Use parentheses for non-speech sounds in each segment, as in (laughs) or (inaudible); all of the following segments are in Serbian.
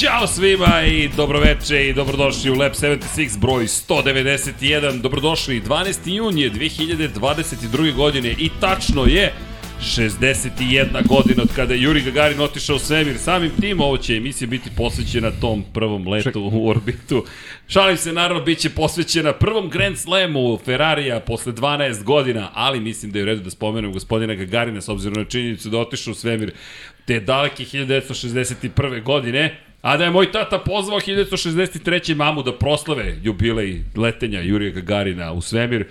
Ćao svima i dobroveče i dobrodošli u Lab 76 broj 191. Dobrodošli 12. junije 2022. godine i tačno je 61 godina od kada je Juri Gagarin otišao u svemir. Samim tim ovo će emisija biti posvećena tom prvom letu Ček. u orbitu. Šalim se, naravno, bit će posvećena prvom Grand Slamu Ferrarija posle 12 godina, ali mislim da je u redu da spomenem gospodina Gagarina s obzirom na činjenicu da otišao u svemir te daleke 1961. godine. A da je moj tata pozvao 1963. mamu da proslave jubilej letenja Jurija Gagarina u svemir,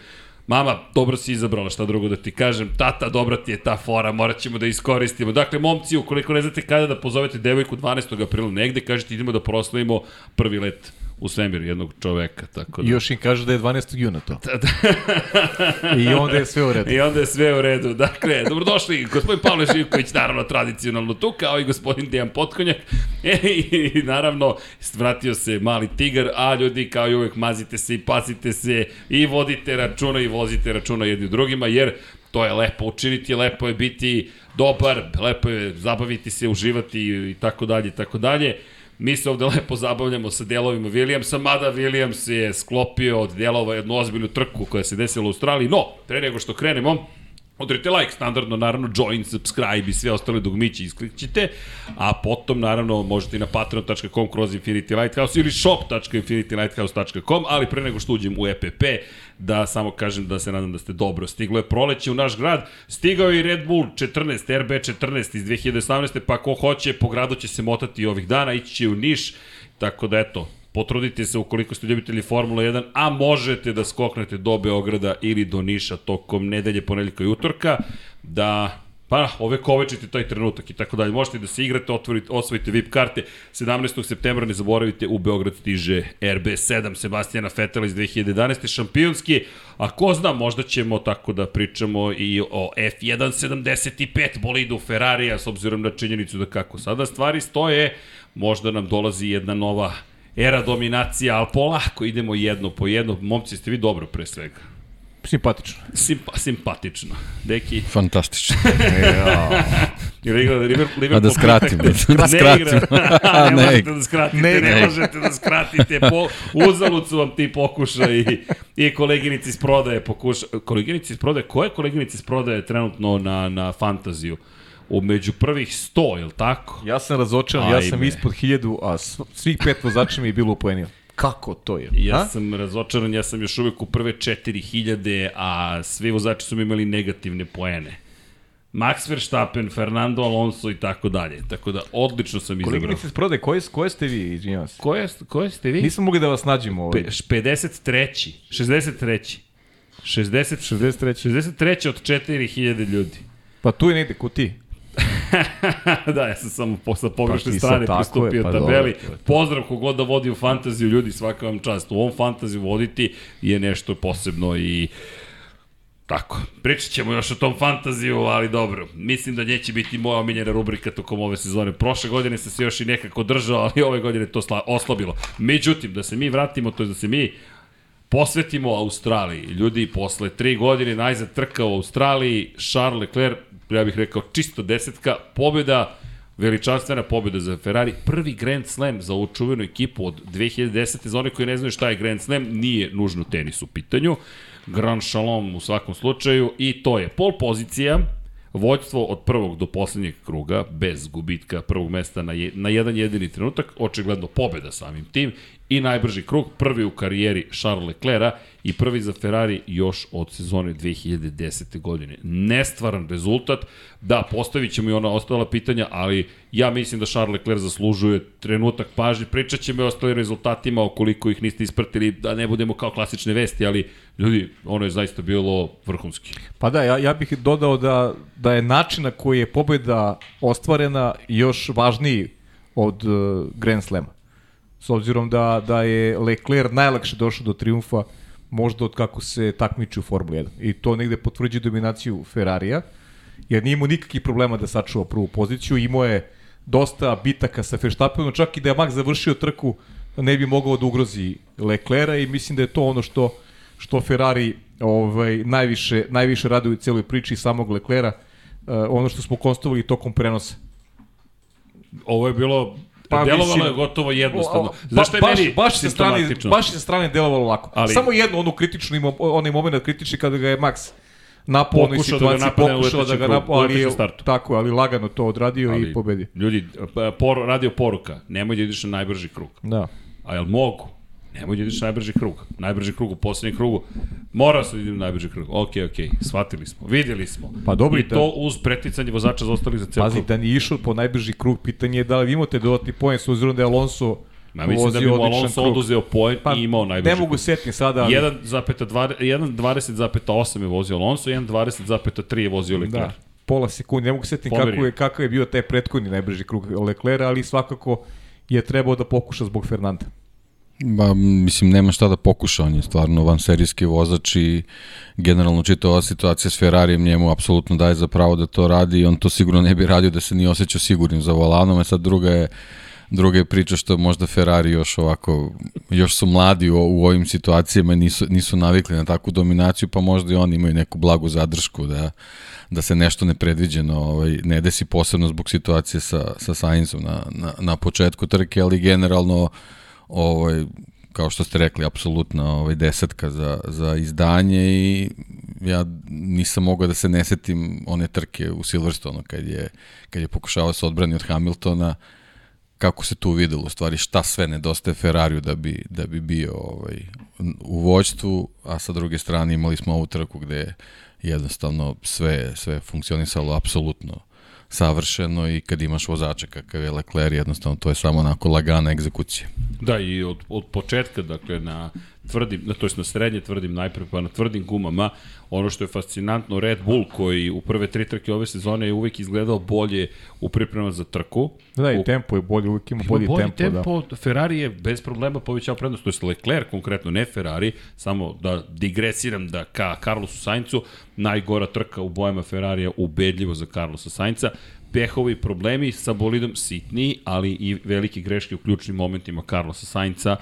Mama, dobro si izabrala, šta drugo da ti kažem. Tata, dobra ti je ta fora, morat ćemo da iskoristimo. Dakle, momci, ukoliko ne znate kada da pozovete devojku 12. aprila negde, kažete idemo da proslavimo prvi let u svemir jednog čoveka. Tako da. I još im kaže da je 12. juna to. Da, da. I onda je sve u redu. I onda je sve u redu. Dakle, dobrodošli, gospodin Pavle Živković, naravno tradicionalno tu, kao i gospodin Dejan Potkonjak. E, I naravno, vratio se mali tigar, a ljudi kao i uvek mazite se i pazite se i vodite računa i vozite računa jedni drugima, jer to je lepo učiniti, lepo je biti dobar, lepo je zabaviti se, uživati i tako dalje i tako dalje. Mi se ovde lepo zabavljamo sa delovima Williamsa, mada Williams je sklopio od delova jednu ozbiljnu trku koja se desila u Australiji. No, pre nego što krenemo, Odrite like, standardno, naravno, join, subscribe i sve ostale dugmiće isklikćite, a potom, naravno, možete i na patreon.com kroz Infinity Lighthouse ili shop.infinitylighthouse.com, ali pre nego što uđem u EPP, da samo kažem da se nadam da ste dobro. Stiglo je proleće u naš grad, stigao je i Red Bull 14, RB 14 iz 2018. pa ko hoće, po gradu će se motati ovih dana, ići će u Niš, tako da eto, Potrudite se ukoliko ste ljubitelji Formula 1, a možete da skoknete do Beograda ili do Niša tokom nedelje, ponedeljka i utorka, da Pa, ove kovečite taj trenutak i tako dalje. Možete da se igrate, otvorite, osvojite VIP karte. 17. septembra ne zaboravite, u Beograd stiže RB7 Sebastijana Fetela iz 2011. šampionski. A ko zna, možda ćemo tako da pričamo i o F175 bolidu Ferrarija, s obzirom na činjenicu da kako sada stvari stoje, možda nam dolazi jedna nova era dominacija, ali polako idemo jedno po jedno. Momci, ste vi dobro pre svega. Simpatično. Simpa, simpatično. Deki. Fantastično. (laughs) Ili igra Liverpool. A da skratim, da, da (laughs) skratim. ne, (laughs) ne, možete da skratite, ne, ne, ne možete da skratite. Po, uzalud su vam ti pokušaj i, i koleginici iz prodaje pokuša. Koleginici iz prodaje, ko je koleginici iz prodaje trenutno na, na fantaziju? u među prvih 100, je li tako? Ja sam razočaran, ja sam ispod 1000, a svih pet vozača mi je bilo u poeniju. Kako to je? Ja a? sam razočaran, ja sam još uvek u prve 4000, a svi vozači su mi imali negativne poene. Max Verstappen, Fernando Alonso i tako dalje. Tako da odlično sam izabrao. Koliko se sprode, koje, koje ste vi, izvinjavam se? Koje, koje ste vi? Nisam mogli da vas nađemo ovaj. 53. 63. 60, 63. 63 od 4000 ljudi. Pa tu je negde, ko ti. (laughs) da, ja sam samo po, sa pogrešne pa, strane pristupio pa tabeli. Dobro, Pozdrav kogod da vodi u fantaziju, ljudi, svaka vam čast. U ovom fantaziju voditi je nešto posebno i Tako, pričat ćemo još o tom fantaziju, ali dobro. Mislim da neće biti moja omiljena rubrika tokom ove sezone. Prošle godine se se još i nekako držao, ali ove godine to oslabilo. Međutim, da se mi vratimo, to je da se mi posvetimo Australiji. Ljudi, posle tri godine najzad trka u Australiji, Charles Leclerc ja bih rekao čisto desetka, pobjeda, veličanstvena pobjeda za Ferrari, prvi Grand Slam za ovu čuvenu ekipu od 2010. Za one koji ne znaju šta je Grand Slam, nije nužno tenis u pitanju. Grand Shalom u svakom slučaju. I to je pol pozicija, Vođstvo od prvog do poslednjeg kruga, bez gubitka prvog mesta na, je, na jedan jedini trenutak, očigledno pobeda samim tim i najbrži krug, prvi u karijeri Charles Leclerc i prvi za Ferrari još od sezone 2010. godine. Nestvaran rezultat, da, postavit ćemo i ona ostala pitanja, ali ja mislim da Charles Leclerc zaslužuje trenutak pažnje, pričat ćemo i ostalim rezultatima, okoliko ih niste ispratili, da ne budemo kao klasične vesti, ali ljudi, ono je zaista bilo vrhunski. Pa da, ja, ja bih dodao da, da je način na koji je pobjeda ostvarena još važniji od uh, Grand Slema s obzirom da, da je Leclerc najlakše došao do triumfa možda od kako se takmiči u Formula 1. I to negde potvrđuje dominaciju Ferrarija, jer nije imao nikakvih problema da sačuva prvu poziciju, imao je dosta bitaka sa Verstappenom, čak i da je Max završio trku, ne bi mogao da ugrozi Leclerca i mislim da je to ono što što Ferrari ovaj najviše najviše radi u celoj priči samog Leclerca, uh, ono što smo konstatovali tokom prenosa. Ovo je bilo Pa, Delovalo mislim, je gotovo jednostavno. O, Znaš šta je baš, meni baš sa strane, baš sa strane delovalo lako. Ali- Samo jedno, onu kritičnu, onaj moment kritični kada ga je Max napao onoj da situaciji, u pokušao da ga napao, u ali je, startu. tako, ali lagano to odradio Ali, i pobedi. Ljudi, por, radio poruka, nemoj da ideš na najbrži krug. Da. A jel mogu? Nemoj da ideš na najbrži krug. Najbrži krug u poslednjem krugu. Morao sam da idem najbrži krug. Ok, ok, shvatili smo, vidjeli smo. Pa dobro, I da- to uz preticanje vozača za ostalih za ceo Pazi, krug. da nije išao po najbrži krug, pitanje je da li imate dodatni poen, s obzirom da je Alonso Ma mislim da bi mu Alonso krug. oduzeo poen Pa, i imao najbrži Ne mogu setim sada, ali 1,20,8 je vozio Alonso, 1,20,3 je vozio Leclerc. da, pola sekunde. Ne mogu Pomerio. kako je, kakav je bio taj prethodni najbrži krug Leclerca, ali svakako je trebao da pokuša zbog Fernanda. Ba, mislim, nema šta da pokuša, on je stvarno vanserijski vozač i generalno čita ova situacija s Ferrarijem njemu apsolutno daje za pravo da to radi i on to sigurno ne bi radio da se nije osjećao sigurnim za volanom, a sad druga je Druga je priča što možda Ferrari još ovako, još su mladi u, u ovim situacijama i nisu, nisu navikli na takvu dominaciju, pa možda i oni imaju neku blagu zadršku da, da se nešto nepredviđeno ovaj, ne desi posebno zbog situacije sa, sa Sainzom na, na, na početku trke, ali generalno ovaj, kao što ste rekli, apsolutna ovaj, desetka za, za izdanje i ja nisam mogao da se ne setim one trke u Silverstonu kad je, kad je pokušavao da se odbrani od Hamiltona kako se tu videlo u stvari šta sve nedostaje Ferrariju da bi, da bi bio ovaj, u vođstvu, a sa druge strane imali smo ovu trku gde je jednostavno sve, sve funkcionisalo apsolutno savršeno i kad imaš vozača kakav je Leclerc, jednostavno to je samo onako lagana egzekucija. Da, i od, od početka, dakle, na tvrdim, na, to jest na srednje tvrdim najpre, pa na tvrdim gumama, ono što je fascinantno, Red Bull koji u prve tri trke ove sezone je uvek izgledao bolje u pripremama za trku. Da, i U- tempo je bolje, uvijek ima Ima bolji, bolji tempo, tempo, da. Ferrari je bez problema povećao prednost, to je Leclerc konkretno, ne Ferrari, samo da digresiram da ka Carlosu Saincu, najgora trka u bojama Ferrarija, ubedljivo za Carlosa Sainca, pehovi problemi sa bolidom sitniji, ali i velike greške u ključnim momentima Carlosa Sainca,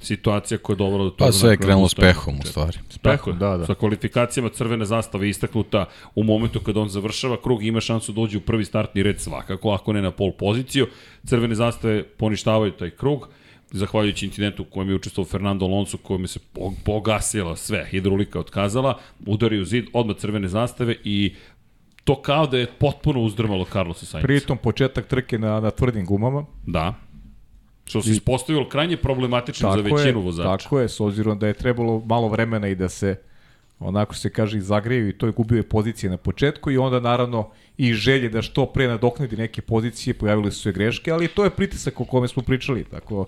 situacija koja je dovela do toga... Pa sve je krenulo s pehom u stvari. Tako je, da, da. Sa kvalifikacijama crvene zastave istaknuta u momentu kada on završava krug i ima šansu da uđe u prvi startni red svakako, ako ne na pol poziciju. Crvene zastave poništavaju taj krug, zahvaljujući incidentu u kojem je učestvovao Fernando Alonso, kojem je se po- pogasila sve, hidrolika otkazala, udari u zid, odmah crvene zastave i to kao da je potpuno uzdrmalo Carlosa Sainz. Pritom početak trke na, na tvrdim gumama. Da. Što se ispostavilo krajnje problematično za većinu je, vozača. Tako je, s obzirom da je trebalo malo vremena i da se onako se kaže i zagreju i to je gubio je pozicije na početku i onda naravno i želje da što pre nadoknadi neke pozicije, pojavile su se greške, ali to je pritisak o kome smo pričali, tako,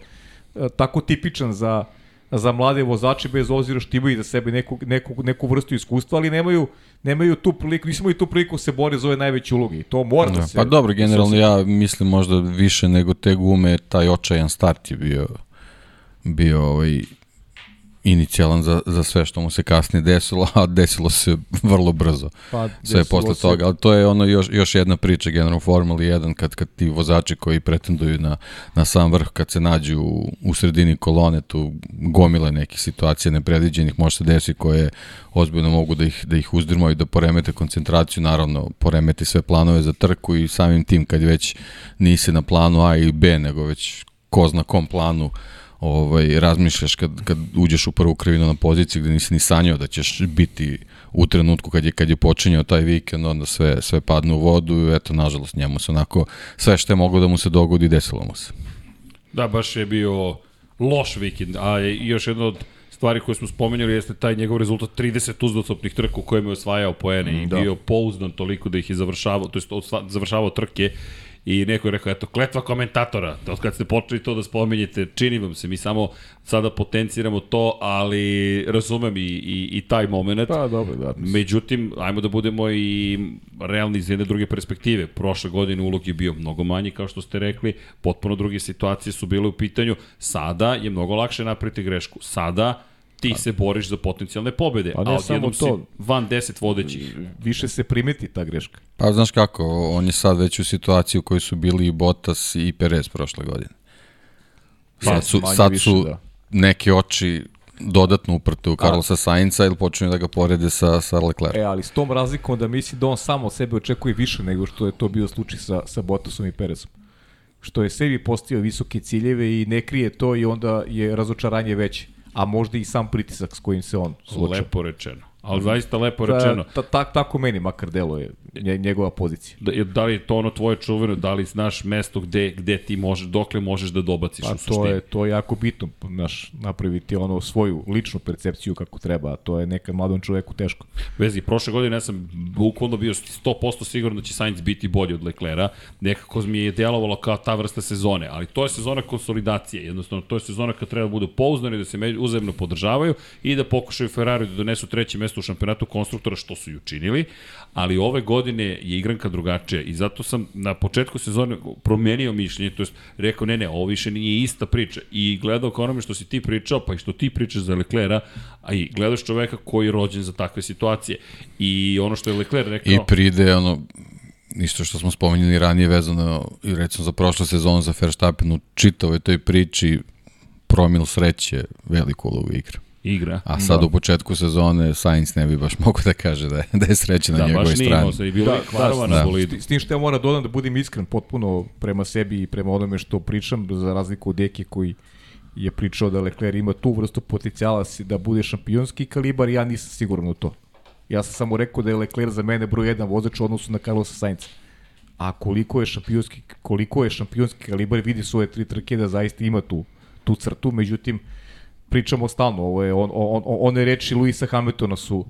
e, tako tipičan za, za mlade vozače bez obzira što imaju za sebe neku, neku, neku vrstu iskustva, ali nemaju, nemaju tu priliku, nismo i tu priliku da se bore za ove najveće uloge i to mora da, Da, se... pa dobro, generalno ja mislim možda više nego te gume, taj očajan start je bio bio ovaj inicijalan za, za sve što mu se kasnije desilo, a desilo se vrlo brzo. Pa, Sve posle se- toga, ali to je ono još, još jedna priča generalno u Formuli 1 kad, kad ti vozači koji pretenduju na, na sam vrh kad se nađu u, u sredini kolone tu gomile nekih situacija nepredviđenih može se desiti koje ozbiljno mogu da ih, da ih uzdrmaju, da poremete koncentraciju, naravno poremeti sve planove za trku i samim tim kad već nisi na planu A ili B, nego već ko zna kom planu ovaj, razmišljaš kad, kad uđeš u prvu krivinu na poziciji gde nisi ni sanjao da ćeš biti u trenutku kad je, kad je počinjao taj vikend, onda sve, sve padne u vodu i eto, nažalost, njemu se onako sve što je moglo da mu se dogodi, desilo mu se. Da, baš je bio loš vikend, a još jedna od stvari koje smo spomenuli jeste taj njegov rezultat 30 uzastopnih trka u kojem je osvajao poene i da. bio pouzdan toliko da ih je završavao, to jest završavao trke i neko je rekao, eto, kletva komentatora, od kad ste počeli to da spominjete, čini vam se, mi samo sada potenciramo to, ali razumem i, i, i taj moment. Pa dobro, da. Međutim, ajmo da budemo i realni iz jedne druge perspektive. Prošle godine ulog je bio mnogo manji, kao što ste rekli, potpuno druge situacije su bile u pitanju. Sada je mnogo lakše napraviti grešku. Sada ti se boriš za potencijalne pobede, A a, ne a samo odjednom si to. van 10 vodećih. Više se primeti ta greška. Pa znaš kako, on je sad već u situaciji u kojoj su bili i Bottas i Perez prošle godine. Sad su, sad više, su da. neke oči dodatno uprte u Carlosa Sainca ili počinju da ga porede sa, sa Leclerc. E, ali s tom razlikom da misli da on samo od sebe očekuje više nego što je to bio slučaj sa, sa Bottasom i Perezom. što je sebi postio visoke ciljeve i ne krije to i onda je razočaranje veće. A možda i sam pritisak s kojim se on suočava. Lepo rečeno. Ali zaista lepo rečeno. Ta, ta, tako meni makar deluje njegova pozicija. Da, da li je to ono tvoje čuveno, da li znaš mesto gde, gde ti možeš, dokle možeš da dobaciš pa, u suštini? To je, to je jako bitno, naš, napraviti ono svoju ličnu percepciju kako treba, a to je nekad mladom čoveku teško. Vezi, prošle godine ja sam bukvalno bio 100% siguran da će Sainz biti bolji od Leclera, nekako mi je delovalo kao ta vrsta sezone, ali to je sezona konsolidacije, jednostavno to je sezona kad treba da budu pouzdani, da se uzemno podržavaju i da pokušaju Ferrari da donesu treće mesto u šampionatu konstruktora, što su i učinili, ali ove godine je igranka drugačija i zato sam na početku sezone promenio mišljenje, to je rekao ne, ne, ovo više nije ista priča i gledao kao onome što si ti pričao, pa i što ti pričaš za Leclera, a i gledaš čoveka koji je rođen za takve situacije. I ono što je Lecler rekao... I pride ono, isto što smo spomenuli ranije vezano i recimo za prošlu sezonu za Verstappen u čitavoj toj priči promil sreće veliku ulogu igra igra. A sad da. u početku sezone Sainz ne bi baš mogo da kaže da je, da je sreća na da, njegovoj strani. Da, baš nije imao se i bilo da, da, da, da. S tim što ja moram dodam da budem iskren potpuno prema sebi i prema onome što pričam, za razliku od Deke koji je pričao da Leclerc ima tu vrstu potencijala da bude šampionski kalibar, ja nisam siguran u to. Ja sam samo rekao da je Leclerc za mene broj jedan vozač u odnosu na Carlosa Sainza. A koliko je šampionski, koliko je šampionski kalibar, vidi su ove tri trke da zaista ima tu, tu crtu, međutim, pričamo stalno, ovo je on, on, on, one reči Luisa Hamiltona su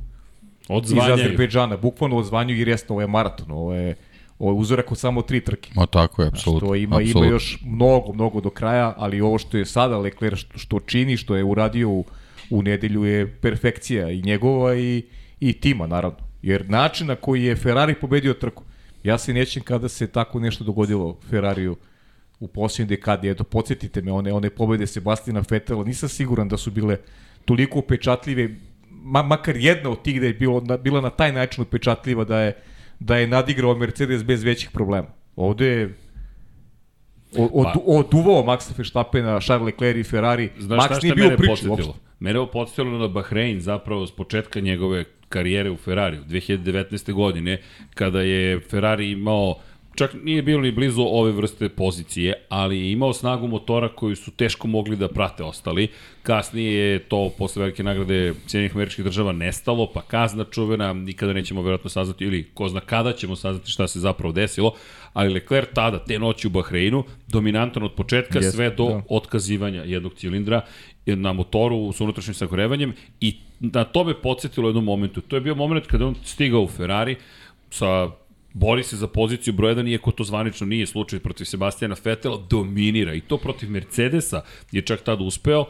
Odzvanjaju. iz Azerbejdžana, bukvalno odzvanjuju i resno, ovo je maraton, ovo je, ovo je uzorak od samo tri trke. Ma tako je, apsolutno. Što ima, apsolutno. ima još mnogo, mnogo do kraja, ali ovo što je sada Leclerc što, što čini, što je uradio u, u nedelju je perfekcija i njegova i, i tima, naravno. Jer način na koji je Ferrari pobedio trku, ja se nećem kada se tako nešto dogodilo Ferrariju u posljednjoj dekadi. Eto, podsjetite me, one, one pobede Sebastina Fetela, nisam siguran da su bile toliko upečatljive, ma, makar jedna od tih da je bilo, na, bila na taj način upečatljiva da je, da je nadigrao Mercedes bez većih problema. Ovde je od, od, pa, oduvao Maxa Verstappena, Charles Leclerc i Ferrari. Znaš Max nije bio u priču uopšte. Mene je podsjetilo na Bahrein zapravo s početka njegove karijere u Ferrariju 2019. godine kada je Ferrari imao čak nije bilo ni blizu ove vrste pozicije, ali je imao snagu motora koju su teško mogli da prate ostali. Kasnije je to posle velike nagrade cijenih američkih država nestalo, pa kazna čuvena, nikada nećemo verovatno saznati, ili ko zna kada ćemo saznati šta se zapravo desilo, ali Leclerc tada, te noći u Bahreinu, dominantan od početka yes, sve do da. otkazivanja jednog cilindra na motoru s unutrašnjim sagorevanjem i na to me podsjetilo u jednom momentu. To je bio moment kada on stigao u Ferrari sa bori se za poziciju broj 1, iako to zvanično nije slučaj protiv Sebastijana Fetela, dominira i to protiv Mercedesa je čak tada uspeo,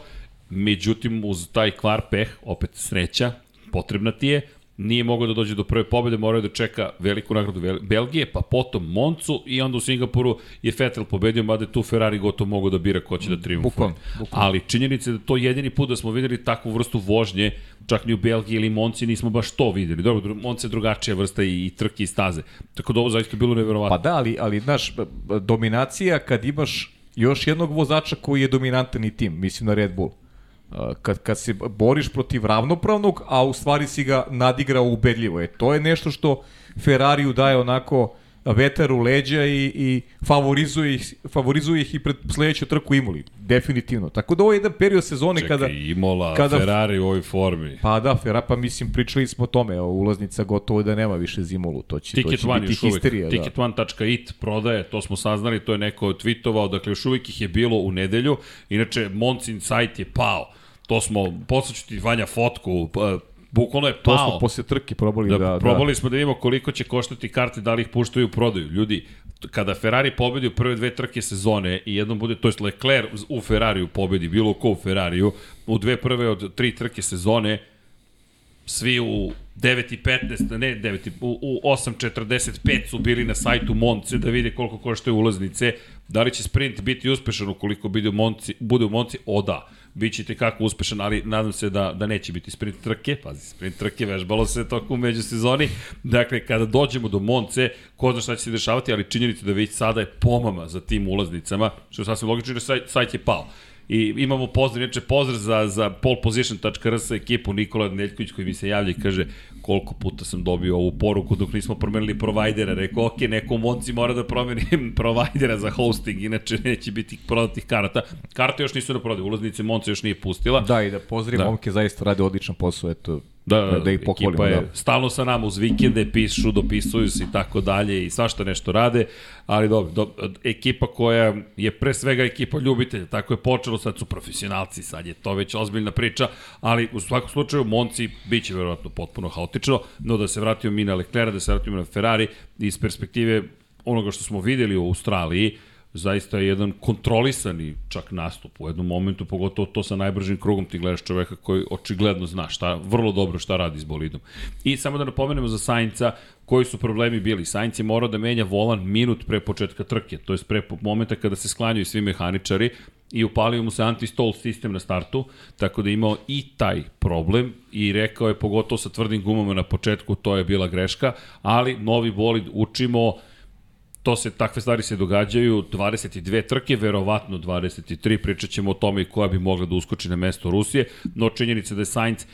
međutim uz taj kvar peh, opet sreća, potrebna ti je, nije mogao da dođe do prve pobede, morao da čeka veliku nagradu Belgije, pa potom Moncu i onda u Singapuru je Vettel pobedio, mada je tu Ferrari gotovo mogo da bira ko će da triumfuje. Ali činjenica je da to jedini put da smo videli takvu vrstu vožnje, čak ni u Belgiji ili Monci nismo baš to videli. Dobro, Monci je drugačija vrsta i, i trke i staze. Tako da ovo zaista bilo neverovatno. Pa da, ali, ali znaš, dominacija kad imaš još jednog vozača koji je dominantan i tim, mislim na Red Bull kad, kad se boriš protiv ravnopravnog, a u stvari si ga nadigrao ubedljivo. E, to je nešto što Ferrariju daje onako vetar u leđa i, i favorizuje, ih, favorizuje ih i pred sledeću trku Imoli. Definitivno. Tako da ovo je jedan period sezone Čekaj, kada... Imola, kada, Ferrari u ovoj formi. Pa da, Ferrari, pa mislim, pričali smo o tome, o ulaznica gotovo da nema više Zimolu. To će, Ticket to će biti histerija. Da. Ticket1.it prodaje, to smo saznali, to je neko tweetovao, dakle još uvijek ih je bilo u nedelju. Inače, Moncin sajt je pao To smo, posleću ti Vanja fotku, pa, bukvalno je pao. To smo posle trke probali da... da probali da. smo da vidimo koliko će koštati karte, da li ih puštaju u prodaju. Ljudi, kada Ferrari pobedi u prve dve trke sezone i jednom bude, to je Leclerc u Ferrariju pobedi, bilo ko u Ferrariju, u dve prve od tri trke sezone, svi u 9.15, ne 9, u, u 8.45 su bili na sajtu Monce da vide koliko koštaju ulaznice. Da li će sprint biti uspešan ukoliko bude u Monci, bude u Monci? O da bit će kako uspešan, ali nadam se da, da neće biti sprint trke, pazi, sprint trke vežbalo se toku međusezoni, dakle, kada dođemo do Monce, ko zna šta će se dešavati, ali činjenica da već sada je pomama za tim ulaznicama, što je sasvim logično, jer sajt je pao. I imamo pozdrav, inače pozdrav za, za polposition.rs ekipu Nikola Neljković koji mi se javlja i kaže koliko puta sam dobio ovu poruku dok nismo promenili provajdera. Rekao, ok, neko u Monci mora da promenim (laughs) provajdera za hosting, inače neće biti prodatih karata. Karte još nisu na prodaju, ulaznice Monca još nije pustila. Da, i da pozdravim da. momke, zaista rade odličan posao, eto, Da, da, ih pohvalimo. Ekipa je da. stalno sa nama uz vikende, pišu, dopisuju se i tako dalje i svašta nešto rade, ali dobro, do, ekipa koja je pre svega ekipa ljubitelja, tako je počelo, sad su profesionalci, sad je to već ozbiljna priča, ali u svakom slučaju Monci biće verovatno potpuno haotično, no da se vratimo mi na Leclerc, da se vratimo na Ferrari, iz perspektive onoga što smo videli u Australiji, zaista je jedan kontrolisani čak nastup u jednom momentu, pogotovo to sa najbržim krugom ti gledaš čoveka koji očigledno zna šta, vrlo dobro šta radi s bolidom. I samo da napomenemo za Sainca, koji su problemi bili. Sainz je morao da menja volan minut pre početka trke, to je pre momenta kada se sklanjaju svi mehaničari i upalio mu se anti-stall sistem na startu, tako da je imao i taj problem i rekao je pogotovo sa tvrdim gumama na početku, to je bila greška, ali novi bolid učimo to se, takve stvari se događaju, 22 trke, verovatno 23, pričat ćemo o tome koja bi mogla da uskoči na mesto Rusije, no činjenica da je Sainz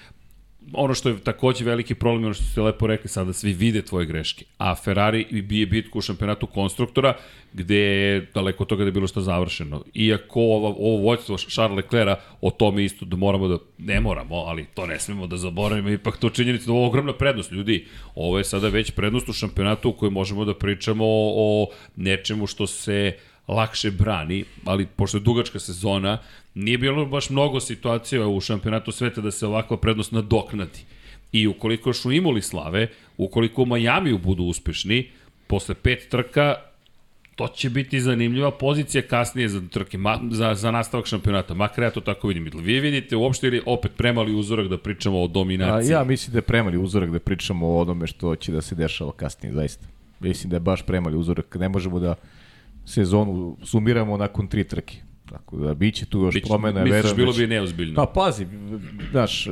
ono što je takođe veliki problem, ono što ste lepo rekli, sada svi vide tvoje greške. A Ferrari bije bitku u šampionatu konstruktora, gde je daleko od toga da je bilo što završeno. Iako ovo, ovo vođstvo Charles Leclerc, o tome isto da moramo da, ne moramo, ali to ne smemo da zaboravimo, ipak to činjenica da ovo je ogromna prednost. Ljudi, ovo je sada već prednost u šampionatu u kojoj možemo da pričamo o nečemu što se lakše brani, ali pošto je dugačka sezona, nije bilo baš mnogo situacija u šampionatu sveta da se ovakva prednost nadoknadi. I ukoliko još u Imoli slave, ukoliko u Majamiju budu uspešni, posle pet trka, to će biti zanimljiva pozicija kasnije za trke, ma, za, za nastavak šampionata. Makar ja to tako vidim. Vi vidite uopšte ili opet premali uzorak da pričamo o dominaciji? A, ja mislim da je premali uzorak da pričamo o onome što će da se dešava kasnije, zaista. Mislim da je baš premali uzorak. Ne možemo da sezonu sumiramo nakon tri trke. Tako da biće tu još biće, promena, verujem. Misliš bilo bi neozbiljno? Pa pazi, znaš,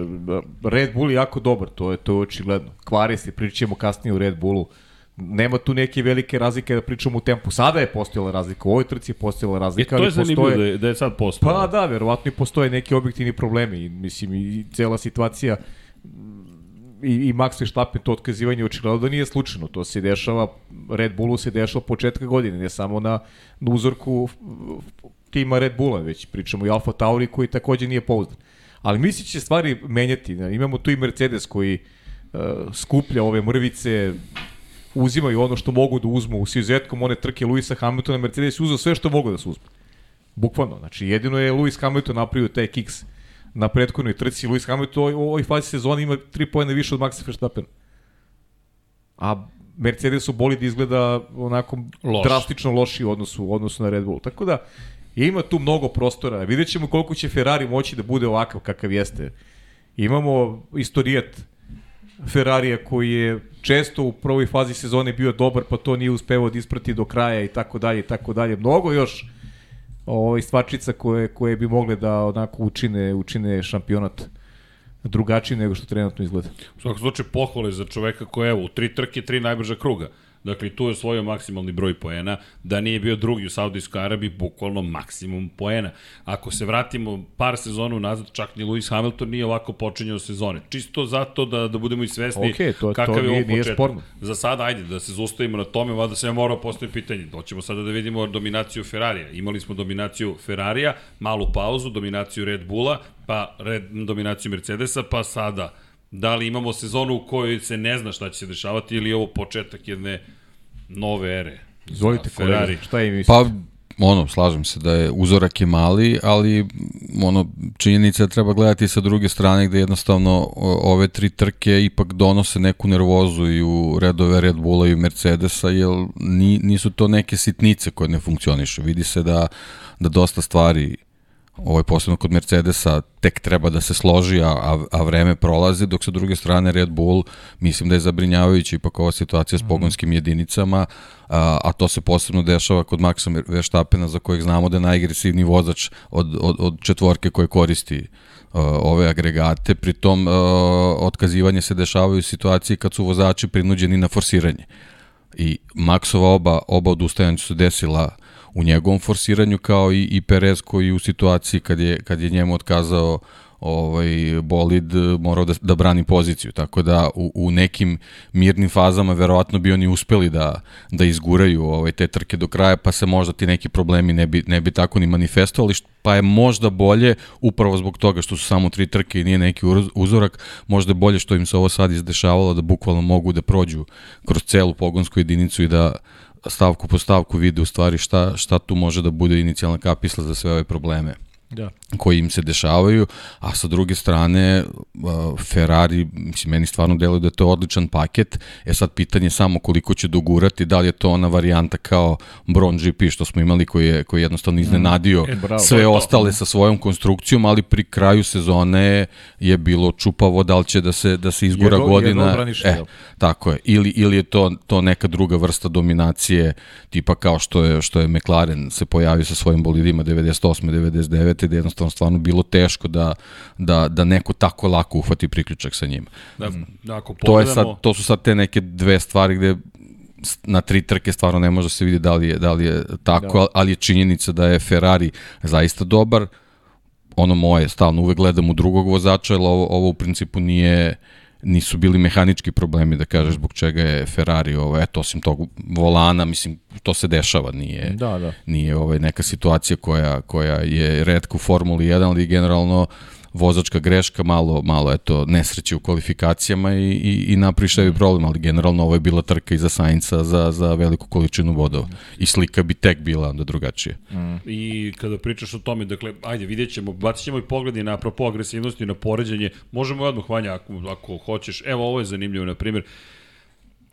Red Bull je jako dobar, to je to je očigledno. Kvari se, pričamo kasnije u Red Bullu. Nema tu neke velike razlike da pričamo u tempu. Sada je postojala razlika, u ovoj trci je postojala razlika. E, to je zanimljivo postoje... da, je, da je sad postojala. Pa da, verovatno i postoje neki objektivni problemi. Mislim, i cela situacija i, i Max Verstappen to otkazivanje očigledno da nije slučajno. To se dešava, Red Bullu se dešava početka godine, ne samo na, na uzorku tima Red Bulla, već pričamo i Alfa Tauri koji takođe nije pouzdan. Ali misli će stvari menjati. Imamo tu i Mercedes koji uh, skuplja ove mrvice, uzimaju ono što mogu da uzmu. U izuzetkom one trke Luisa Hamiltona, Mercedes je uzao sve što mogu da se uzme. Bukvalno. Znači, jedino je Lewis Hamilton napravio taj kiks na prethodnoj trci. Lewis Hamilton u ovoj fazi sezone ima 3 pojene više od Maxa Verstappen. A Mercedesu bolid izgleda onako Loš. drastično loši u odnosu, u odnosu na Red Bull. Tako da, ima tu mnogo prostora. Vidjet ćemo koliko će Ferrari moći da bude ovakav kakav jeste. Imamo istorijat Ferrarija koji je često u prvoj fazi sezone bio dobar, pa to nije uspevao da isprati do kraja i tako dalje i tako dalje. Mnogo još ovaj stvačica koje koje bi mogle da onako učine učine šampionat drugačiji nego što trenutno izgleda. U svakom slučaju pohvale za čoveka koji je u tri trke, tri najbrža kruga. Dakle, tu je osvojio maksimalni broj poena. Da nije bio drugi u Saudijskoj Arabiji, bukvalno maksimum poena. Ako se vratimo par sezona nazad, čak ni Lewis Hamilton nije ovako počinjao sezone. Čisto zato da, da budemo i svesni okay, to, kakav to je ovo početak. Za sada, ajde, da se zaustavimo na tome, vada se ja mora postaviti pitanje. Doćemo sada da vidimo dominaciju Ferrarija. Imali smo dominaciju Ferrarija, malu pauzu, dominaciju Red Bulla, pa red, dominaciju Mercedesa, pa sada Da li imamo sezonu u kojoj se ne zna šta će se dešavati ili je ovo početak jedne nove ere? Izvolite kolega, šta je mislite? Pa, ono, slažem se da je uzorak je mali, ali ono, činjenica treba gledati sa druge strane gde jednostavno ove tri trke ipak donose neku nervozu i u redove Red Bulla i Mercedesa, jer nisu to neke sitnice koje ne funkcionišu. Vidi se da, da dosta stvari ovaj posebno kod Mercedesa tek treba da se složi, a, a vreme prolazi, dok sa druge strane Red Bull mislim da je zabrinjavajući ipak ova situacija s mhm. pogonskim jedinicama, a, a to se posebno dešava kod Maxa Verstappena za kojeg znamo da je najagresivniji vozač od, od, od četvorke koje koristi uh, ove agregate, pritom uh, otkazivanje se dešavaju u situaciji kad su vozači prinuđeni na forsiranje. I Maxova oba, oba odustajanja su desila u njegovom forsiranju kao i, i Perez koji u situaciji kad je, kad je njemu otkazao ovaj bolid morao da, da brani poziciju, tako da u, u nekim mirnim fazama verovatno bi oni uspeli da, da izguraju ovaj, te trke do kraja, pa se možda ti neki problemi ne bi, ne bi tako ni manifestovali, pa je možda bolje, upravo zbog toga što su samo tri trke i nije neki uzorak, možda je bolje što im se ovo sad izdešavalo, da bukvalno mogu da prođu kroz celu pogonsku jedinicu i da stavku po stavku vide u stvari šta, šta tu može da bude inicijalna kapisla za sve ove probleme da. koji im se dešavaju, a sa druge strane Ferrari, mislim, meni stvarno deluje da je to odličan paket, e sad pitanje samo koliko će dogurati, da li je to ona varijanta kao Bron GP što smo imali koji je, koji je jednostavno iznenadio mm. e, bravo, sve to, ostale sa svojom konstrukcijom, ali pri kraju sezone je bilo čupavo da li će da se, da se izgura je, godina. Je braniš, e, tako je. Ili, ili je to, to neka druga vrsta dominacije, tipa kao što je, što je McLaren se pojavio sa svojim bolidima 98. 99 9. da je jednostavno stvarno bilo teško da, da, da neko tako lako uhvati priključak sa njima. Da, da ako pogledamo... to, je sad, to su sad te neke dve stvari gde na tri trke stvarno ne može da se vidi da li je, da li je tako, da. ali je činjenica da je Ferrari zaista dobar, ono moje, stalno uvek gledam u drugog vozača, ali ovo, ovo u principu nije, nisu bili mehanički problemi da kažeš zbog čega je Ferrari ovo eto osim tog volana mislim to se dešava nije da, da. nije ovaj neka situacija koja koja je retko u Formuli 1 ali generalno vozačka greška, malo, malo eto, nesreće u kvalifikacijama i, i, i naprišavi problem, ali generalno ovo je bila trka iza Sainca za, za veliku količinu bodova. I slika bi tek bila onda drugačije. Mm. I kada pričaš o tome, dakle, ajde, vidjet ćemo, bacit ćemo i pogledi na apropo agresivnosti, na poređenje, možemo odmah, Vanja, ako, ako hoćeš, evo ovo je zanimljivo, na primjer,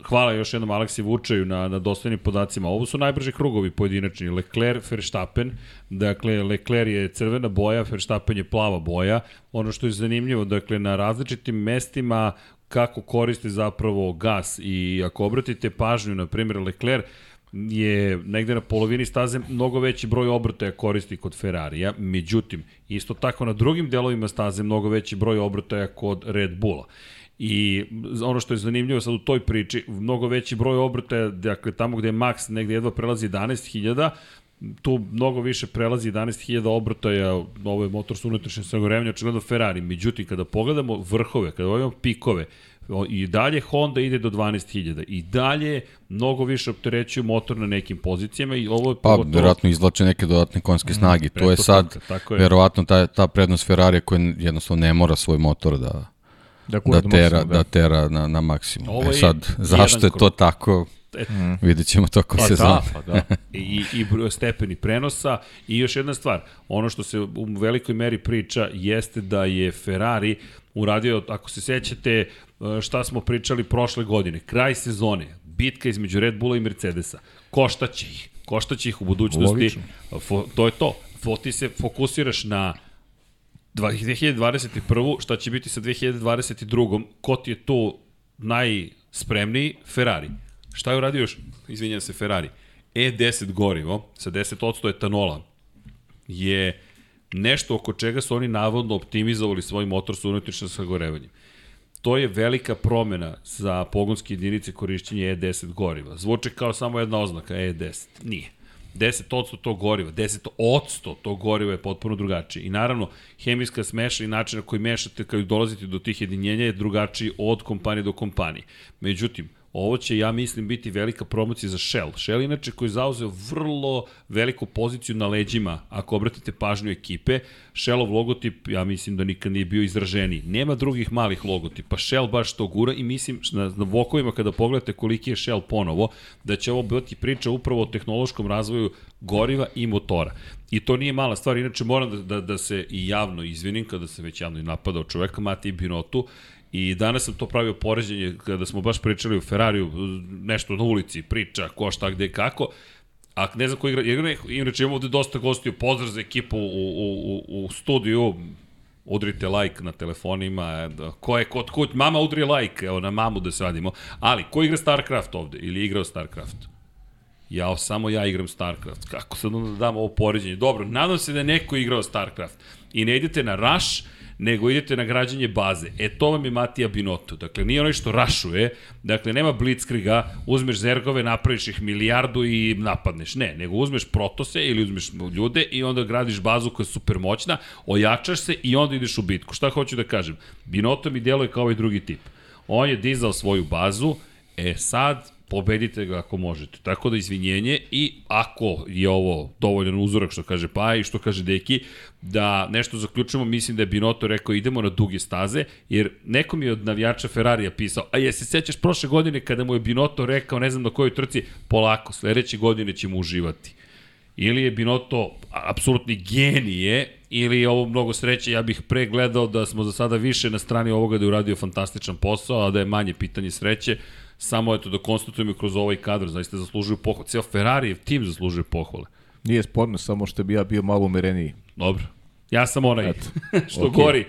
hvala još jednom Aleksi Vučaju na, na dostojnim podacima. Ovo su najbrži krugovi pojedinačni. Leclerc, Verstappen. Dakle, Leclerc je crvena boja, Verstappen je plava boja. Ono što je zanimljivo, dakle, na različitim mestima kako koriste zapravo gas i ako obratite pažnju, na primjer, Leclerc je negde na polovini staze mnogo veći broj obrtaja koristi kod Ferrarija, međutim, isto tako na drugim delovima staze mnogo veći broj obrtaja kod Red Bulla. I ono što je zanimljivo sad u toj priči, mnogo veći broj obrtaja, dakle tamo gde je max negde jedva prelazi 11.000, tu mnogo više prelazi 11.000 obrtaja, ovo je motor sa unutrašnjim sagorevanjem, očigledno Ferrari. Međutim, kada pogledamo vrhove, kada imamo pikove, i dalje Honda ide do 12.000 i dalje mnogo više opterećuju motor na nekim pozicijama i ovo je pa verovatno izvlače neke dodatne konjske mm, snage mm, to je sad tako je. verovatno ta ta prednost Ferrari koja jednostavno ne mora svoj motor da da, da, tera, da. da tera na, na maksimum. Ovo e sad, zašto je to tako, Et, mm. vidjet ćemo to ko pa se da, zna. Pa da, I, I stepeni prenosa. I još jedna stvar, ono što se u velikoj meri priča jeste da je Ferrari uradio, ako se sećate e, šta smo pričali prošle godine, kraj sezone, bitka između Red Bulla i Mercedesa, koštaće ih, koštaće ih u budućnosti, Fo, to je to, Fo, ti se fokusiraš na 2021. šta će biti sa 2022. Ko ti je tu najspremniji? Ferrari. Šta je uradio još? Izvinjam se, Ferrari. E10 gorivo sa 10% etanola je nešto oko čega su oni navodno optimizovali svoj motor sa unutrašnjim sagorevanjem. To je velika promena za pogonske jedinice korišćenja E10 goriva. Zvuče kao samo jedna oznaka E10. Nije. 10% tog goriva, 10% tog goriva je potpuno drugačije. I naravno, hemijska smeša i način na koji mešate kada dolazite do tih jedinjenja je drugačiji od kompanije do kompanije. Međutim, Ovo će, ja mislim, biti velika promocija za Shell. Shell inače koji je zauzeo vrlo veliku poziciju na leđima, ako obratite pažnju ekipe. Shellov logotip, ja mislim da nikad nije bio izraženiji. Nema drugih malih logotipa. Shell baš to gura i mislim na, na vokovima kada pogledate koliki je Shell ponovo, da će ovo biti priča upravo o tehnološkom razvoju goriva i motora. I to nije mala stvar, inače moram da, da, da se i javno izvinim, kada se već javno i napadao čoveka, Mati Binotu, I danas sam to pravio poređenje kada smo baš pričali o Ferrariju, nešto na ulici, priča, ko šta, gde, kako. A ne znam ko igra, igra inače imamo ovde dosta gostiju, pozdrav za ekipu u, u, u, u studiju, udrite like na telefonima, ko je kod kuć, mama udri like, evo na mamu da se radimo, ali ko igra StarCraft ovde ili igrao StarCraft? Ja, samo ja igram StarCraft, kako sad onda da dam ovo poređenje? Dobro, nadam se da je neko igrao StarCraft i ne idete na Rush, nego idete na građanje baze. E, to vam je Matija Binotto. Dakle, nije onaj što rašuje, dakle, nema blitzkriga, uzmeš zergove, napraviš ih milijardu i napadneš. Ne, nego uzmeš protose ili uzmeš ljude i onda gradiš bazu koja je super moćna, ojačaš se i onda ideš u bitku. Šta hoću da kažem? Binotto mi djeluje kao ovaj drugi tip. On je dizao svoju bazu, e sad pobedite ga ako možete. Tako da izvinjenje i ako je ovo dovoljan uzorak što kaže Pa i što kaže Deki, da nešto zaključujemo, mislim da je Binoto rekao idemo na duge staze, jer neko mi je od navijača Ferrarija pisao, a je se sećaš prošle godine kada mu je Binoto rekao, ne znam na kojoj trci, polako, sledeće godine ćemo uživati. Ili je Binoto apsolutni genije, ili je ovo mnogo sreće, ja bih pre gledao da smo za sada više na strani ovoga da je uradio fantastičan posao, a da je manje pitanje sreće, samo eto da konstatujemo kroz ovaj kadar, zaista zaslužuju pohvale. Cijel Ferrari tim zaslužuje pohvale. Nije sporno, samo što bi ja bio malo umereniji. Dobro. Ja sam onaj (laughs) što okay. gori.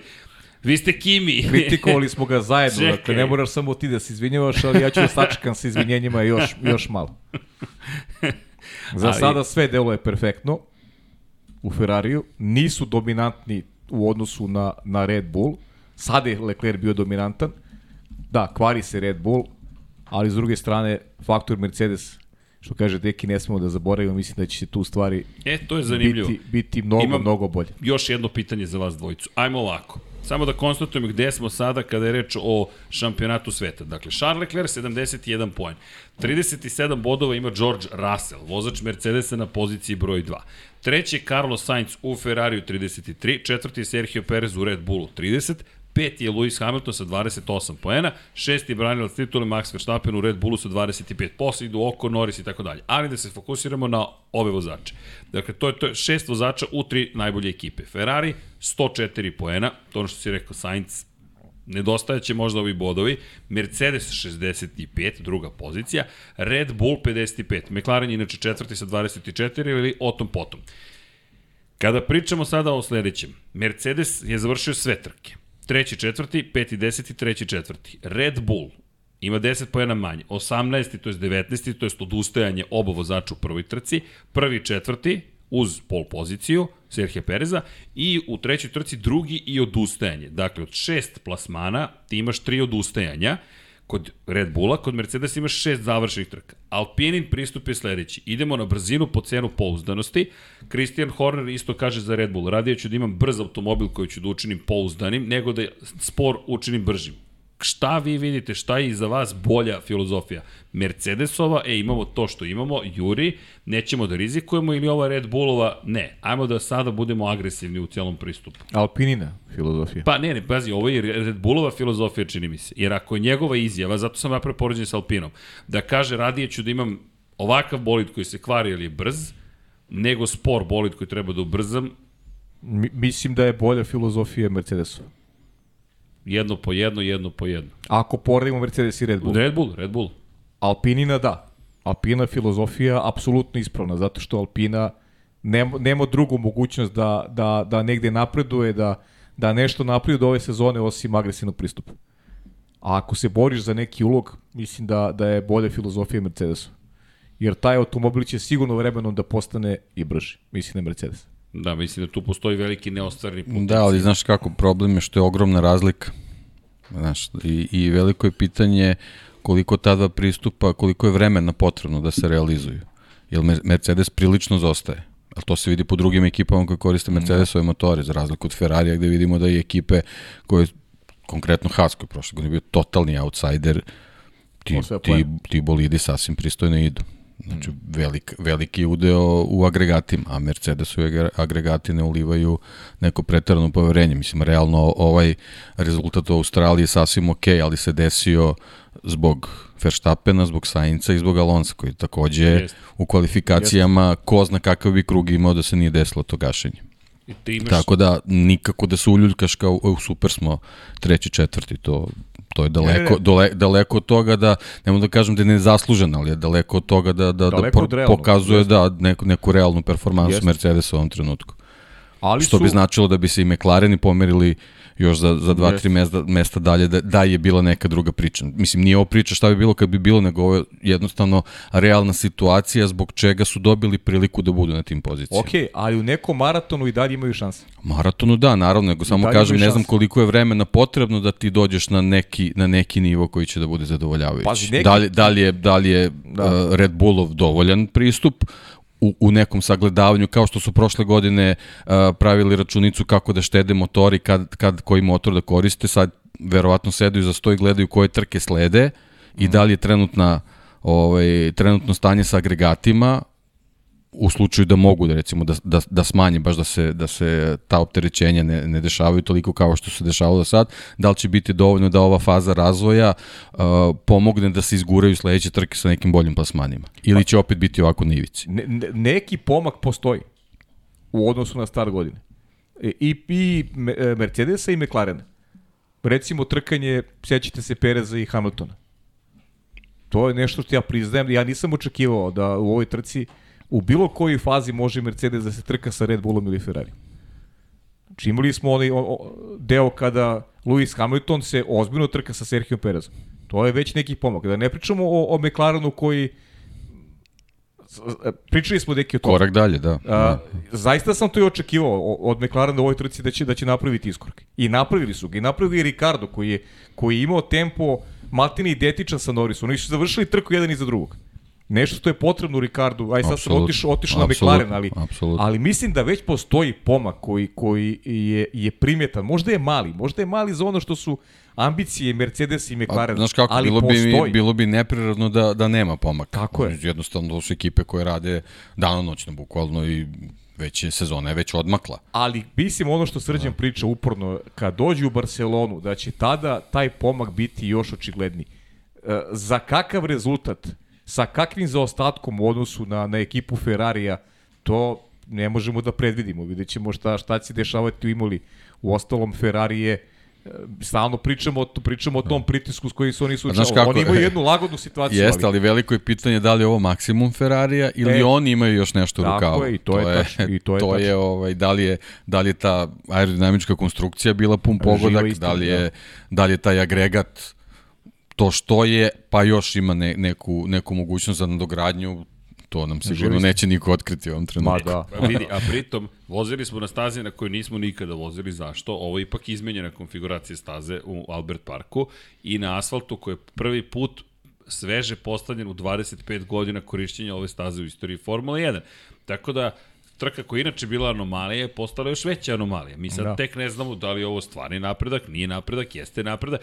Vi ste Kimi. (laughs) Kritikovali smo ga zajedno, Čekaj. dakle ne moraš samo ti da se izvinjavaš, ali ja ću da sačekam sa izvinjenjima još, još malo. (laughs) Za ali... sada sve deluje perfektno u Ferrariju, nisu dominantni u odnosu na, na Red Bull, sada je Leclerc bio dominantan, da, kvari se Red Bull, ali s druge strane, faktor Mercedes što kaže Deki, ne smemo da zaboravimo, mislim da će se tu stvari e, to je zanimljivo. biti, biti mnogo, Imam mnogo bolje. Još jedno pitanje za vas dvojicu. Ajmo ovako. Samo da konstatujemo gde smo sada kada je reč o šampionatu sveta. Dakle, Charles Leclerc 71 poen. 37 bodova ima George Russell, vozač Mercedesa na poziciji broj 2. Treći je Carlos Sainz u Ferrariju 33, četvrti je Sergio Perez u Red Bullu 30, peti je Lewis Hamilton sa 28 poena, šesti je branilac titule Max Verstappen u Red Bullu sa 25, posle idu Oko, Norris i tako dalje. Ali da se fokusiramo na ove vozače. Dakle, to je, to je šest vozača u tri najbolje ekipe. Ferrari 104 poena, to ono što si rekao Sainz, nedostajaće možda ovi bodovi, Mercedes 65, druga pozicija, Red Bull 55, McLaren inače četvrti sa 24 ili o tom potom. Kada pričamo sada o sledećem, Mercedes je završio sve trke. Treći, četvrti, peti, deseti, treći, četvrti. Red Bull ima 10 pojena manje. 18. to je 19. to je odustajanje oba vozača u prvoj trci. Prvi, četvrti, uz pol poziciju Serhije Pereza i u trećoj trci drugi i odustajanje. Dakle, od šest plasmana ti imaš tri odustajanja kod Red Bulla, kod Mercedes imaš šest završenih trka. Alpinin pristup je sledeći. Idemo na brzinu po cenu pouzdanosti. Christian Horner isto kaže za Red Bull. Radije ću da imam brz automobil koji ću da učinim pouzdanim, nego da spor učinim bržim šta vi vidite, šta je za vas bolja filozofija? Mercedesova, e, imamo to što imamo, Juri, nećemo da rizikujemo ili ova Red Bullova, ne. Ajmo da sada budemo agresivni u cijelom pristupu. Alpinina filozofija. Pa ne, ne, pazi, ovo je Red Bullova filozofija, čini mi se. Jer ako je njegova izjava, zato sam napravio poređenje sa Alpinom, da kaže radije ću da imam ovakav bolid koji se kvari ili je brz, nego spor bolid koji treba da ubrzam, Mi, mislim da je bolja filozofija Mercedesova. Jedno po jedno, jedno po jedno. Ako poredimo Mercedes i Red Bull. Red Bull, Red Bull. Alpinina da. Alpina filozofija apsolutno ispravna, zato što Alpina nema, nema drugu mogućnost da, da, da negde napreduje, da, da nešto napreduje ove sezone osim agresivnog pristupa. A ako se boriš za neki ulog, mislim da, da je bolja filozofija Mercedesa. Jer taj automobil će sigurno vremenom da postane i brži. Mislim da je Mercedes. Da, mislim da tu postoji veliki neostvarni potencijal. Da, ali znaš kako, problem je što je ogromna razlika. Znaš, i, i veliko je pitanje koliko ta dva pristupa, koliko je vremena potrebno da se realizuju. Jer Mercedes prilično zostaje. Ali to se vidi po drugim ekipama koji koriste da. Mercedesove da. motore, za razliku od Ferrarija gde vidimo da i ekipe koje, konkretno Haas koji je prošle godine bio totalni outsider, ti, ti, ti bolidi sasvim pristojno idu. Znači, velik, veliki udeo u agregatima, a Mercedesu agregati ne ulivaju neko pretarano poverenje. Mislim, realno ovaj rezultat u Australiji je sasvim ok, ali se desio zbog Verstappena, zbog Sainca i zbog Alonsa, koji takođe Jest. u kvalifikacijama Jest. ko zna kakav bi krug imao da se nije desilo to gašenje. I ti imaš... Tako da, nikako da se uljuljkaš kao, u, super smo treći, četvrti, to To je daleko, ne, ne. Dole, daleko od toga da, nemo da kažem da je nezaslužen, ali je daleko od toga da, da, da por, pokazuje da neku, neku realnu performansu Mercedes u ovom trenutku. Ali što su, bi značilo da bi se i McLareni pomerili još za, za dva, tri mesta, mesta dalje, da, da je bila neka druga priča. Mislim, nije ovo priča šta bi bilo kad bi bilo, nego ovo je jednostavno realna situacija zbog čega su dobili priliku da budu na tim pozicijama. Ok, ali u nekom maratonu i dalje imaju šanse. Maratonu da, naravno, nego samo kažem, ne znam koliko je vremena potrebno da ti dođeš na neki, na neki nivo koji će da bude zadovoljavajući. Pazi, neki- Da li, da li je, da li je da. uh, Red Bullov dovoljan pristup, u, u nekom sagledavanju, kao što su prošle godine uh, pravili računicu kako da štede motori, kad, kad koji motor da koriste, sad verovatno sedaju za sto i gledaju koje trke slede i da li je trenutna, ovaj, trenutno stanje sa agregatima u slučaju da mogu da recimo da, da, da smanje baš da se da se ta opterećenja ne, ne dešavaju toliko kao što se dešavalo do sad, da li će biti dovoljno da ova faza razvoja uh, pomogne da se izguraju sledeće trke sa nekim boljim plasmanima ili će opet biti ovako na ivici. Ne, ne, neki pomak postoji u odnosu na start godine. E, I, i e, Mercedesa i McLarena. Recimo trkanje, sjećate se Pereza i Hamiltona. To je nešto što ja priznajem, ja nisam očekivao da u ovoj trci u bilo kojoj fazi može Mercedes da se trka sa Red Bullom ili Ferrari. Znači imali smo onaj deo kada Lewis Hamilton se ozbiljno trka sa Sergio Perezom. To je već neki pomak. Da ne pričamo o, o McLarenu koji pričali smo neki o tome. Korak dalje, da. A, zaista sam to i očekivao od McLarena u ovoj trci da će da će napraviti iskorak. I napravili su ga. I napravili i Ricardo koji je koji je imao tempo maltene identičan sa Norrisom. Oni su završili trku jedan iza drugog. Nešto što je potrebno Ricardu. Aj sad sam otišao otišao na McLaren, ali ali mislim da već postoji pomak koji koji je je primjetan. Možda je mali, možda je mali za ono što su ambicije Mercedes i McLaren. A, znaš kako, ali bilo bi, postoji. mi, bilo bi neprirodno da, da nema pomaka. Tako je. Jednostavno, su ekipe koje rade danonoćno, bukvalno, i već je sezona je već odmakla. Ali mislim ono što Srđan priča uporno, kad dođe u Barcelonu, da će tada taj pomak biti još očigledniji. E, za kakav rezultat, sa kakvim zaostatkom u odnosu na, na ekipu Ferrarija, to ne možemo da predvidimo. Vidjet ćemo šta, šta će se dešavati u Imoli. U ostalom, Ferrari je e, stalno pričamo, to- pričamo o tom pritisku s kojim su oni sučali. kako- Oni imaju (laughs) jednu lagodnu situaciju. Jeste, ali veliko je pitanje da li je ovo maksimum Ferrarija ili E, oni imaju još nešto u tako rukavu. je, i to je tačno, i to je (laughs) tačno. je ovaj, da li je, da li je ta aerodinamička konstrukcija bila pun pogodak, istina, da li je, da li je taj agregat to što je, pa još ima ne, neku, neku mogućnost za nadogradnju, to nam sigurno neće niko otkriti u ovom Ma trenutku. da. Pa vidi, a pritom, vozili smo na stazi na kojoj nismo nikada vozili. Zašto? Ovo je ipak izmenjena konfiguracija staze u Albert Parku i na asfaltu koji je prvi put sveže postavljen u 25 godina korišćenja ove staze u istoriji Formule 1. Tako da, trka koja je inače bila anomalija je postala još veća anomalija. Mi sad Da. da. tek ne znamo da li je ovo stvarni napredak, nije napredak, jeste napredak.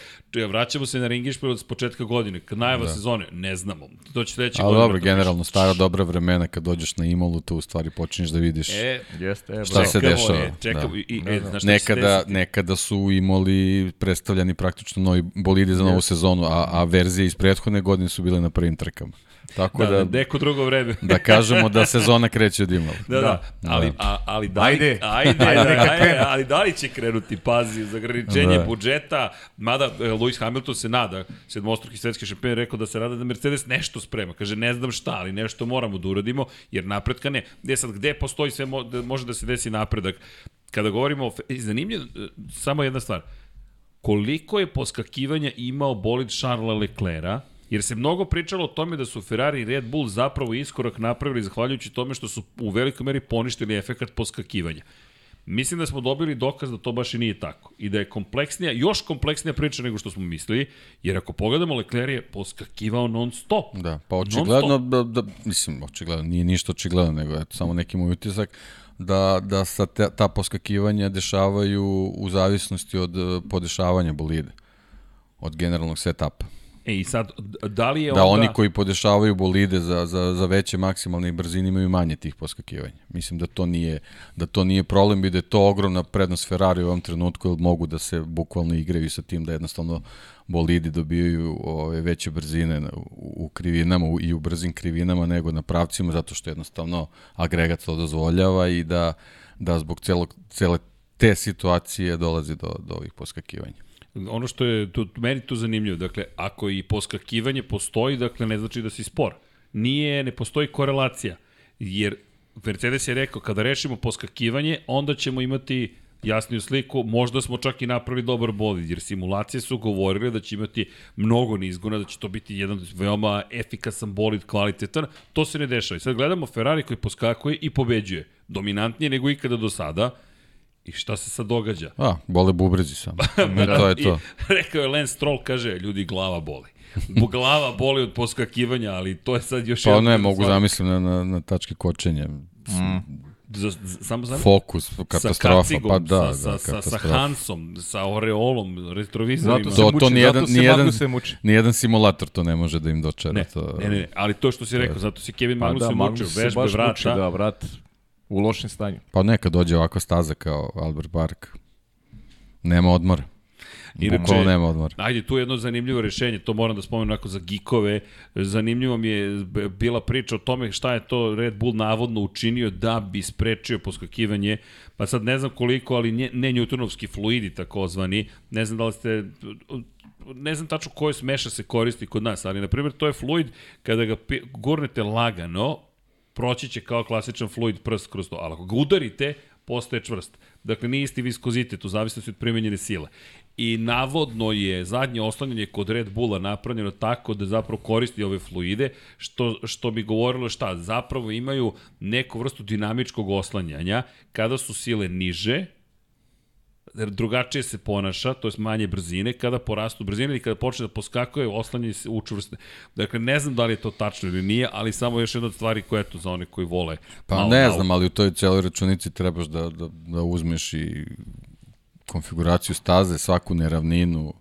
Vraćamo se na Ringišpil od početka godine, kad najava da. sezone, ne znamo. To će sledeće Ali godine. dobro, da generalno, stara dobra vremena kad dođeš na Imolu, to u stvari počinješ da vidiš E, Jeste, e, Šta se dešava, E, čekamo, da. i, e, znaš će se nekada, nekada su imali predstavljani praktično novi bolidi za novu sezonu, a, a verzije iz prethodne godine su bile na prvim trkama. Tako Da, da, da, da, neko drugo vreme. da kažemo da (laughs) sezona kreće od Imola. Da, da, ali, Da. a, ali da li, Ajde. ajde, Ajde, ajde, neka ajde, krene. ali da li će krenuti, pazi, za ograničenje Da. budžeta, mada e, Lewis Hamilton se nada, sedmostruki svetski šampion rekao da se rada da Mercedes nešto sprema, kaže ne znam šta, ali nešto moramo da uradimo, jer napretka ne. Gde sad, gde postoji sve, mo, da može da se desi napredak? Kada govorimo o, fe- zanimljivo, e, samo jedna stvar, koliko je poskakivanja imao bolid Charlesa Leclerca, jer se mnogo pričalo o tome da su Ferrari i Red Bull zapravo iskorak napravili zahvaljujući tome što su u velikoj meri poništili efekat poskakivanja. Mislim da smo dobili dokaz da to baš i nije tako. I da je kompleksnija, još kompleksnija priča nego što smo mislili, jer ako pogledamo, Leclerc je poskakivao non stop. Da, pa očigledno, da, da, mislim, očigledno, nije ništa očigledno, nego eto, samo neki moj utisak, da, da sa te, ta poskakivanja dešavaju u zavisnosti od eh, podešavanja bolide, od generalnog setapa. E i sad, da li je Da onda... oni koji podešavaju bolide za, za, za veće maksimalne brzine imaju manje tih poskakivanja. Mislim da to nije, da to nije problem i da je to ogromna prednost Ferrari u ovom trenutku, jer mogu da se bukvalno igraju sa tim da jednostavno bolidi dobijaju ove, veće brzine u, u krivinama u- i u brzim krivinama nego na pravcima, zato što jednostavno agregat to dozvoljava i da, da zbog celog, cele te situacije dolazi do, do ovih poskakivanja. Ono što je tu, meni tu zanimljivo, dakle, ako i poskakivanje postoji, dakle, ne znači da si spor. Nije, ne postoji korelacija, jer Mercedes je rekao, kada rešimo poskakivanje, onda ćemo imati jasniju sliku, možda smo čak i napravili dobar bolid, jer simulacije su govorile da će imati mnogo nizgona, da će to biti jedan veoma efikasan bolid, kvalitetan, to se ne dešava. I sad gledamo Ferrari koji poskakuje i pobeđuje, dominantnije nego ikada do sada, I šta se sad događa? A, bole bubrezi samo. I (laughs) to je to. I, (laughs) rekao je Lance Stroll, kaže, ljudi, glava boli. (laughs) glava boli od poskakivanja, ali to je sad još pa ne, mogu zamislim na, na, na tačke kočenja. Mm za, za, samo za Fokus, katastrofa, sa pa da, sa, da, sa, sa Hansom, sa Oreolom, retrovizorima. Zato se to, to nijedan, nijedan, nijedan simulator to ne može da im dočera. Ne, to, ne, ne, ali to što si rekao, zato se Kevin pa Magnus da, mučio, vežbe vrata. Muči, da, vrat u lošem stanju. Pa neka dođe ovako staza kao Albert Bark. Nema odmora. Inače, nema odmor. Ajde, tu je jedno zanimljivo rešenje, to moram da spomenem onako za gikove. Zanimljivo mi je bila priča o tome šta je to Red Bull navodno učinio da bi sprečio poskakivanje. Pa sad ne znam koliko, ali ne, ne newtonovski fluidi takozvani. Ne znam da li ste ne znam tačno koje smeša se koristi kod nas, ali na primjer to je fluid kada ga gurnete lagano, proći će kao klasičan fluid prst kroz to, ali ako ga udarite, postaje čvrst. Dakle, nije isti viskozitet u zavisnosti od primenjene sile i navodno je zadnje oslanjanje kod Red Bulla napravljeno tako da zapravo koristi ove fluide, što, što bi govorilo šta, zapravo imaju neku vrstu dinamičkog oslanjanja, kada su sile niže, drugačije se ponaša, to je manje brzine, kada porastu brzine i kada počne da poskakuje, oslanjanje se učvrste. Dakle, ne znam da li je to tačno ili nije, ali samo još jedna od stvari koja je to za one koji vole. Pa malo, ne malo. znam, ali u toj celoj računici trebaš da, da, da uzmeš i konfiguraciju staze, svaku neravninu,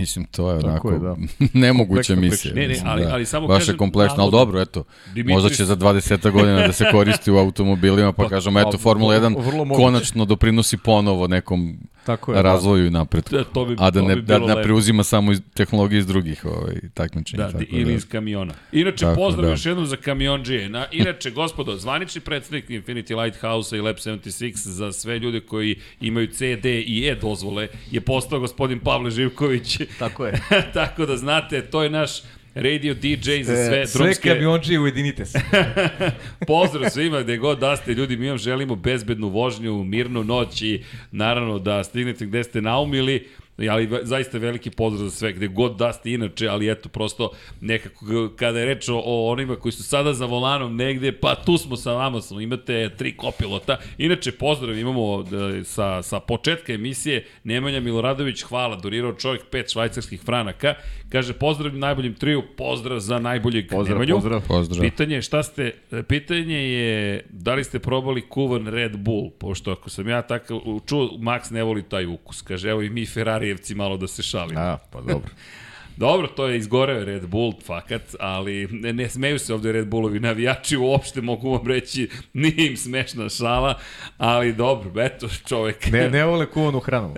Mislim, to je onako je, da. (laughs) nemoguća misija. Ne, ne, ali, da. ali samo Baš kažem, je kompleksno, ali dobro, eto, Dimitris... možda će za 20 godina da se koristi u automobilima, pa, pa kažemo, eto, Formula 1 konačno doprinosi ponovo nekom Tako je, da. razvoju da. i napretku. Da, to bi, a da ne, bi da, da preuzima samo iz tehnologije iz drugih ovaj, takmičenja. Da, tako ili da. iz kamiona. Inače, tako, pozdrav da. još jednom za kamion G. Na, inače, gospodo, zvanični predstavnik Infinity Lighthouse i Lab 76 za sve ljude koji imaju CD i E dozvole je postao gospodin Pavle Živković. Tako je. (laughs) tako da znate, to je naš radio DJ za sve sve drumske... Sve kamionđi ujedinite se. (laughs) Pozdrav svima gde god da ste, ljudi, mi vam želimo bezbednu vožnju, mirnu noć i naravno da stignete gde ste naumili ali zaista veliki pozdrav za sve, gde god da ste inače, ali eto, prosto nekako kada je reč o onima koji su sada za volanom negde, pa tu smo sa vama, smo, imate tri kopilota. Inače, pozdrav imamo da, sa, sa početka emisije, Nemanja Miloradović, hvala, donirao čovjek pet švajcarskih franaka, kaže pozdrav najboljim triju, pozdrav za najboljeg pozdrav, Nemanju. Pozdrav, pozdrav. Pitanje je šta ste, pitanje je da li ste probali kuvan Red Bull, pošto ako sam ja tako čuo, Max ne voli taj ukus, kaže evo i mi Ferrari Marijevci malo da se šalimo. A, pa dobro. (laughs) Dobro, to je izgoreo Red Bull, fakat, ali ne, ne smeju se ovde Red Bullovi navijači, uopšte mogu vam reći, nije im smešna šala, ali dobro, eto čovek. Ne, ne vole kuvanu hranu.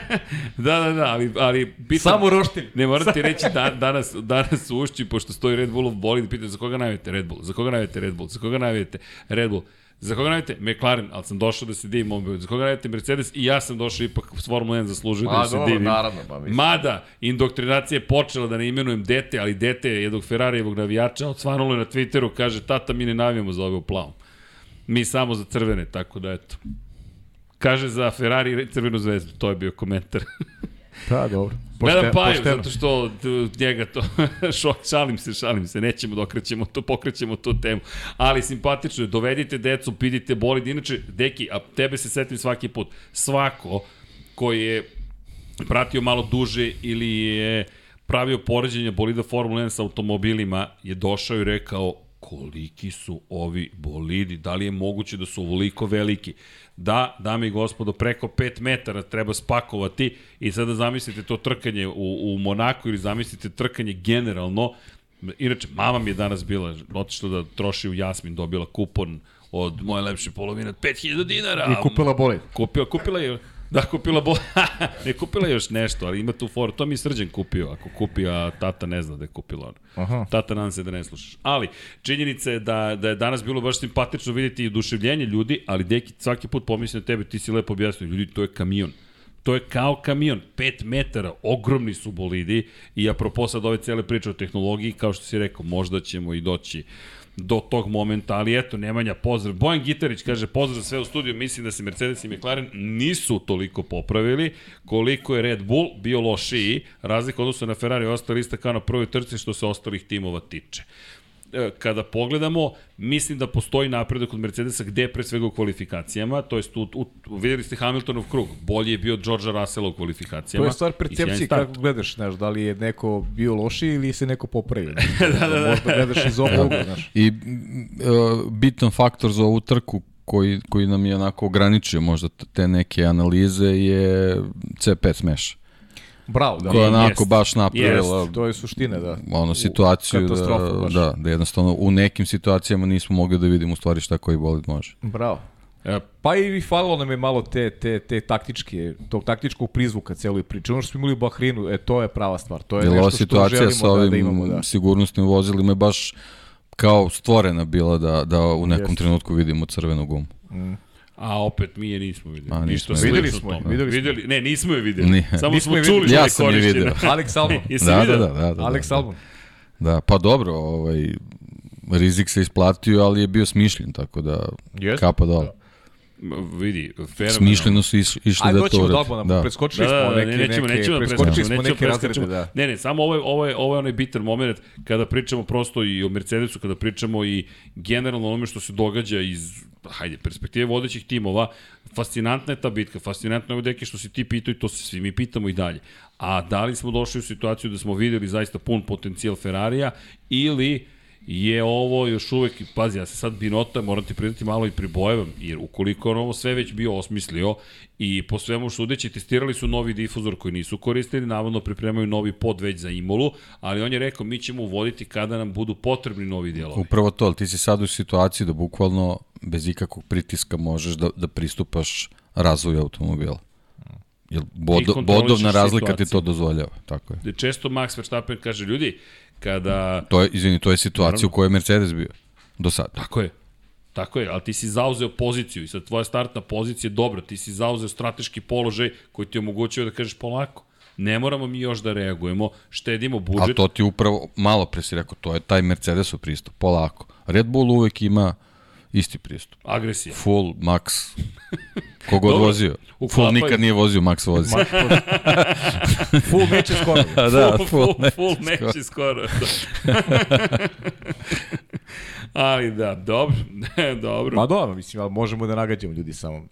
(laughs) da, da, da, ali, ali pitam, Samo roštilj. Ne morate reći da, danas, danas u ušći, pošto stoji Red Bullov bolid, pitam za koga najavite Red Bull, za koga najavite Red Bull, za koga najavite Red Bull. Za koga najavite? McLaren, ali sam došao da se divim ovom. Za koga najavite Mercedes? I ja sam došao ipak s Formula 1 zaslužio da se divim. naravno, pa mislim. Mada, indoktrinacija je počela da ne imenujem dete, ali dete jednog Ferrarijevog navijača odsvanulo je na Twitteru, kaže, tata, mi ne navijamo za ove u plavom. Mi samo za crvene, tako da eto. Kaže za Ferrari crvenu zvezdu, to je bio komentar. (laughs) Da, dobro. Pošte, Gledam Paju, pošteno. zato što njega to, (laughs) šok, šalim se, šalim se, nećemo da to, pokrećemo tu temu. Ali simpatično je, dovedite decu, pidite bolid. Inače, deki, a tebe se setim svaki put. Svako koji je pratio malo duže ili je pravio poređenje bolida Formula 1 sa automobilima, je došao i rekao koliki su ovi bolidi, da li je moguće da su ovoliko veliki. Da, dame i gospodo, preko 5 metara treba spakovati i sada zamislite to trkanje u, u Monaku ili zamislite trkanje generalno. Inače, mama mi je danas bila, otišla da troši u Jasmin, dobila kupon od moje lepše polovine 5000 dinara. I kupila bolid. Kupila, kupila je Da, kupila bo... (laughs) ne kupila još nešto, ali ima tu foru. To mi srđan kupio. Ako kupi, a tata ne zna da je kupila ono. Aha. Tata nadam se da ne slušaš. Ali, činjenica je da, da je danas bilo baš simpatično vidjeti i oduševljenje ljudi, ali deki svaki put pomisli na tebe, ti si lepo objasnio, ljudi, to je kamion. To je kao kamion, 5 metara, ogromni su bolidi i apropo sad ove cele priče o tehnologiji, kao što si rekao, možda ćemo i doći do tog momenta, ali eto, Nemanja, pozdrav. Bojan Gitarić kaže, pozdrav sve u studiju, mislim da se Mercedes i McLaren nisu toliko popravili, koliko je Red Bull bio lošiji, razlika odnosno na Ferrari ostali ista kao na prvoj trci što se ostalih timova tiče. E, kada pogledamo, mislim da postoji napredak od Mercedesa gde pre svega u kvalifikacijama, to jest u, u, videli ste Hamiltonov krug, bolje je bio George Russell u kvalifikacijama. To je stvar percepcije kako gledaš, znaš, da li je neko bio loši ili se neko popravio. (laughs) da, da, da. Možda gledaš iz ovog ugla, znaš. I uh, bitan faktor za ovu trku koji, koji nam je onako ograničio možda te neke analize je C5 smeša. Bravo, da. Koja je onako jest. baš napravila... Jest. To je suština, da. Ono, situaciju da, baš. da, da jednostavno u nekim situacijama nismo mogli da vidimo u stvari šta koji bolid može. Bravo. E, pa i falilo nam je malo te, te, te taktičke, tog taktičkog prizvuka celoj priče. Ono što smo imali u Bahrinu, e, to je prava stvar. To je Jel, nešto što želimo sa ovim da, da imamo. Da. sigurnosnim vozilima je baš kao stvorena bila da, da u nekom Jest. trenutku vidimo crvenu gumu. Mm. A opet mi je nismo videli. A, nismo videli smo je. Videli, smo. videli, ne, nismo je videli. Nije. Samo nismo smo čuli ja sam je vidio. (laughs) Alex Albon. Jesi da, da, da, da, da, Alex da. Albon. Da, pa dobro, ovaj, rizik se isplatio, ali je bio smišljen, tako da yes. kapa dole. Da vidi, fenomenalno. Smišljeno su iš, išli Ajde, da to uradi. Ajde, da. preskočili smo da, da, neke, nećemo, neke, nećemo, preskočili smo neke razrede, da. Ne, ne, samo ovo je, ovo je, ovo je onaj bitan moment kada pričamo prosto i o Mercedesu, kada pričamo i generalno onome što se događa iz hajde, perspektive vodećih timova, fascinantna je ta bitka, fascinantno je deke što si ti pitao i to se svi mi pitamo i dalje. A da li smo došli u situaciju da smo videli zaista pun potencijal Ferrarija ili je ovo još uvek, pazi, ja se sad Binota, moram ti priznati, malo i pribojevam, jer ukoliko on ovo sve već bio osmislio i po svemu sudeći testirali su novi difuzor koji nisu koristili, navodno pripremaju novi pod već za Imolu, ali on je rekao mi ćemo uvoditi kada nam budu potrebni novi dijelovi. Upravo to, ali ti si sad u situaciji da bukvalno bez ikakvog pritiska možeš da, da pristupaš razvoju automobila. Jer bod, bodovna razlika situacije. ti to dozvoljava. Tako je. Često Max Verstappen kaže, ljudi, kada... To je, izvini, to je situacija Naravno. u kojoj je Mercedes bio do sada. Tako je. Tako je, ali ti si zauzeo poziciju i sad tvoja startna pozicija je dobra, ti si zauzeo strateški položaj koji ti omogućuje da kažeš polako. Ne moramo mi još da reagujemo, štedimo budžet. A to ti upravo, malo pre si rekao, to je taj Mercedesov pristup, polako. Red Bull uvek ima isti pristup. Agresija. Full, max. Kogod Dobro, vozio. Full nikad nije vozio, max vozi. Max (laughs) full meče skoro. A da, full, full, full, full meče skoro. (laughs) ali da, dobro. (laughs) dobro. Ma dobro, mislim, ali možemo da nagađamo ljudi samo.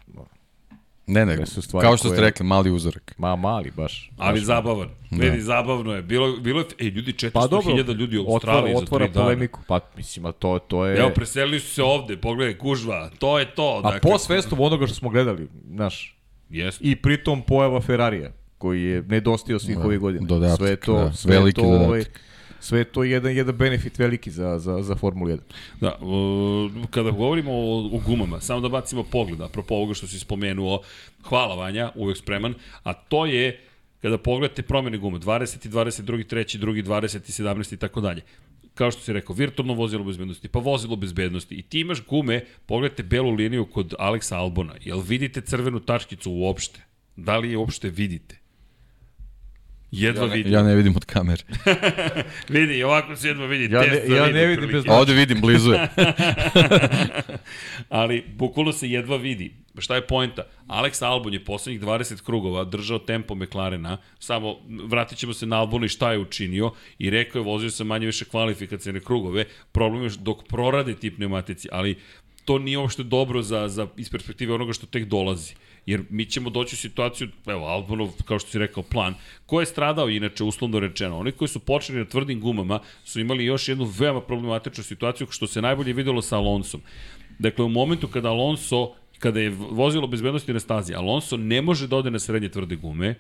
Ne, ne, kao što koje... ste rekli, mali uzorak. Ma, mali, baš. Ali baš zabavan. Da. Vidi, zabavno je. Bilo, bilo je, ej, ljudi, 400.000 pa, dobro, ljudi u Australiji otvara, za 3 dana. polemiku, pa, mislim, a to, to je... Evo, preselili su se ovde, pogledaj, kužva, to je to. A dakle, po svestom onoga što smo gledali, znaš, Jest. I pritom pojava Ferrarija, koji je nedostio svih da, ovih godina. Dodatak, sve to, da, sve veliki to, dodatak. Sve to jedan, jedan benefit veliki za, za, za Formulu 1. Da, kada govorimo o, o gumama, samo da bacimo pogled, apropo ovoga što si spomenuo, hvala Vanja, uvek spreman, a to je kada pogledate promene gume, 20. 22. 3. 2. 20. 17. i tako dalje kao što si rekao, virtualno vozilo bezbednosti, pa vozilo bezbednosti i ti imaš gume, pogledajte belu liniju kod Aleksa Albona, jel vidite crvenu tačkicu uopšte? Da li je uopšte vidite? Jedva ja ne, vidim. Ja ne vidim od kamere. (laughs) vidi, ovako se jedva vidi. Ja ne, ja ne vidim bez Ovde vidim, blizu je. (laughs) Ali, bukvalno se jedva vidi. Šta je poenta? Alex Albon je poslednjih 20 krugova držao tempo McLarena, samo vratit ćemo se na Albona i šta je učinio i rekao je vozio sam manje više kvalifikacijne krugove, problem je dok prorade ti pneumatici, ali to nije uopšte dobro za, za, iz perspektive onoga što tek dolazi. Jer mi ćemo doći u situaciju, evo, Albonov, kao što si rekao, plan, ko je stradao, inače, uslovno rečeno, oni koji su počeli na tvrdim gumama su imali još jednu veoma problematičnu situaciju, što se najbolje videlo sa Alonsom. Dakle, u momentu kada Alonso, kada je vozilo bezbednosti na stazi, Alonso ne može da ode na srednje tvrde gume,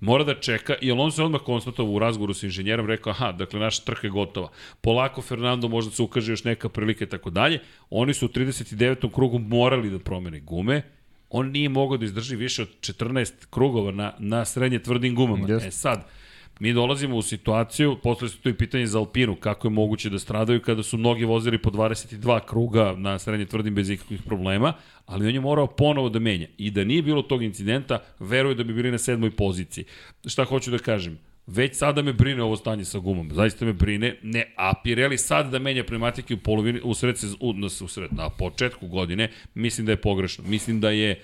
mora da čeka i Alonso je odmah konstatovao u razgovoru sa inženjerom, rekao, aha, dakle, naša trka je gotova. Polako, Fernando, možda se ukaže još neka prilika i tako dalje. Oni su u 39. krugu morali da promene gume, on nije mogao da izdrži više od 14 krugova na, na srednje tvrdim gumama. Yes. E sad, mi dolazimo u situaciju, posle su tu i pitanje za Alpinu, kako je moguće da stradaju kada su mnogi vozili po 22 kruga na srednje tvrdim bez ikakvih problema, ali on je morao ponovo da menja. I da nije bilo tog incidenta, veruje da bi bili na sedmoj poziciji. Šta hoću da kažem? Već sada me brine ovo stanje sa gumom. Zaista me brine. Ne, a Pirelli sad da menja pneumatike u polovini, u sred, u, u sred, na početku godine, mislim da je pogrešno. Mislim da je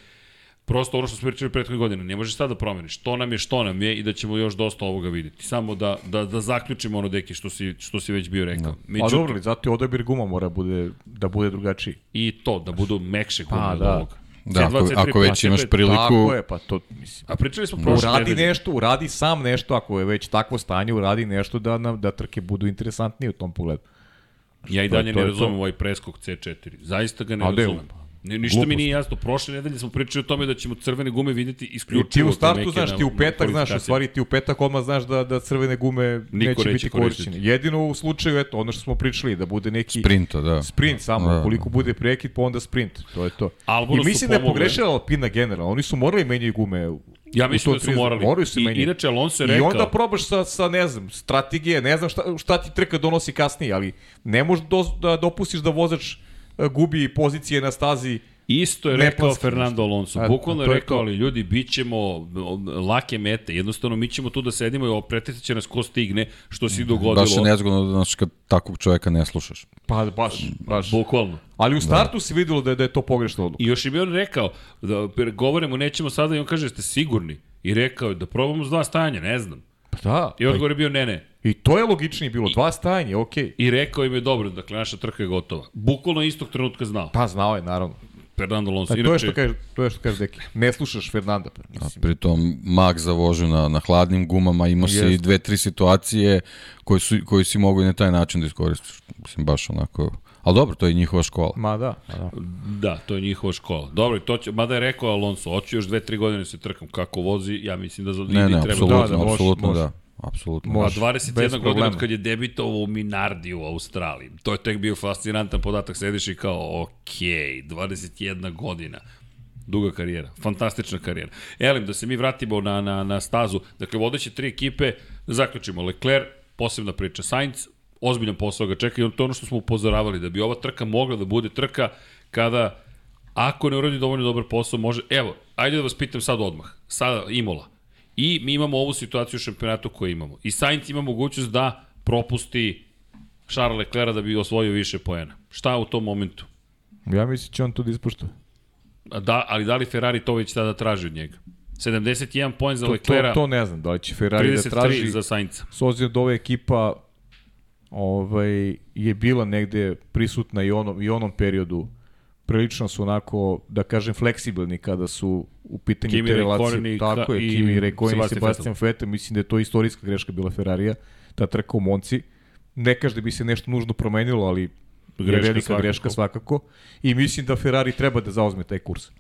prosto ono što smo pričali prethodne godine, ne možeš sad da promeniš. To nam je što nam je i da ćemo još dosta ovoga videti. Samo da, da, da zaključimo ono deki što si, što si već bio rekao. Da. Međutim, pa dobro, zato je odabir guma mora bude, da bude drugačiji. I to, da budu mekše gume pa, od da. ovoga. Da, ako, ako već imaš priliku... Tako je, pa to, mislim... A pričali smo prošle Uradi nedelje. nešto, uradi sam nešto, ako je već takvo stanje, uradi nešto da, nam, da trke budu interesantnije u tom pogledu. Ja i dalje to ne razumem to. ovaj preskok C4. Zaista ga ne razumem. Ne, ništa mi Glupost. nije jasno. Prošle nedelje smo pričali o tome da ćemo crvene gume videti I isključivo. ti u startu znaš, na- ti u petak znaš, u stvari ti u petak odmah znaš da, da crvene gume Niko neće biti korišćene. Jedino u slučaju, eto, ono što smo pričali, da bude neki Sprinta, da. sprint samo, Da. koliko bude prekid, pa onda sprint. To je to. Albonu I mislim da je pogrešila Alpina generalno. Oni su morali menjaju gume Ja mislim da su 30. morali. Moraju se I, menjati. inače, Alonso je I rekao... onda probaš sa, sa, ne znam, strategije, ne znam šta, šta ti trka donosi kasnije, ali ne možeš do, da dopustiš da vozač gubi pozicije na stazi Isto je Ne rekao planski Fernando Alonso. A, Bukvalno je rekao, ali ljudi, bit ćemo lake mete. Jednostavno, mi ćemo tu da sedimo i pretjecat će nas ko stigne, što se i dogodilo. Baš je nezgodno znaš, kad takvog čoveka ne slušaš. Pa baš, baš. Bukvalno. Ali u startu se videlo da je, da je to pogrešna odluka. I još je bi on rekao, da govorimo, nećemo sada, i on kaže, ste sigurni? I rekao je da probamo s dva stajanja, ne znam. Pa da. I odgovor je bio, ne, ne. I to je logičnije bilo, dva stajanja, okej. I rekao im je dobro, dakle, naša trka je gotova. Bukvalno istog trenutka znao. Pa znao je, naravno. Fernando Alonso. Pa, to je što kaže, to je što kaže Deki. Ne slušaš Fernanda, pa, A mislim. pritom Max za vožnju na, na hladnim gumama, imao se i dve, tri situacije koje, su, koje si mogu i na taj način da iskoristiš. Mislim, baš onako... Ali dobro, to je njihova škola. Ma da, ma da. Da, to je njihova škola. Dobro, to će, mada je rekao Alonso, hoću još dve, tri godine da se trkam kako vozi, ja mislim da za Ne, ne, treba apsolutno, Da, da, može, apsolutno može. da. Apsolutno. Može. 21 bez godina od kad je debitovao u Minardi u Australiji. To je tek bio fascinantan podatak. Sediš i kao, ok, 21 godina. Duga karijera, fantastična karijera. Elim, da se mi vratimo na, na, na stazu. Dakle, vodeće tri ekipe, da zaključimo. Leclerc, posebna priča. Sainz, ozbiljan posao ga čeka i to ono što smo upozoravali, da bi ova trka mogla da bude trka kada, ako ne uradi dovoljno dobar posao, može... Evo, ajde da vas pitam sad odmah. Sada, Imola. I mi imamo ovu situaciju u šampionatu koju imamo. I Sainz ima mogućnost da propusti Charles Leclerca da bi osvojio više poena. Šta u tom momentu? Ja mislim će on to da ispušta. Da, ali da li Ferrari to već tada traži od njega? 71 poen za To, to, Leclerca, to ne znam, da li će Ferrari da 33 traži, za Sainca. s obzirom da ova ekipa ovaj, je bila negde prisutna i onom, i onom periodu prilično su onako, da kažem, fleksibilni kada su u pitanju Kimi te relacije. Raikkonen i Tako je, i Kimi Rekonin i Sebastian Vettel. Mislim da je to istorijska greška bila Ferrarija, ta trka u Monci. Ne kaže da bi se nešto nužno promenilo, ali greška je velika svakako. greška svakako. I mislim da Ferrari treba da zauzme taj kurs.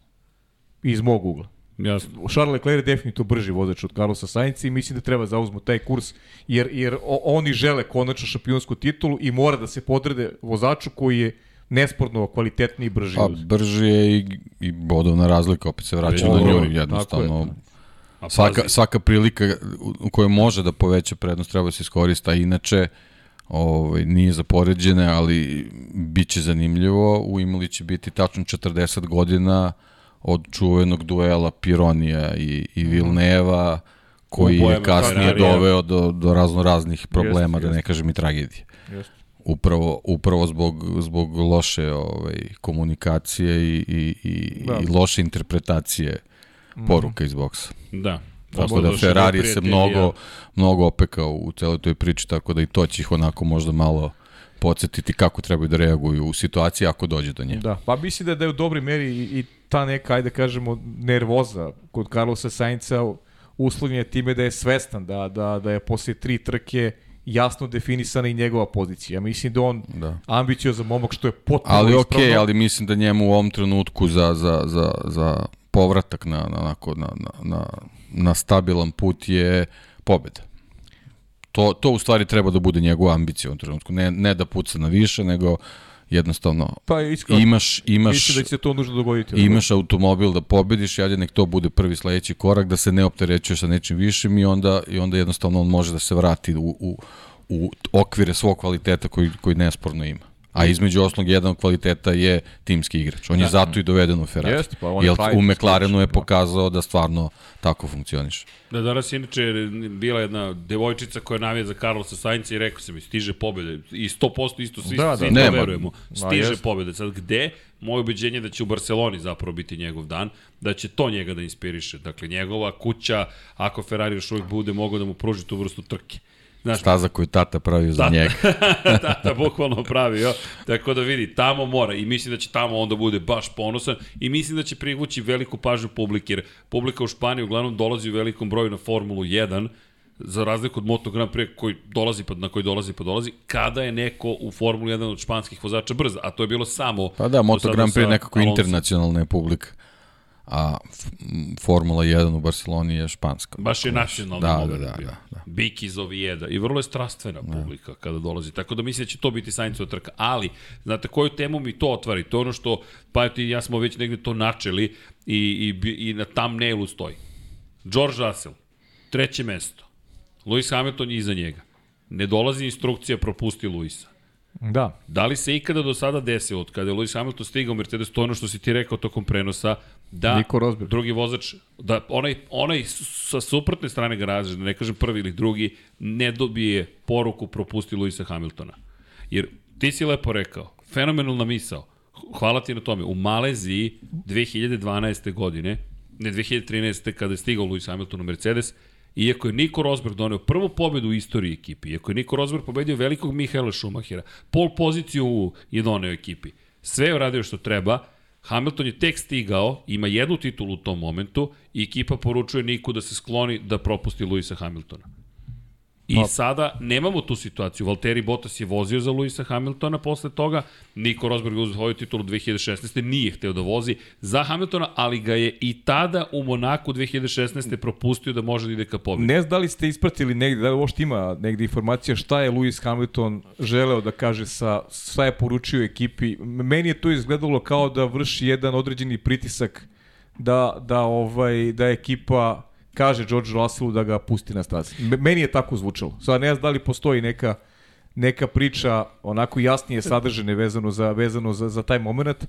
Iz mog ugla. Jasno. Charles Leclerc je definitivno brži vozač od Carlosa Sainca i mislim da treba zauzmu taj kurs jer, jer oni žele konačno šampionsku titulu i mora da se podrede vozaču koji je nesporno kvalitetniji i brži. Pa, od- brži je i, i bodovna razlika, opet se vraća na Ogromna, nju, tako je. jednostavno. A Svaka, svaka prilika u- kojoj može da poveća prednost treba da se iskorista, a inače ovaj, nije za poređene, ali bit će zanimljivo. U Imali će biti tačno 40 godina od čuvenog duela Pironija i, i Vilneva, koji je kasnije doveo do, do razno raznih problema, da ne kažem i tragedije. Jeste. Upravo, upravo zbog, zbog loše ovaj, komunikacije i, i, i, Da. i loše interpretacije poruka iz boksa. Da. Tako da Ferrari se mnogo, mnogo opekao u celoj toj priči, tako da i to će ih onako možda malo podsjetiti kako trebaju da reaguju u situaciji ako dođe do nje. Da, pa mislim da, da je u dobroj meri i, i ta neka, ajde da kažemo, nervoza kod Carlosa Sainca uslovljen time da je svestan da, da, da je posle tri trke jasno definisana i njegova pozicija. Mislim da on Da. ambiciozan momak što je potpuno Ali okej, ali mislim da njemu u ovom trenutku za, za, za, za povratak na, na, onako, na, na, na, na stabilan put je pobeda. To, to u stvari treba da bude njegova ambicija u ovom trenutku. Ne, ne da puca na više, nego jednostavno Pa iskreno, imaš, imaš, mislim da će se to nužno dogoditi. imaš automobil da pobediš, ajde nek to bude prvi sledeći korak, da se ne opterećuje sa nečim višim i onda, i onda jednostavno on može da se vrati u, u, u okvire svog kvaliteta koji, koji nesporno ima. A između osnovnog jedan od kvaliteta je timski igrač. On je zato i doveden u Ferrari. Jeste, pa on je Jer u McLarenu je da. pokazao da stvarno tako funkcioniše. Da, danas je inače bila jedna devojčica koja navija za Carlosa Sainca i rekao sam mi, stiže pobjede. I 100% isto svi, Da, da. svi to Nema. verujemo. Ma, Stiže jest. pobjede. Sad gde? Moje ubeđenje je da će u Barceloni zapravo biti njegov dan, da će to njega da inspiriše. Dakle, njegova kuća, ako Ferrari još uvijek bude, mogu da mu pruži tu vrstu trke. Znaš, Staza koju tata pravio za njega. (laughs) tata bukvalno pravio. Tako da vidi, tamo mora i mislim da će tamo onda bude baš ponosan i mislim da će privući veliku pažnju publike, jer publika u Španiji uglavnom dolazi u velikom broju na Formulu 1, za razliku od Moto Grand Prix koji dolazi pa na koji dolazi pa dolazi, kada je neko u Formuli 1 od španskih vozača brz, a to je bilo samo Pa da, Moto Grand Prix nekako Alonsom. internacionalna je publika. A Formula 1 u Barceloni je španska. Baš je nacionalni Da, da, da, da, da. Bik iz Ovijeda. I vrlo je strastvena publika kada dolazi. Tako da mislim da će to biti Sainzova trka. Ali, znate koju temu mi to otvari? To je ono što, pa ti ja smo već negde to načeli i, i, i na thumbnailu stoji. George Russell, treće mesto. Lewis Hamilton je iza njega. Ne dolazi instrukcija propusti Luisa. Da, Da li se ikada do sada desilo, od kada je Lewis Hamilton stigao u Mercedes, to ono što si ti rekao tokom prenosa, da Nico Rosberg. drugi vozač, da onaj, onaj sa suprotne strane garaže, da ne kažem prvi ili drugi, ne dobije poruku propusti Luisa Hamiltona. Jer ti si lepo rekao, fenomenalna misao, hvala ti na tome, u Maleziji 2012. godine, ne 2013. kada je stigao Lewis Hamilton u Mercedes, Iako je Nico Rosberg doneo prvu pobedu u istoriji ekipi, iako je Nico Rosberg pobedio velikog Mihaela Schumachera, pol poziciju je doneo ekipi. Sve je uradio što treba, Hamilton je tek stigao, ima jednu titulu u tom momentu i ekipa poručuje Niku da se skloni da propusti Luisa Hamiltona. I Pa- sada nemamo tu situaciju. Valtteri Bottas je vozio za Luisa Hamiltona posle toga. Nico Rosberg je uzeo svoju titulu 2016. Nije hteo da vozi za Hamiltona, ali ga je i tada u Monaku 2016. propustio da može da ide ka pobedi. ne znam da li ste ispratili negde, da li uopšte ima negde informacija šta je Lewis Hamilton želeo da kaže sa, šta je poručio ekipi. Meni je to izgledalo kao da vrši jedan određeni pritisak da, da, ovaj, da ekipa kaže George Russellu da ga pusti na stazi. Meni je tako zvučalo. Sad ne znam da li postoji neka neka priča onako jasnije sadržene vezano za vezano za, za taj moment,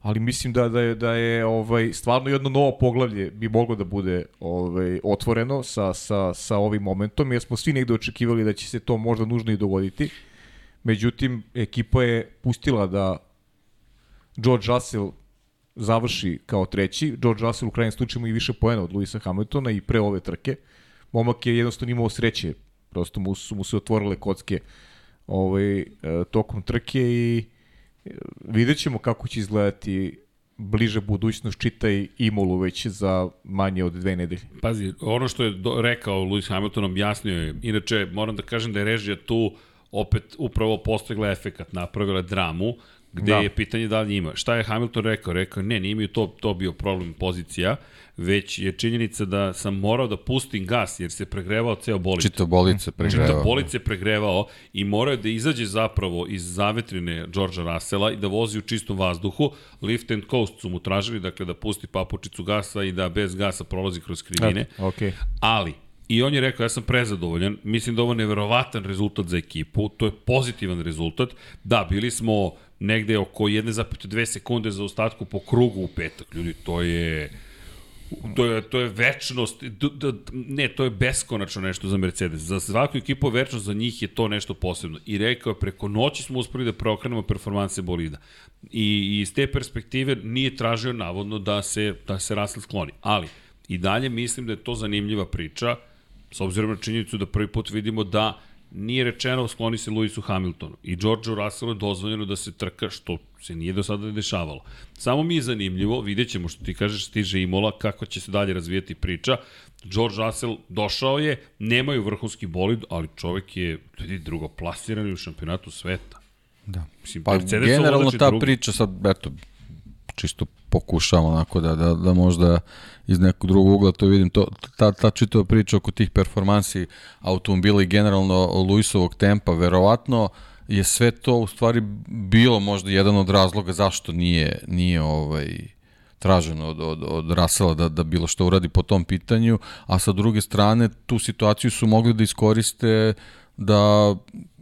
ali mislim da da je da je ovaj stvarno jedno novo poglavlje bi moglo da bude ovaj otvoreno sa sa sa ovim momentom jer smo svi negde očekivali da će se to možda nužno i dogoditi. Međutim ekipa je pustila da George Russell završi kao treći. George Russell u krajnjem slučaju i više poena od Luisa Hamiltona i pre ove trke. Momak je jednostavno imao sreće. Prosto mu su mu se otvorile kocke ovaj, e, tokom trke i e, vidjet ćemo kako će izgledati bliže budućnost, čitaj Imolu već za manje od dve nedelje. Pazi, ono što je do, rekao Lewis Hamilton objasnio je, inače moram da kažem da je režija tu opet upravo postigla efekat, napravila dramu, gde Da. da. je pitanje da li ima. Šta je Hamilton rekao? Rekao, ne, nije mi to, to bio problem pozicija, već je činjenica da sam morao da pustim gas jer se pregrevao ceo bolid. Čito bolice pregreva. Čita bolic je pregrevao i morao je da izađe zapravo iz zavetrine Georgea Russella i da vozi u čistom vazduhu. Lift and coast su mu tražili, dakle da pusti papučicu gasa i da bez gasa prolazi kroz krivine. Okay. Ali, i on je rekao, ja sam prezadovoljan, mislim da ovo je neverovatan rezultat za ekipu, to je pozitivan rezultat. Da, bili smo negde oko 1,2 sekunde za ostatku po krugu u petak, ljudi, to je... To je, to je večnost, ne, to je beskonačno nešto za Mercedes. Za svaku ekipu večnost, za njih je to nešto posebno. I rekao je, preko noći smo uspeli da preokrenemo performanse bolida. I iz te perspektive nije tražio navodno da se, da se Russell skloni. Ali, i dalje mislim da je to zanimljiva priča, s obzirom na činjenicu da prvi put vidimo da nije rečeno skloni se Lewisu Hamiltonu i Georgeu Russellu je dozvoljeno da se trka što se nije do sada dešavalo. Samo mi je zanimljivo, vidjet ćemo što ti kažeš stiže Imola, kako će se dalje razvijati priča. George Russell došao je, nemaju vrhunski bolid, ali čovek je ljudi, drugoplasiran u šampionatu sveta. Da. Mislim, Pa Mercedes generalno ta drugi. priča sad, eto, čisto pokušavam onako da, da, da možda iz nekog drugog ugla to vidim. To, ta, ta čitava priča oko tih performansi automobila i generalno Luisovog tempa, verovatno je sve to u stvari bilo možda jedan od razloga zašto nije, nije ovaj, traženo od, od, od Rasela da, da bilo što uradi po tom pitanju, a sa druge strane tu situaciju su mogli da iskoriste da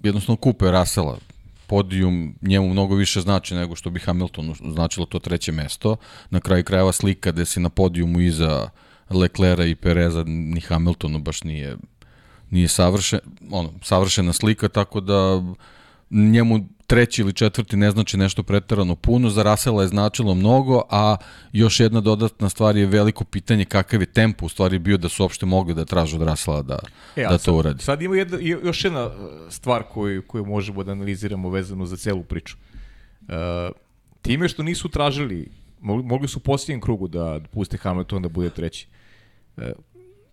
jednostavno kupe Rasela podijum njemu mnogo više znači nego što bi Hamiltonu značilo to treće mesto. Na kraju krajeva slika gde si na podijumu iza Leclera i Pereza ni Hamiltonu baš nije nije savršen, ono, savršena slika, tako da njemu treći ili četvrti ne znači nešto pretarano puno, za Rasela je značilo mnogo, a još jedna dodatna stvar je veliko pitanje kakav je tempo u stvari bio da su uopšte mogli da tražu od Rasela da, e, da to sad, uradi. Sad ima jedna, još jedna uh, stvar koju, koju možemo da analiziramo vezano za celu priču. Uh, time što nisu tražili, mogli, su u posljednjem krugu da puste Hamilton da bude treći. Uh,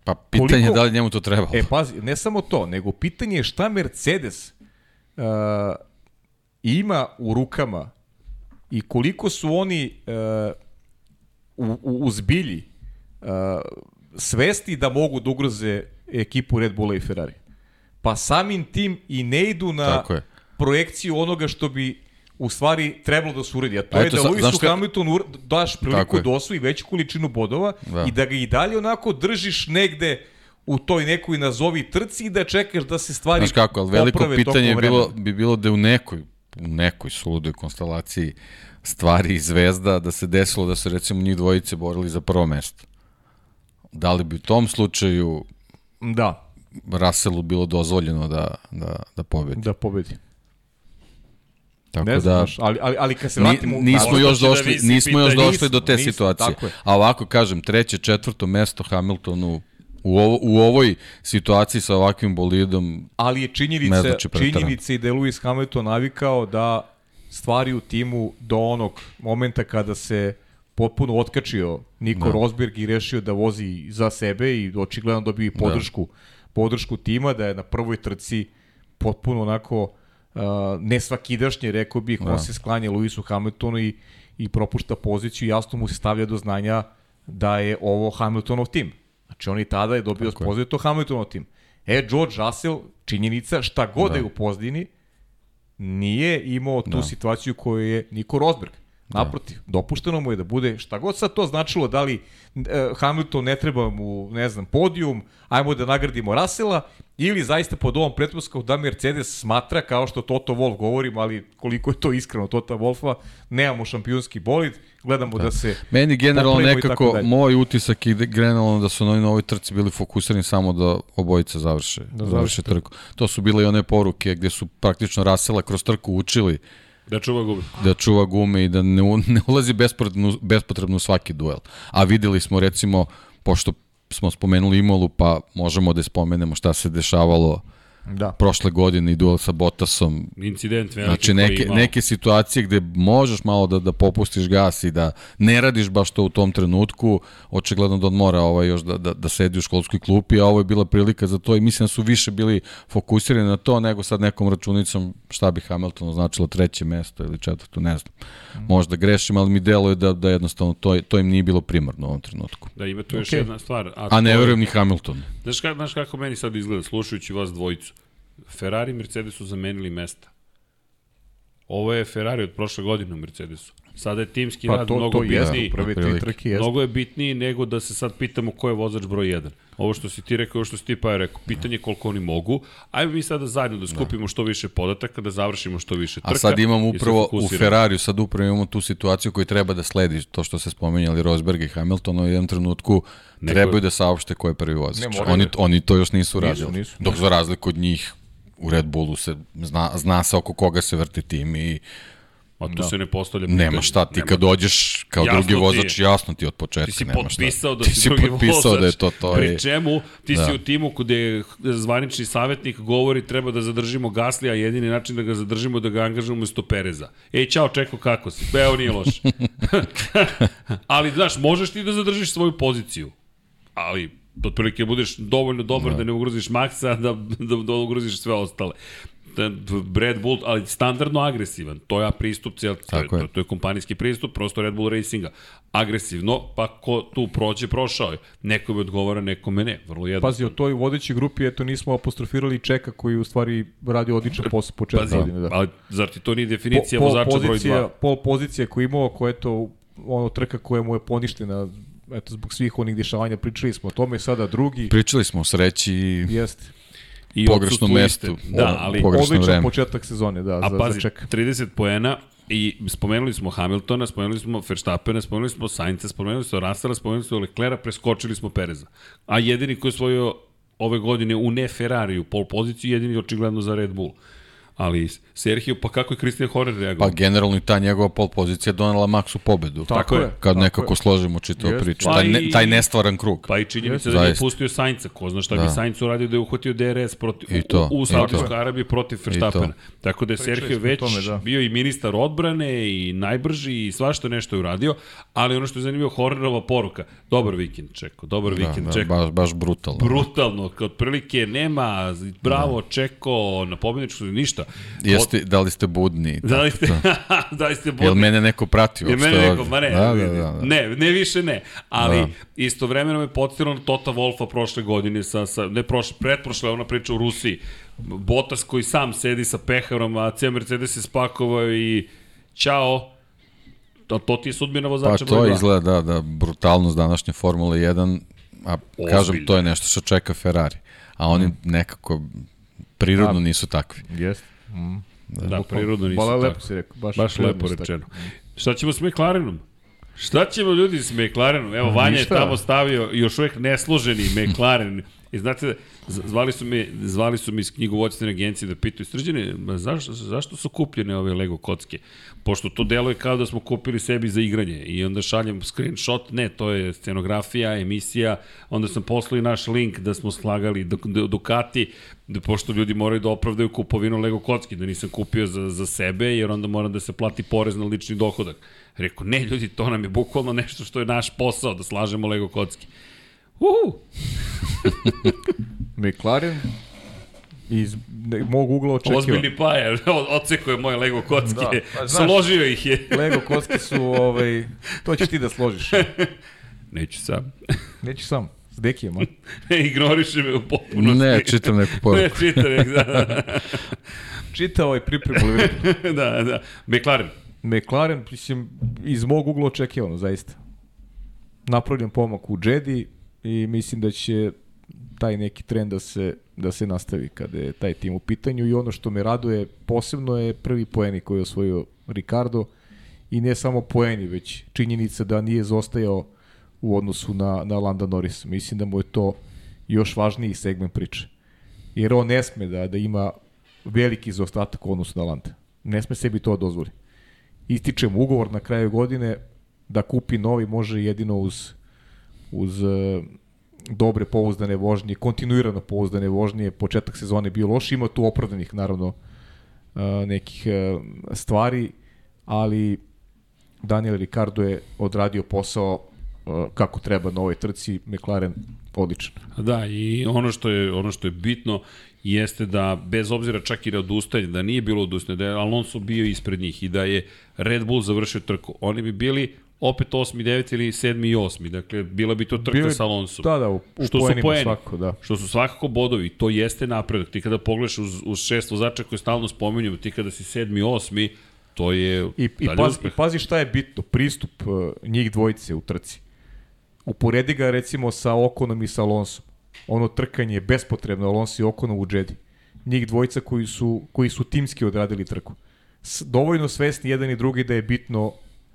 pa pitanje koliko, da li njemu to treba. E, pazi, ne samo to, nego pitanje je šta Mercedes uh, ima u rukama i koliko su oni uh, u, u, u zbilji uh, svesti da mogu da ugroze ekipu Red Bulla i Ferrari. Pa samim tim i ne idu na projekciju onoga što bi u stvari trebalo da se uredi, a to a je da Lewisu šta... Hamiltonu daš priliku da osvoji veću količinu bodova da. i da ga i dalje onako držiš negde u toj nekoj nazovi trci i da čekaš da se stvari Znaš kako, ali veliko pitanje je bilo, bi bilo da u nekoj u nekoj suludoj konstelaciji stvari i zvezda da se desilo da se recimo njih dvojice borili za prvo mesto. Da li bi u tom slučaju da Russellu bilo dozvoljeno da, da, da pobedi? Da pobedi. Tako ne da, ali, ali, ali kad se vratimo... Ni, nismo još da došli, da nismo još došli do te nismo, situacije. A ovako kažem, treće, četvrto mesto Hamiltonu u, ovo, u ovoj situaciji sa ovakvim bolidom ali je činjenica, znači činjenica i da je Lewis Hamilton navikao da stvari u timu do onog momenta kada se potpuno otkačio Niko da. Rosberg i rešio da vozi za sebe i očigledno dobio da. podršku, da. podršku tima, da je na prvoj trci potpuno onako uh, nesvakidašnje, rekao bih, da. on se sklanja Lewisu Hamiltonu i, i propušta poziciju, jasno mu se stavlja do znanja da je ovo Hamiltonov tim. Znači on i tada je dobio spoznaju to Hamiltonov tim. E, George Russell, činjenica, šta god da. je u pozdini, nije imao tu da. situaciju koju je Niko Rosberg. Da. Naprotiv, da. dopušteno mu je da bude šta god sad to značilo, da li e, Hamilton ne treba mu, ne znam, podijum, ajmo da nagradimo Rasela, ili zaista pod ovom pretposkom da Mercedes smatra, kao što Toto Wolf govorim, ali koliko je to iskreno Toto Wolfa, nemamo šampionski bolid, gledamo da, da se Meni generalno nekako, moj utisak je generalno da su na ovoj trci bili fokusirani samo da obojice završe, da završe trku. To su bile i one poruke gde su praktično Rasela kroz trku učili Da čuva gume. Da čuva gume i da ne, ne ulazi bespotrebno, bespotrebno svaki duel. A videli smo recimo, pošto smo spomenuli Imolu, pa možemo da spomenemo šta se dešavalo da. prošle godine i duel sa Bottasom. Incident veliki znači, neke, neke situacije gde možeš malo da, da popustiš gas i da ne radiš baš to u tom trenutku, očigledno da on mora ovaj, još da, da, da sedi u školskoj klupi, a ovo je bila prilika za to i mislim da su više bili fokusirani na to nego sad nekom računicom šta bi Hamiltonu značilo treće mesto ili četvrto, ne znam. Mm. Možda grešim, ali mi deluje da, da jednostavno to, to im nije bilo primarno u ovom trenutku. Da, ima tu okay. još jedna stvar. A, a ne verujem ni Hamilton. Znaš, ka, znaš kako meni sad izgleda, slušajući vas dvojicu? Ferrari i Mercedes su zamenili mesta. Ovo je Ferrari od prošle godine u Mercedesu. Sada je timski pa, rad to, mnogo to bitniji. Prvi tri trke jeste. Mnogo je bitniji nego da se sad pitamo ko je vozač broj 1. Ovo što si ti rekao, ovo što si ti pa je rekao, pitanje je koliko oni mogu. Ajmo mi sada zajedno da skupimo da. što više podataka, da završimo što više trka. A sad imamo upravo u Ferrariju, sad upravo imamo tu situaciju koju treba da sledi, to što ste spomenjali Rosberg i Hamilton u jednom trenutku Neko... trebaju da saopšte ko je prvi vozač. Oni, oni to još nisu radili. Nisu, nisu. Dok za razliku od njih u Red Bullu se zna, zna se oko koga se vrti tim i A tu da. se ne postavlja pitanje. Nema šta, ti nema. kad dođeš kao jasno drugi vozač, ti, jasno ti od početka ti si nema potpisao da ti si, si drugi potpisao vozač. da je to to. Pri čemu ti da. si u timu gde zvanični savjetnik govori treba da zadržimo Gasli, a jedini način da ga zadržimo da ga angažujemo umesto Pereza. Ej, čao, čeko, kako si? Beo nije loš. (laughs) Ali, znaš, možeš ti da zadržiš svoju poziciju. Ali, otprilike budeš dovoljno dobar da, da ne ugroziš Maxa, da, da, da ugroziš sve ostale. Red Bull, ali standardno agresivan. To je pristup, cijel, to, je. To, to je kompanijski pristup, prosto Red Bull Racinga. Agresivno, pa ko tu prođe, prošao je. Nekome odgovara, nekome ne. Vrlo jedno. Pazi, o toj vodećoj grupi, eto, nismo apostrofirali Čeka koji u stvari radi odličan (laughs) posao početka godine. Da. Ali zar ti to nije definicija po, vozača broj 2? Pol pozicija koju imao, koja je to ono trka koja mu je poništena eto, zbog svih onih dešavanja, pričali smo o tome, sada drugi. Pričali smo o sreći. Jeste. I Pogrešnom odsustvo mestu. iste. Da, ali... Pogrešno Odličan vreme. početak sezone, da, A za, pazi, za ček. 30 poena i spomenuli smo Hamiltona, spomenuli smo Verstappena, spomenuli smo Sainca, spomenuli smo Russella, spomenuli smo Leclerca, preskočili smo Pereza. A jedini koji je osvojio ove godine u ne Ferrariju pol poziciju, jedini očigledno za Red Bull. Ali Sergio, pa kako je Christian Horner Pa reagovao? generalno i ta njegova pol pozicija je donela Maxu pobedu. Tako je. Kad tako nekako je. složimo čitavu Jeste. priču. Pa Taj, ne, taj nestvaran krug. Pa i činjenica Jeste. da nije Zaista. pustio Sainca. Ko zna šta bi Da. Sainz uradio da je uhvatio DRS protiv, I to, u, u Saudijskoj. Arabiji protiv Verstappena. Tako da je Pričali Sergio već tome, da. bio i ministar odbrane i najbrži i svašta nešto je uradio, ali ono što je zanimljivo, Hornerova poruka. Dobar vikend, Čeko, dobar Da, vikend, da, Čeko. baš, baš brutalno. Brutalno, kad prilike nema, bravo, Čeko, na pobjedničku, ništa. Jeste, da li ste budni? Da li ste, to. (laughs) da li ste Jel budni? mene neko prati uopšte mene neko, ma ne, da, da, da, da. ne, ne više ne, ali Da. istovremeno me na Tota Wolfa prošle godine, sa, sa, ne prošle, pretprošle, ona priča u Rusiji, Botas koji sam sedi sa peharom, a cijel Mercedes se spakovao i ćao, a to ti je sudbina Pa vozača to broj dva. izgleda da, da brutalnost današnje Formule 1, a kažem, Ozbiljno. to je nešto što čeka Ferrari. A oni nekako prirodno nisu takvi. Jeste. Da, prirodno nisu tako. lepo si rekao. Baš Baš lepo si tako. rečeno. Šta ćemo s McLarenom? Šta ćemo ljudi s McLarenom? Evo, Vanja je tamo stavio još uvek nesloženi McLaren. I znate, zvali su me, zvali su me iz knjigovodstvene agencije da pitaju, srđane, zašto, zašto su kupljene ove Lego kocke? Pošto to deluje kao da smo kupili sebi za igranje. I onda šaljem screenshot, ne, to je scenografija, emisija, onda sam poslao i naš link da smo slagali Ducati, da, pošto ljudi moraju da opravdaju kupovinu Lego kocki, da nisam kupio za, za sebe, jer onda mora da se plati porez na lični dohodak. Rekao, ne ljudi, to nam je bukvalno nešto što je naš posao, da slažemo Lego kocki. Uhu! (laughs) McLaren iz ne, mog ugla očekivao. Ozbiljni pajer, oceko je moje Lego kocke, Da, pa znaš- složio ih je. Lego kocke su, ovaj, to ćeš ti da složiš. (laughs) Neću sam. Nećeš sam, s Dekijem, a? (laughs) Ignoriše me u potpunosti. Ne, čitam neku Ne, poruku. čitam, da, da, Čitao ovaj pripremu da, da. McLaren. McLaren, mislim, iz mog ugla očekivano, zaista. Napravljen pomak u Jedi i mislim da će taj neki trend da se, da se nastavi kada je taj tim u pitanju i ono što me raduje posebno je prvi poeni koji je osvojio Ricardo i ne samo poeni, već činjenica da nije zostajao u odnosu na, na Landa Norris. Mislim da mu je to još važniji segment priče. Jer on ne sme da, da ima veliki zaostatak u odnosu na Landa. Ne sme sebi to dozvoli ističe mu ugovor na kraju godine da kupi novi može jedino uz uz e, dobre pouzdane vožnje, kontinuirano pouzdane vožnje, početak sezone bio loš, ima tu opravdanih naravno e, nekih e, stvari, ali Daniel Ricardo je odradio posao kako treba na ovoj trci, McLaren odličan. Da, i ono što je ono što je bitno jeste da bez obzira čak i odustajanje, da nije bilo odustajanje, da je Alonso bio ispred njih i da je Red Bull završio trku, oni bi bili opet 8. 9. ili 7. i 8. Dakle, bila bi to trka je- sa Alonsom. Da, da, u, u Što su poenima poeni. svako, da. Što su svakako bodovi, to jeste napredak. Ti kada pogledaš uz, uz šest vozača koje stalno spominjamo, ti kada si sedmi, osmi, to je I, i, pazi, uspeh. I pazi šta je bitno, pristup uh, njih dvojice u trci. Uporedi ga recimo sa Okonom i sa Alonsom. Ono trkanje je bespotrebno Alonso i Okonom u Jedi. Njih dvojica koji su, koji su timski odradili trku. S, dovoljno svesni jedan i drugi da je bitno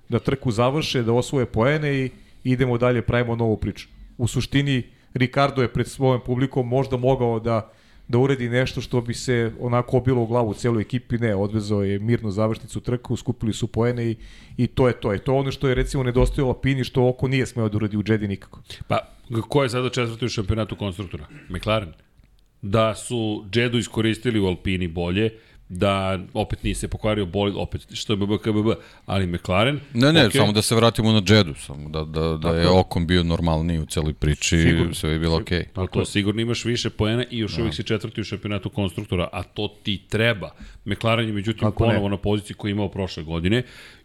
da trku završe, da osvoje poene i idemo dalje, pravimo novu priču. U suštini, Ricardo je pred svojom publikom možda mogao da da uredi nešto što bi se onako obilo u glavu celoj ekipi, ne, odvezao je mirno završnicu trku, skupili su poene i, i to je to. I to je ono što je recimo nedostajalo Alpini, što oko nije smeo da uradi u Jedi nikako. Pa, ko je sada četvrti u šampionatu konstruktora? McLaren. Da su Jedu iskoristili u Alpini bolje, da opet nije se pokvario bolid, opet što je BBKBB, ali McLaren... Ne, ne, ok, samo da se vratimo na Jedu, samo da, da, da je Okon bio normalniji u celoj priči, Sigurno. sve je bilo okej. Ali to sigurno imaš više poena i još uvijek si četvrti u šampionatu konstruktora, a to ti treba. McLaren je međutim Kako ne? ponovo na poziciji koju je imao prošle godine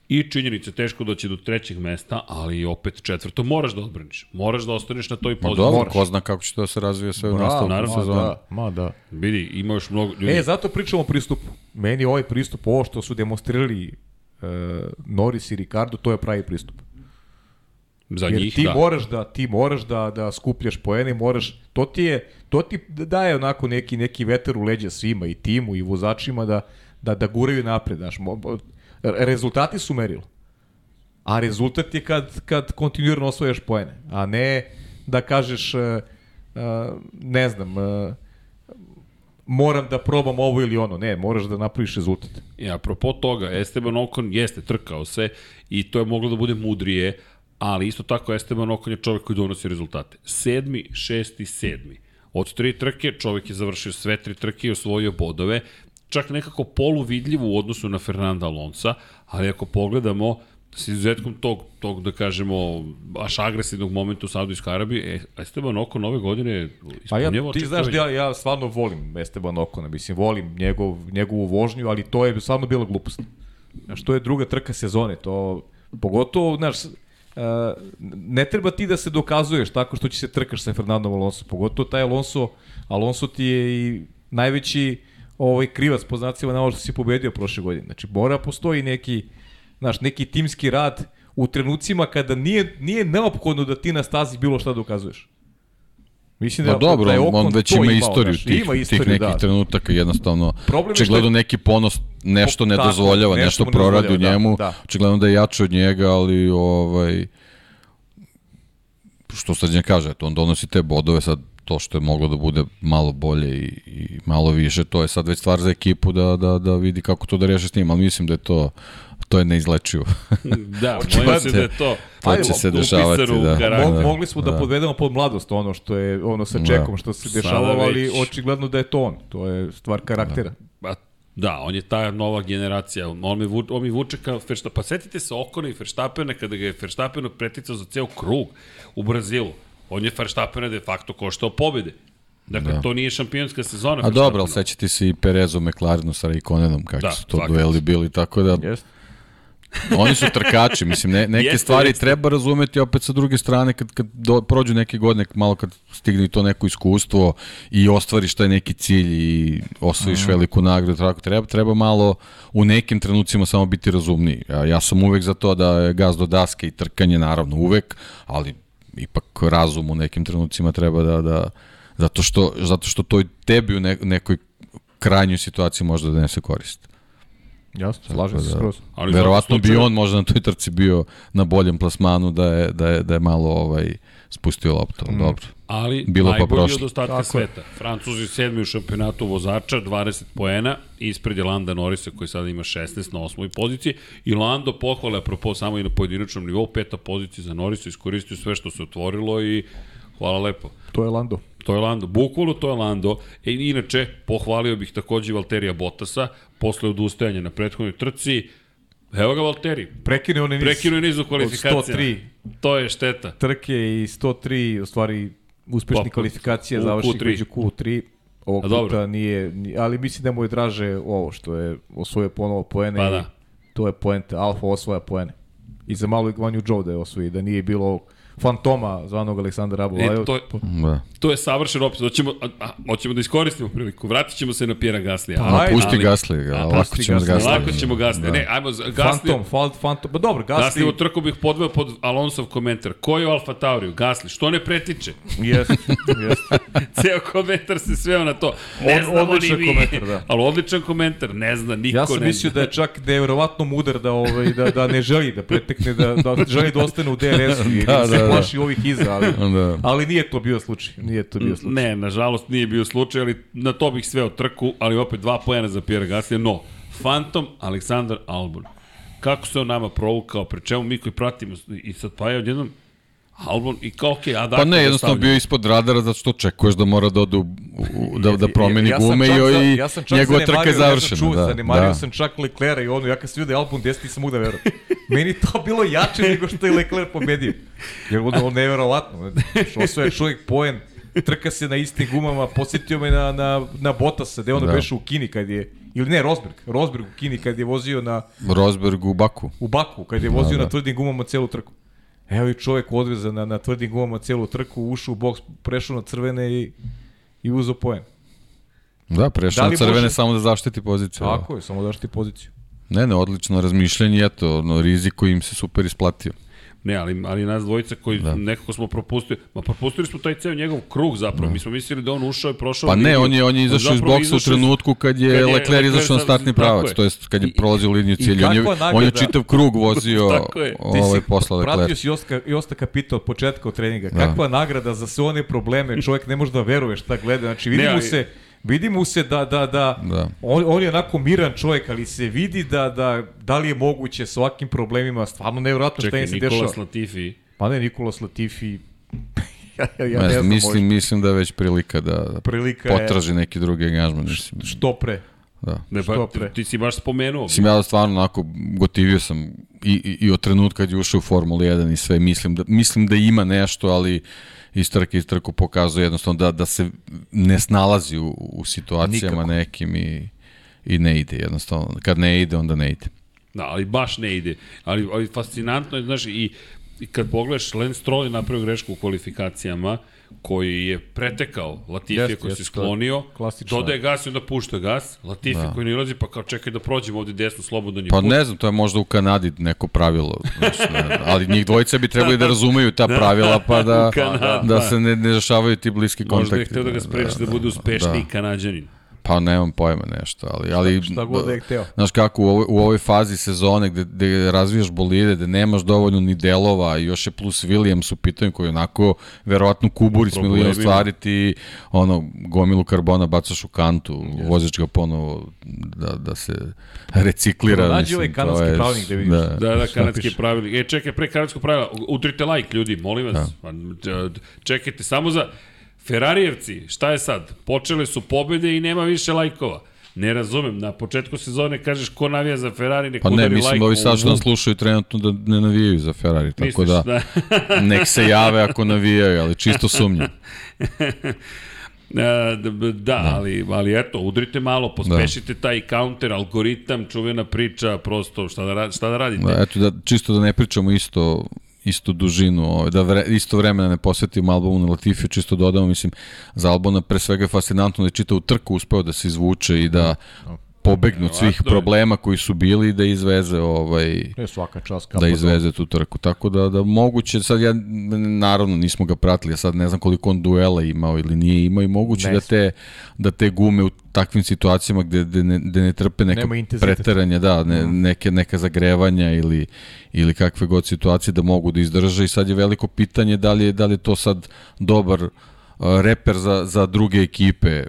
i činjenica teško doći do trećeg mesta, ali opet četvrto moraš da odbraniš. Moraš da ostaneš na toj Ma poziciji. dobro, moraš. ko zna kako će to da se razvije sve u Bravo, nastavku naravno, sezone. Da, ma da. Vidi, ima još mnogo ljudi. E, zato pričamo o pristupu. Meni ovaj pristup, ovo što su demonstrirali e, Norris i Ricardo, to je pravi pristup. Za Jer njih, ti da. moraš da ti moraš da da skupljaš poene, moraš to ti je to ti daje onako neki neki vetar u leđa svima i timu i vozačima da da da guraju napred, znaš. Rezultati su merilo. A rezultat je kad kad kontinuirano osvajaš poene, a ne da kažeš uh, uh, ne znam, uh, moram da probam ovo ili ono. Ne, moraš da napraviš rezultat. I apropo toga, Esteban Ocon jeste trkao se i to je moglo da bude mudrije, ali isto tako Esteban Ocon je čovek koji donosi rezultate. Sedmi, šesti, sedmi. Od tri trke čovek je završio sve tri trke i osvojio bodove, čak nekako poluvidljivo u odnosu na Fernanda Alonsa, ali ako pogledamo, s izuzetkom tog, tog da kažemo, baš agresivnog momenta u Saudijskoj Arabiji, e, Esteban Ocon ove godine Pa ja, ti znaš da ja, ja stvarno volim Esteban Okona, mislim, volim njegov, njegovu vožnju, ali to je stvarno bila glupost. Znaš, to je druga trka sezone, to, pogotovo, znaš, Uh, ne treba ti da se dokazuješ tako što će se trkaš sa Fernandom Alonso, pogotovo taj Alonso, Alonso ti je i najveći ovaj krivac po znacima na ovo što si pobedio prošle godine. Znači, mora postoji neki, znaš, neki timski rad u trenucima kada nije, nije neophodno da ti na stazi bilo šta dokazuješ. Mislim Pa dobro, da je on, već ima imao, istoriju znaš, tih, ima tih istoriju, nekih da. trenutaka, jednostavno, očigledno je- neki ponos, nešto ne dozvoljava, nešto nešto, ne proradi u da, njemu, da. očigledno da je jači od njega, ali ovaj, što ne kaže, eto, on donosi te bodove, sad to što je moglo da bude malo bolje i, i malo više, to je sad već stvar za ekipu da, da, da vidi kako to da reše s njim, ali mislim da je to to je neizlečivo. (laughs) Da, (laughs) bojim se da je to To će se dešavati, da. karakter. Mo, da, mogli smo da, da. podvedemo pod mladost ono što je ono sa Da. čekom što se dešavalo, ali očigledno da je to on. To je stvar karaktera. Pa, da, on je ta nova generacija. On mi, on mi vuče kao Verstappen. Pa setite se Okona i Verstappena kada ga je Verstappen preticao za ceo krug u Brazilu. On je Verstappena de facto koštao pobede. Dakle, da. to nije šampionska sezona. A dobro, ali sećate se i Perezu McLarenu sa Raikkonenom, kako Da, su to dueli bili, tako da Jeste. Oni su trkači, mislim, ne, neke Jeste, stvari jeste. treba razumeti opet sa druge strane kad, kad do, prođu neke godine, malo kad stigne i to neko iskustvo i ostvariš taj neki cilj i osvojiš veliku nagradu, tako treba, treba malo u nekim trenucima samo biti razumniji. Ja, ja sam uvek za to da je gaz do daske i trkanje naravno uvek, ali ipak razum u nekim trenucima treba da, da zato što, zato što to i tebi u ne, nekoj krajnjoj situaciji može da donese korist. Jasno, slažem se da. skroz. Ali Verovatno svakom bi slučaju- on možda na toj trci bio na boljem plasmanu da je, da je, da je malo ovaj, spustio loptu. Mm. Dobro. Ali Bilo pa najbolji prošlo. od ostatka Tako je. sveta. Francuzi sedmi u šampionatu vozača, 20 poena, ispred je Landa Norisa koji sada ima 16 na osmoj poziciji. I Lando pohvale, apropo samo i na pojedinačnom nivou, peta pozicija za Norisa, iskoristio sve što se otvorilo i hvala lepo. To je Lando. To je Lando. Bukvalno to je Lando. E, inače, pohvalio bih takođe Valterija Bottasa, posle odustajanja na prethodnoj trci. Evo ga Valteri. Prekine one niz. Prekinuo je niz u kvalifikacijama. 103 To je šteta. trke i 103, u stvari, uspešni kvalifikacije u završi Q3. među Q3. Ovog A puta dobro. nije, ni- ali mislim da mu je draže ovo što je osvojio ponovo poene Pa i da. to je poenta, Alfa osvoja poene. I za malo Gvanju Joe da je osvoji, da nije bilo fantoma zvanog Aleksandra Abula. E, to je, Da. To je savršen opis. Hoćemo, a, a, hoćemo da iskoristimo priliku. Vratit ćemo se na Pjera Gaslija. Pa, Ma, ajde, pusti ali- Gasly, A, a, lako ćemo. Gasly. Lako ćemo Gaslija. Da. Ne, ajmo, Gaslija. Fantom, falt, fantom, pa dobro, Gasly, Gaslijevu trku bih podveo pod Alonsov komentar. Ko je u Alfa Tauriju? Gasli. Što ne pretiče? Jeste, jeste. (laughs) Ceo komentar se sveo na to. Ne Od- znamo odličan ni mi. komentar, da. Ali odličan komentar. Ne zna, niko Ja sam ne mislio da je čak da je verovatno mudar da ovaj da da ne želi da pretekne da da želi da ostane u DRS-u i da, Da, se da, da. plaši ovih iza, ali (laughs) Da. ali nije to bio slučaj. Nije to bio slučaj. Ne, nažalost nije bio slučaj, ali na to bih sveo trku, ali opet dva pojena za Pjera Gaslija. No, Fantom, Aleksandar Albon. Kako se on nama provukao, pre čemu mi koji pratimo i sad pa je odjednom Albon i kao okej, a da Pa ne, jednostavno bio ispod radara zato što očekuješ da mora da ode u, u, da, da promeni Ja sam gume za- i ja sam čak njegova trka je zanemario, Ja sam završena. čuo, da, zanemario da. sam čak Leclerca i ono, ja kad sam vidio da je Albon 10, nisam mogu da verujem. Meni je to bilo jače nego što je Leclerc pobedio. Jer ono, ono neverovatno. Što osvoje čovjek poen, trka se na istim gumama, posjetio me na, na, na Bottasa, gde ono Da. beše u Kini kad je, ili ne, Rosberg, Rosberg u Kini kad je vozio na, Rosberg u Baku. u Baku, kad je vozio da. na tvrdim gumama celu trku. Evo i čovjek odvezan na, na tvrdim gumama celu trku, ušao u boks, prešao na crvene i, i uzeo poen. Da, prešao Da na crvene može- samo da zaštiti poziciju. da. Tako je, samo daš ti poziciju. Ne, ne, odlično razmišljanje, eto, no, rizik koji im se super isplatio. Ne, ali, ali nas dvojica koji da. nekako smo propustili, ma propustili smo taj ceo njegov krug zapravo. Da. Mi smo mislili da on ušao i prošao. Pa ne, on je on je izašao iz boksa u trenutku kad je, kad je Leclerc izašao na startni pravac, to jest kad je prolazio liniju cilja. On je on je čitav krug vozio (laughs) ovaj posle Leclerc. Pratio si Josta Josta Kapita od početka od treninga. Da. Kakva nagrada za sve one probleme, čovjek ne može da veruje šta gleda. Znači vidimo se Vidi mu se da, da, da, da. On, on je onako miran čovjek, ali se vidi da, da, da li je moguće s ovakvim problemima, stvarno nevjerojatno šta im se dešava. Čekaj, Nikolas Latifi. Pa ne, Nikolas Latifi, (laughs) ja, ja, ja ne, znam, mislim, možda. mislim da je već prilika da prilika potraži je, neki drugi angažman. Mislim. Što pre. Da. Ne, pa, ti, ti si baš spomenuo. Mislim, ja stvarno onako gotivio sam i, i, i od trenutka kad je ušao u Formulu 1 i sve, mislim da, mislim da ima nešto, ali istrke istraku pokazuje jednostavno da, da se ne snalazi u, u situacijama Nikako. nekim i, i ne ide jednostavno. Kad ne ide, onda ne ide. Da, ali baš ne ide. Ali, ali fascinantno je, znaš, i, i kad pogledaš, Lance Stroll je napravio grešku u kvalifikacijama, koji je pretekao Latifija jest, koji jest, se sklonio, dodaje gas i onda pušta gas, Latifi da. koji ne ilazi pa kao čekaj da prođemo ovde desno slobodno njih Pa put. ne znam, to je možda u Kanadi neko pravilo, znači, ne, ali njih dvojica bi trebali da razumeju ta da. pravila pa da, Kanada, da, da se ne, ne dešavaju ti bliski kontakti. Možda je hteo da ga spreči da, da, da bude uspešniji da. kanadjanin. Pa nemam pojma nešto, ali... ali šta god da je hteo. Znaš kako, u ovoj, u ovoj fazi sezone gde, gde razvijaš bolide, gde nemaš dovoljno ni delova, i još je plus Williams u pitanju koji onako verovatno kuburi s milijon stvari ti ono, gomilu karbona bacaš u kantu, yes. voziš ga ponovo da, da se reciklira. Nađi ovaj kanadski je, pravilnik da vidiš. Da, da, da kanadski pravilnik. E, čekaj, pre kanadskog pravila, utrite like ljudi, molim vas. Da. Čekajte, samo za Ferarijevci, šta je sad? Počele su pobede i nema više lajkova. Ne razumem, na početku sezone kažeš ko navija za Ferrari, neko Pa ne, mislim da ovi sad što nas slušaju trenutno da ne navijaju za Ferrari, tako Misliš, da, da. (laughs) nek se jave ako navijaju, ali čisto sumnjam. (laughs) E, da, da, ali, ali eto, udrite malo, pospešite da. taj counter, algoritam, čuvena priča, prosto šta da, šta da radite. Da, eto, da, čisto da ne pričamo isto istu dužinu, ovaj, da vre, isto vremena ne posvetimo albumu na Latifiju, čisto dodamo, mislim, za albuna pre svega je fascinantno da je čitav trku uspeo da se izvuče i da pobegnu od svih problema koji su bili i da izveze ovaj ne svaka čast da izveze tu trku. Tako da da moguće sad ja naravno nismo ga pratili ja sad ne znam koliko on duela imao ili nije imao i moguće ne da te da te gume u takvim situacijama gde, gde, ne, gde ne trpe neka preteranja, da, ne, mhm. neke, neka zagrevanja ili, ili kakve god situacije da mogu da izdrže. I sad je veliko pitanje da li je, da li je to sad dobar reper za, za druge ekipe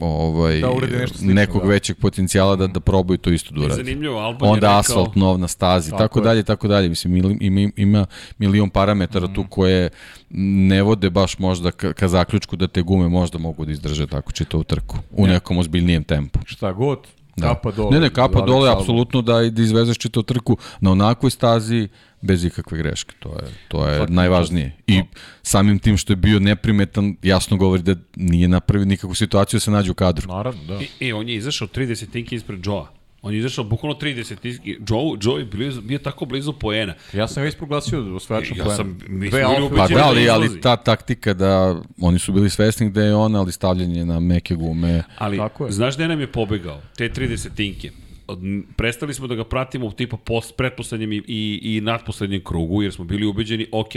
ovaj, da slično, nekog da. većeg potencijala da, da probaju to isto da uradi. Zanimljivo, Albon Onda rekao... asfalt nov na stazi, tako, tako dalje, tako dalje. Mislim, ima, ima milion parametara mm. tu koje ne vode baš možda ka, ka zaključku da te gume možda mogu da izdrže tako čitavu trku u ne. nekom ozbiljnijem tempu. Šta god, da. kapa dole. Ne, ne, kapa dole, apsolutno da, da izvezeš čitavu trku na onakvoj stazi, bez ikakve greške. To je, to je Svaki najvažnije. I no. samim tim što je bio neprimetan, jasno govori da nije napravio nikakvu situaciju da se nađe u kadru. Naravno, da. I, i on je izašao 30 tinki ispred Joa. On je izašao bukvalno 30 tinki. Joe, Joe je bio, bio tako blizu poena. Ja sam već proglasio osvajača ja poena. Sam, mi Dve pa da, ali, ali ta taktika da oni su bili svesni da je on, ali stavljanje na meke gume. Ali, tako je. znaš gde nam je pobegao? Te 30 tinke prestali smo da ga pratimo u tipa post, pretposlednjem i, i, i nadposlednjem krugu, jer smo bili ubeđeni, ok,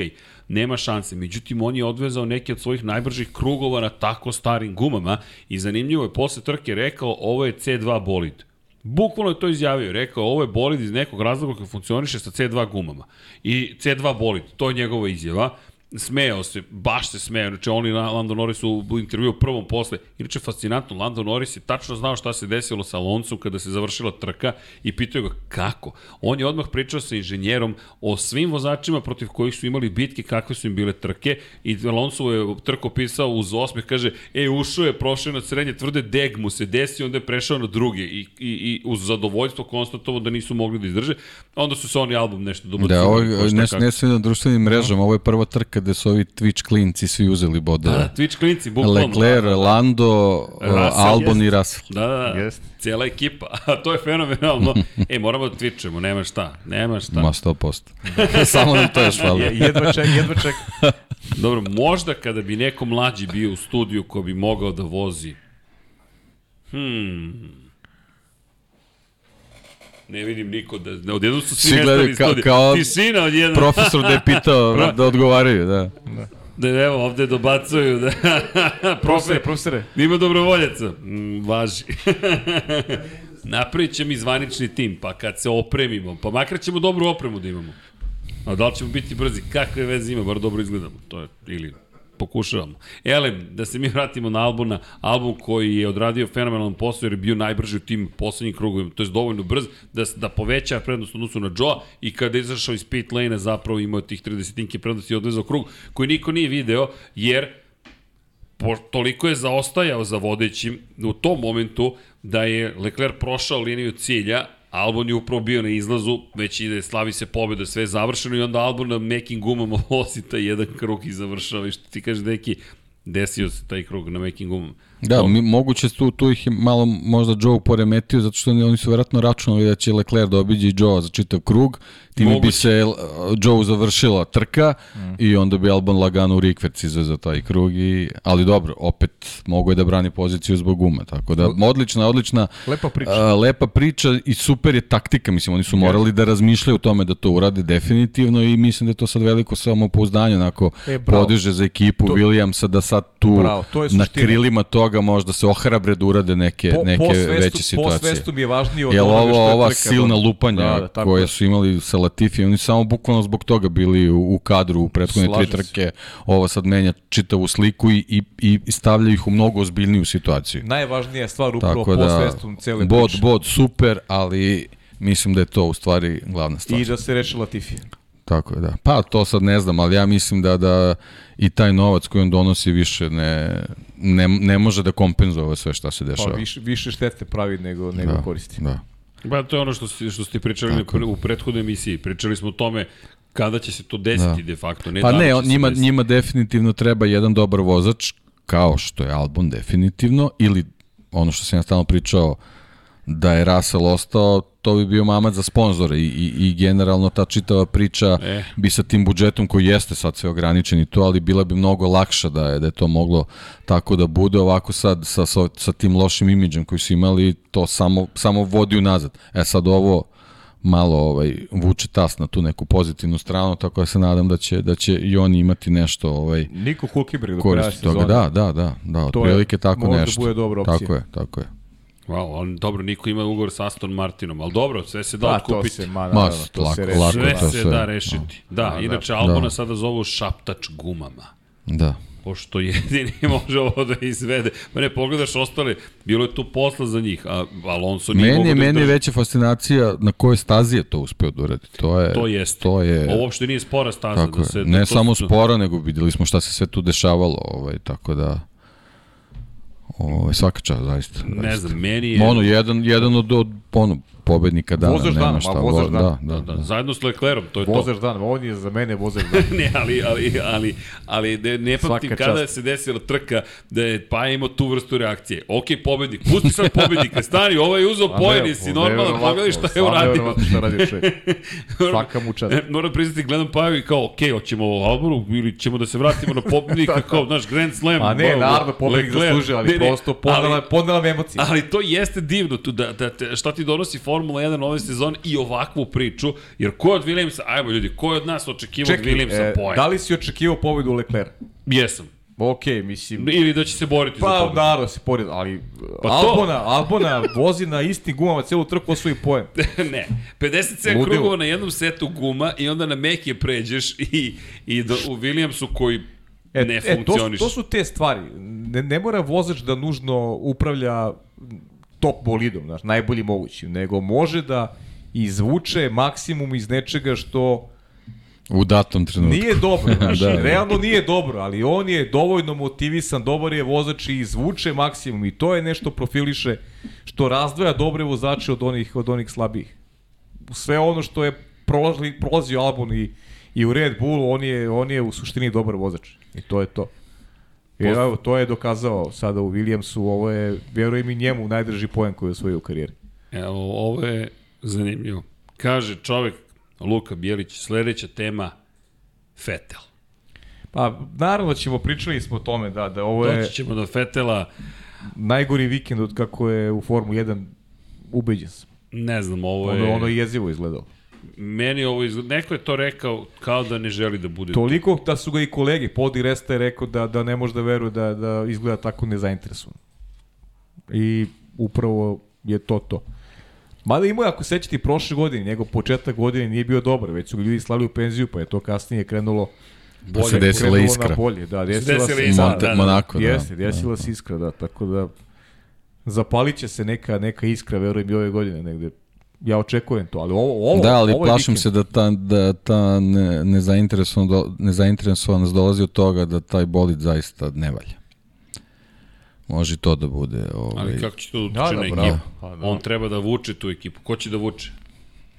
nema šanse. Međutim, on je odvezao neke od svojih najbržih krugova na tako starim gumama i zanimljivo je posle trke rekao, ovo je C2 bolid. Bukvalno je to izjavio, rekao ovo je bolid iz nekog razloga koji funkcioniše sa C2 gumama. I C2 bolid, to je njegova izjava smejao se, baš se smejao, znači on i Lando Norris u, intervju prvom posle, inače fascinantno, Lando Norris je tačno znao šta se desilo sa Alonso kada se završila trka i pitao ga kako. On je odmah pričao sa inženjerom o svim vozačima protiv kojih su imali bitke, kakve su im bile trke. I Alonso je trko pisao uz osmeh, kaže, e, ušao je, prošao na srednje tvrde, deg mu se desi, onda je prešao na druge. I, i, i uz zadovoljstvo konstatovo da nisu mogli da izdrže. Onda su se oni album nešto dobro Da, ovo, ne, ne sve na društvenim mrežama, ovo je prva trka gde su ovi Twitch klinci svi uzeli bodove. Da, Twitch klinci, bukvalno. Leclerc, da, da. Lando, Russell, Albon jest. i Russell. Da, da, da. Jest. Cijela ekipa. (laughs) A to je fenomenalno. (laughs) e, moramo da twitchujemo, nema šta. Nema šta. Ma 100%. (laughs) Samo nam to još hvala. jedva ček, jedva ček. Dobro, možda kada bi neko mlađi bio u studiju ko bi mogao da vozi. Hmm. Ne vidim niko da... da odjednom su svi, nestali ka- studija. kao- Tišina odjednom. Profesor da je pitao (laughs) da odgovaraju, da. Da, evo, ovde dobacuju. Da, (laughs) Profesore, Profe, profesore. ima dobrovoljaca. Mm, važi. (laughs) Napravit ćemo i zvanični tim, pa kad se opremimo, pa makar ćemo dobru opremu da imamo. A da li ćemo biti brzi? Kakve veze ima, bar dobro izgledamo. To je, ili pokušavamo. Ele, da se mi vratimo na Albuna, album koji je odradio fenomenalan posao jer je bio najbrži u tim poslednjim krugovima, to je dovoljno brz da, da poveća prednost odnosu na Joe i kada je izašao iz pit lane zapravo imao tih 30 prednosti i odvezao krug koji niko nije video jer po, toliko je zaostajao za vodećim u tom momentu da je Leclerc prošao liniju cilja, Albon je upravo bio na izlazu, već ide, slavi se pobjeda, sve je završeno i onda Albon na mekim gumama (laughs) vozi taj jedan krug i završava i što ti kaže neki, desio se taj krug na mekim gumama. Da, mi, moguće tu, tu ih malo možda Joe poremetio, zato što oni, su verovatno računali da će Leclerc da i Joe za čitav krug, time Moguće. bi se uh, Joe završila trka mm. i onda bi Albon lagano u rikverc izvezao taj krug, i, ali dobro, opet mogo je da brani poziciju zbog gume, tako da odlična, odlična Lepa priča. a, lepa priča i super je taktika, mislim, oni su morali da razmišljaju o tome da to urade definitivno i mislim da je to sad veliko samopouzdanje, onako E, bravo. podiže za ekipu To- Williamsa da sad tu Bravo, to je na krilima toga možda se ohrabre da urade neke, Po, neke po svestu, veće Po situacije. svestu mi je važnije od Jel ovo ova trka silna donela. lupanja Da, da, koje je. su imali sa Latifi, oni samo bukvalno zbog toga bili u, u kadru u prethodne tri trke. Ovo sad menja čitavu sliku i, i, i stavlja ih u mnogo ozbiljniju situaciju. Najvažnija stvar upravo Tako da, svestu cele bod, priče. bod, super, ali mislim da je to u stvari glavna stvar. I da se reši Latifi. Tako je, da. Pa to sad ne znam, ali ja mislim da da i taj novac koji on donosi više ne, ne, ne može da kompenzuje sve šta se Pa dešava. više, više štete pravi nego, nego da, koristi. Da. Ba, to je ono što ste, što ste pričali Tako. u prethodnoj emisiji. Pričali smo o tome kada će se to desiti da. de facto. Ne Pa da ne, on, njima, desiti. njima definitivno treba jedan dobar vozač, kao što je Albon definitivno, ili ono što sam ja stalno pričao, da je Russell ostao, to bi bio mamac za sponzore i, i, i generalno ta čitava priča E. bi sa tim budžetom koji jeste sad sve ograničen i to, ali bila bi mnogo lakša da je, da je to moglo tako da bude ovako sad sa, sa, sa tim lošim imidžem koji su imali, to samo, samo vodi unazad. E sad ovo malo ovaj vuče tas na tu neku pozitivnu stranu, tako da se nadam da će da će i oni imati nešto ovaj Niko Hulkenberg do kraja sezone. Da, da, da, da, To je- otprilike tako može da nešto. bude dobra opcija. Tako je, tako je. Wow, on, dobro, niko ima ugovor sa Aston Martinom, ali dobro, sve se da Pa to otkupiti. se, ma, Ma, naravno, to lako, se reši. lako. Sve to se sve. da rešiti. Da, Da, inače da. Albona Da. sada zovu šaptač gumama. Da. Pošto jedini (laughs) može ovo da izvede. Ma ne, pogledaš ostale, bilo je tu posla za njih, a Alonso nije Meni mogo je, da meni je veća fascinacija na kojoj stazi je to uspeo da uradi. To je, To jeste. To je, Ovo uopšte nije spora staza. tako da je. se, da ne to samo su- spora, nego videli smo šta se sve tu dešavalo. Ovaj, tako da, ovaj, svaka čast, zaista. Ne zaista. znam, meni je... Ono, jedan, jedan od, od ono, pobednika dana. Vozač nema dana, šta. ma, vozač Vo- dana. Da, da, Da, da. da, zajedno s Leclerom, to je to. Vozač dan, on je za mene vozač dan. (laughs) ne, ali, ali, ali, ali ne, ne pamtim kada čast. se desila trka da je pa imao tu vrstu reakcije. Ok, pobednik, pusti sad pobednika, stani, ovaj je uzeo Pa pojen, ne, jesi pa normalno, pogledaj šta je uradio. neverovatno šta radi čovjek. (laughs) Svaka mu čast. E, Moram priznati, gledam Paju i kao, ok, hoćemo u Alboru ili ćemo da se vratimo na pobednika, (laughs) kao, znaš, Grand Slam. A ne, naravno, pobednik zaslužio, ali prosto podnela, podnela me emocije. Ali to jeste divno, tu, da, da, šta ti donosi Formula 1 ove sezone i ovakvu priču, jer ko je od Williamsa, ajmo ljudi, ko je od nas očekivao od Williamsa e, poen? da li si očekivao pobedu Leclerc? Jesam. Ok, mislim... Ili da će se boriti za Pa, pobedu. naravno se pored, ali Pa pa to- Albona, Albona vozi na istim gumama celu trku osvoji poen. (laughs) ne, 57 Ludilo. krugova na jednom setu guma i onda na Mekije pređeš i, i do, u Williamsu koji E, ne e, to, su, funkcioniš. to su te stvari. Ne, ne mora vozač da nužno upravlja top bolidom, znaš, najbolji mogući, nego može da izvuče maksimum iz nečega što U datom trenutku. nije dobro, (laughs) znaš, Da, realno nije dobro, ali on je dovoljno motivisan, dobar je vozač i izvuče maksimum i to je nešto profiliše što razdvaja dobre vozače od onih, od onih slabijih. Sve ono što je prolazi, prolazio Albon i, i u Red Bullu, on je, on je u suštini dobar vozač. I to je to. I evo, to je dokazao sada u Williamsu, ovo je, vjerujem i njemu, najdrži poen koji je osvojio u karijeri. Evo, ovo je zanimljivo. Kaže čovek, Luka Bijelić, sledeća tema, Fetel. Pa, naravno ćemo, pričali smo o tome, da, da ovo je Doći ćemo do Fetela. najgori vikend od kako je u Formu 1 ubeđen sam. Ne znam, ovo Ono, je... ono je jezivo izgledalo. Meni ovo izgleda... Neko je to rekao kao da ne želi da bude Toliko da su ga i kolege, Podi Resta je rekao da, da ne može da veruje da, da izgleda tako nezainteresovan. I upravo je to to. Mada imao, je, ako sećate, prošle godine, njegov početak godine nije bio dobar, već su ljudi slali u penziju, pa je to kasnije krenulo Da se desila iskra. Na bolje, da, desila desila se, iskra, da, Monte, da, da. Monako, da. Jeste, desila se iskra, da, tako da zapalit će se neka, neka iskra, verujem i ove godine negde. Ja očekujem to, ali ovo, ovo Da, ali ovo je plašim vikend. se da ta, da ta ne, nezainteresovan, nezainteresovanost dolazi od toga da taj bolid zaista ne valja. Može to da bude. Ovaj, Ali kako će to da utiče Da, da, na bravo. ekipu? Pa, da. On treba da vuče tu ekipu. Ko će da vuče?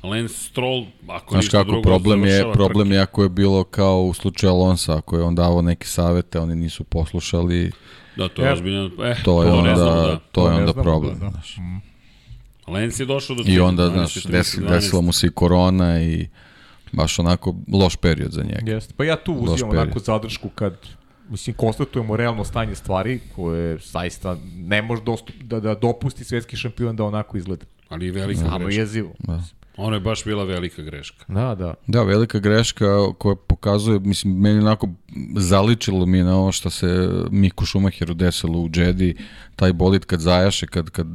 Lance Stroll, ako Znaš ništa kako, drugo, problem je, problem trke. je ako je bilo kao u slučaju Alonsa, ako je on davao neke savete, oni nisu poslušali, Da, to je ozbiljno. Eh, to je ne onda, da. to je onda problem. da, da. znaš. Lance je došao do I onda, 12, znaš, 30, desi, 12. desila mu se i korona i baš onako loš period za njega. Jeste. Pa ja tu Loš uzimam period. onako zadršku kad mislim, konstatujemo realno stanje stvari koje zaista ne može dostup, da, da dopusti svetski šampion da onako izgleda. Ali i velika Samo greška. jezivo. Da. Ono je baš bila velika greška. Da, da. Da, velika greška koja pokazuje, mislim, meni onako zaličilo mi je na ovo što se Miku Šumacheru desilo u Jedi, taj bolid kad zajaše, kad, kad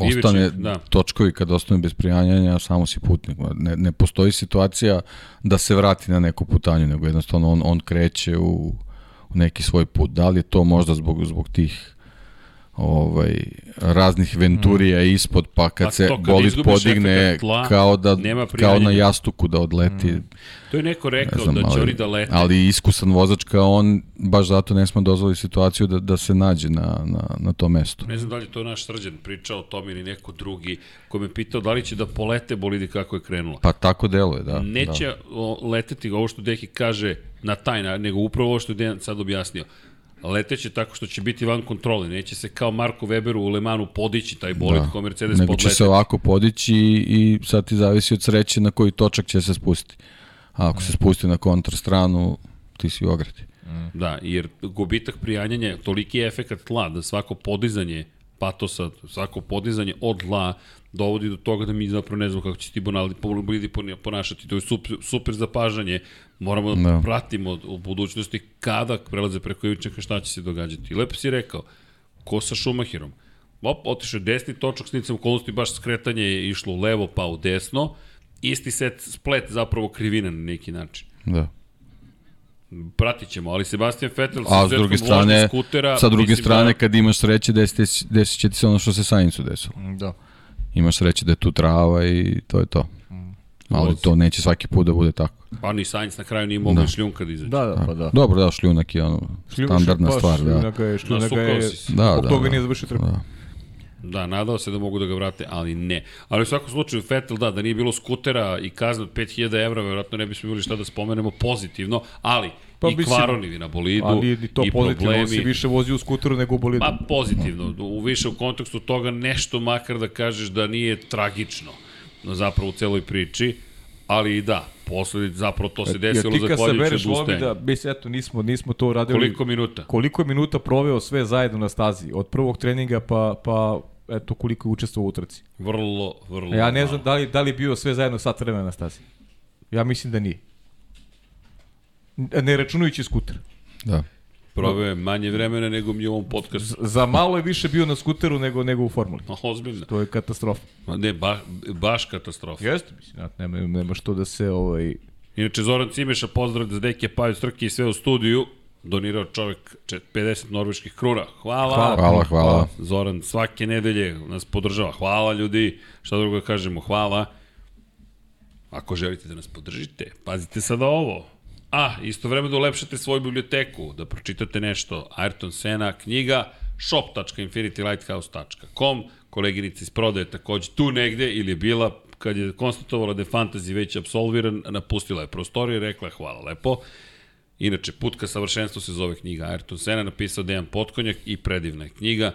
ostane da. točkovi, kad ostane bez prijanjanja, samo si putnik. Ne, ne postoji situacija da se vrati na neku putanju, nego jednostavno on, on kreće u, u neki svoj put. Da li je to možda zbog, zbog tih ovaj raznih venturija mm. ispod pa kad Pa se to, bolid podigne tla, kao da kao na jastuku da odleti mm. To je neko Ne rekao znam, da će ali, oni da lete. ali iskusan vozač kao on, baš zato ne smo dozvolili situaciju da, da se nađe na, na, na to mesto. Ne znam da li to naš srđan pričao o tome ili neko drugi ko me pitao da li će da polete bolidi kako je krenulo. Pa tako deluje, da. Neće Da. leteti ovo što Deki kaže na taj nego upravo ovo što je Dejan sad objasnio. Leteće tako što će biti van kontrole, neće se kao Marko Weberu u Lemanu podići taj bolid da. ko Mercedes Nego će podlete. se ovako podići i, sad ti zavisi od sreće na koji točak će se spustiti. A ako se spusti na kontrastranu, ti si u ogradi. Da, jer gubitak prijanjanja, toliki je efekat tla, da svako podizanje patosa, svako podizanje od tla dovodi do toga da mi zapravo ne znamo kako će ti bonaldi bolidi ponašati. To je super, super zapažanje. Moramo da, Da. pratimo u budućnosti kada prelaze preko ivičnika šta će se događati. Lepo si rekao, ko sa Šumahirom? Op, otišao desni točak, snicam okolnosti, baš skretanje je išlo u levo pa u desno. Isti set splet zapravo krivina na neki način. Da. Pratit ćemo, ali Sebastian Vettel A s druge strane, skutera, sa druge strane, da, kad imaš sreće, desit, desit će ti se ono što se Saincu desilo. Da. Imaš sreće da je tu trava i to je to. Ali to neće svaki put da bude tako. pa ni Sainz na kraju nije mogao Da. da. šljunka da izađe. Da, da, pa da. Dobro, da, šljunak je ono standardna pa, stvar. Da. Je, šljunaga je, si se. Da, zbog da, toga da. nije završio trku. Da. Da, nadao se da mogu da ga vrate, ali ne. Ali u svakom slučaju, Vettel, da, da nije bilo skutera i kazna od 5000 evra, verovatno ne bismo imali šta da spomenemo pozitivno, ali Pa i mislim, kvaronivi na bolidu, Ali ni to i pozitivno, on se problemi. više vozi u skuteru nego u bolidu. Pa pozitivno, u više u kontekstu toga nešto makar da kažeš da nije tragično no, zapravo u celoj priči, ali i da, posledic, zapravo to se desilo Jer ti kad zahvaljujući odustajanju. da, bis, eto, nismo, nismo to uradili. Koliko minuta? koliko je minuta proveo sve zajedno na stazi? Od prvog treninga pa, pa eto, koliko je učestvovao u trci? Vrlo, vrlo. Ja ne znam da li, da li bio sve zajedno sat vremena na stazi. Ja mislim da nije. Ne računajući skuter. da. Proveo je manje vremena nego mi u ovom podcastu. Za malo je više bio na skuteru nego, nego u formuli. Ma, Ozbiljno. To je katastrofa. Ma Ne, ba, baš katastrofa. Jeste, mislim, ja, nema, nema što da se ovaj, Inače, Zoran Cimeša, pozdrav da Deke Paju Strke i sve u studiju. Donirao čovek čet- 50 norveških kruna. Hvala. Hvala. Hvala, hvala. Zoran svake nedelje nas podržava. Hvala ljudi. Šta drugo da kažemo? Hvala. Ako želite da nas podržite, pazite sada ovo. A, istovremeno ulepšate svoju biblioteku, da pročitate nešto. Ayrton Sena, knjiga, shop.infinitylighthouse.com, koleginica iz prodaje takođe tu negde ili je bila kad je konstatovala da je fantasy već absolviran, napustila je prostoriju i rekla je hvala lepo. Inače, Put ka savršenstvu se zove knjiga Ayrton Sena, napisao Dejan Potkonjak i predivna je knjiga.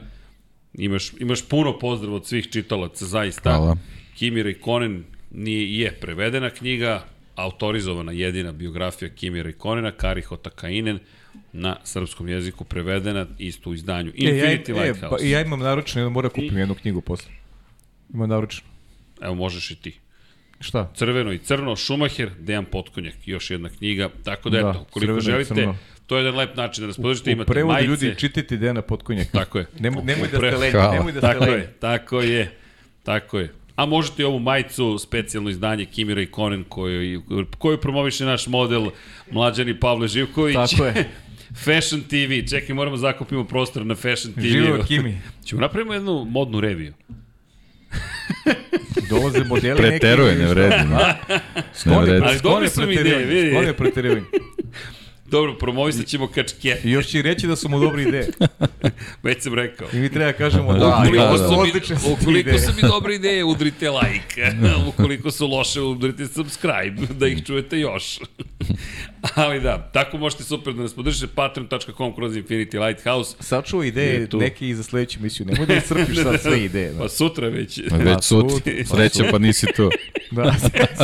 Imaš, imaš puno pozdrav od svih čitalaca, zaista. Hvala. Kimi Rekonen nije, je prevedena knjiga, autorizovana jedina biografija Kimi Rekonena, Kari Hotakainen, na srpskom jeziku prevedena isto u izdanju. Infinity e, ja, e, Lighthouse. pa, ja imam naručeno, jedno mora kupim jednu knjigu posle. Imam naručeno. Evo, možeš i ti. Šta? Crveno i crno, Šumacher, Dejan Potkonjak, još jedna knjiga. Tako da, Da, eto, koliko i želite, to je jedan lep način da nas podržite. U Imate prevodu majice. ljudi čitajte Dejana Potkonjaka. Tako je. Nemoj, nemoj da ste lenji, nemoj da ste Tako lenji. je, tako je, tako je. A možete i ovu majicu, specijalno izdanje Kimira i Konen, koju, koju promoviše naš model mlađani Pavle Živković. Tako je. (laughs) Fashion TV, čekaj, moramo da zakupimo prostor na Fashion TV. Živo Kimi. (laughs) Ćemo napravimo jednu modnu reviju. (laughs) Dolaze modeli Preteruje, neki. ne vredi. Ne, vredi. Ali ideje, vidi. Sklon je preterivanje. Dobro, promovisat ćemo kačke. I još će reći da su mu dobre ideje. (laughs) Već sam rekao. I mi treba kažemo da, ukoliko, da, su da. mi, odlične su ukoliko su mi dobre ideje, udrite like. (laughs) ukoliko su loše, udrite subscribe, da ih čujete još. (laughs) Ali da, tako možete super da nas podržite, patreon.com kroz Infinity Lighthouse. Sačuvaj Je ideje neke i za sledeću misiju. Nemoj da iscrpiš sad sve ideje. Da. Pa sutra već. Već sutra. Sreća pa nisi tu. Da,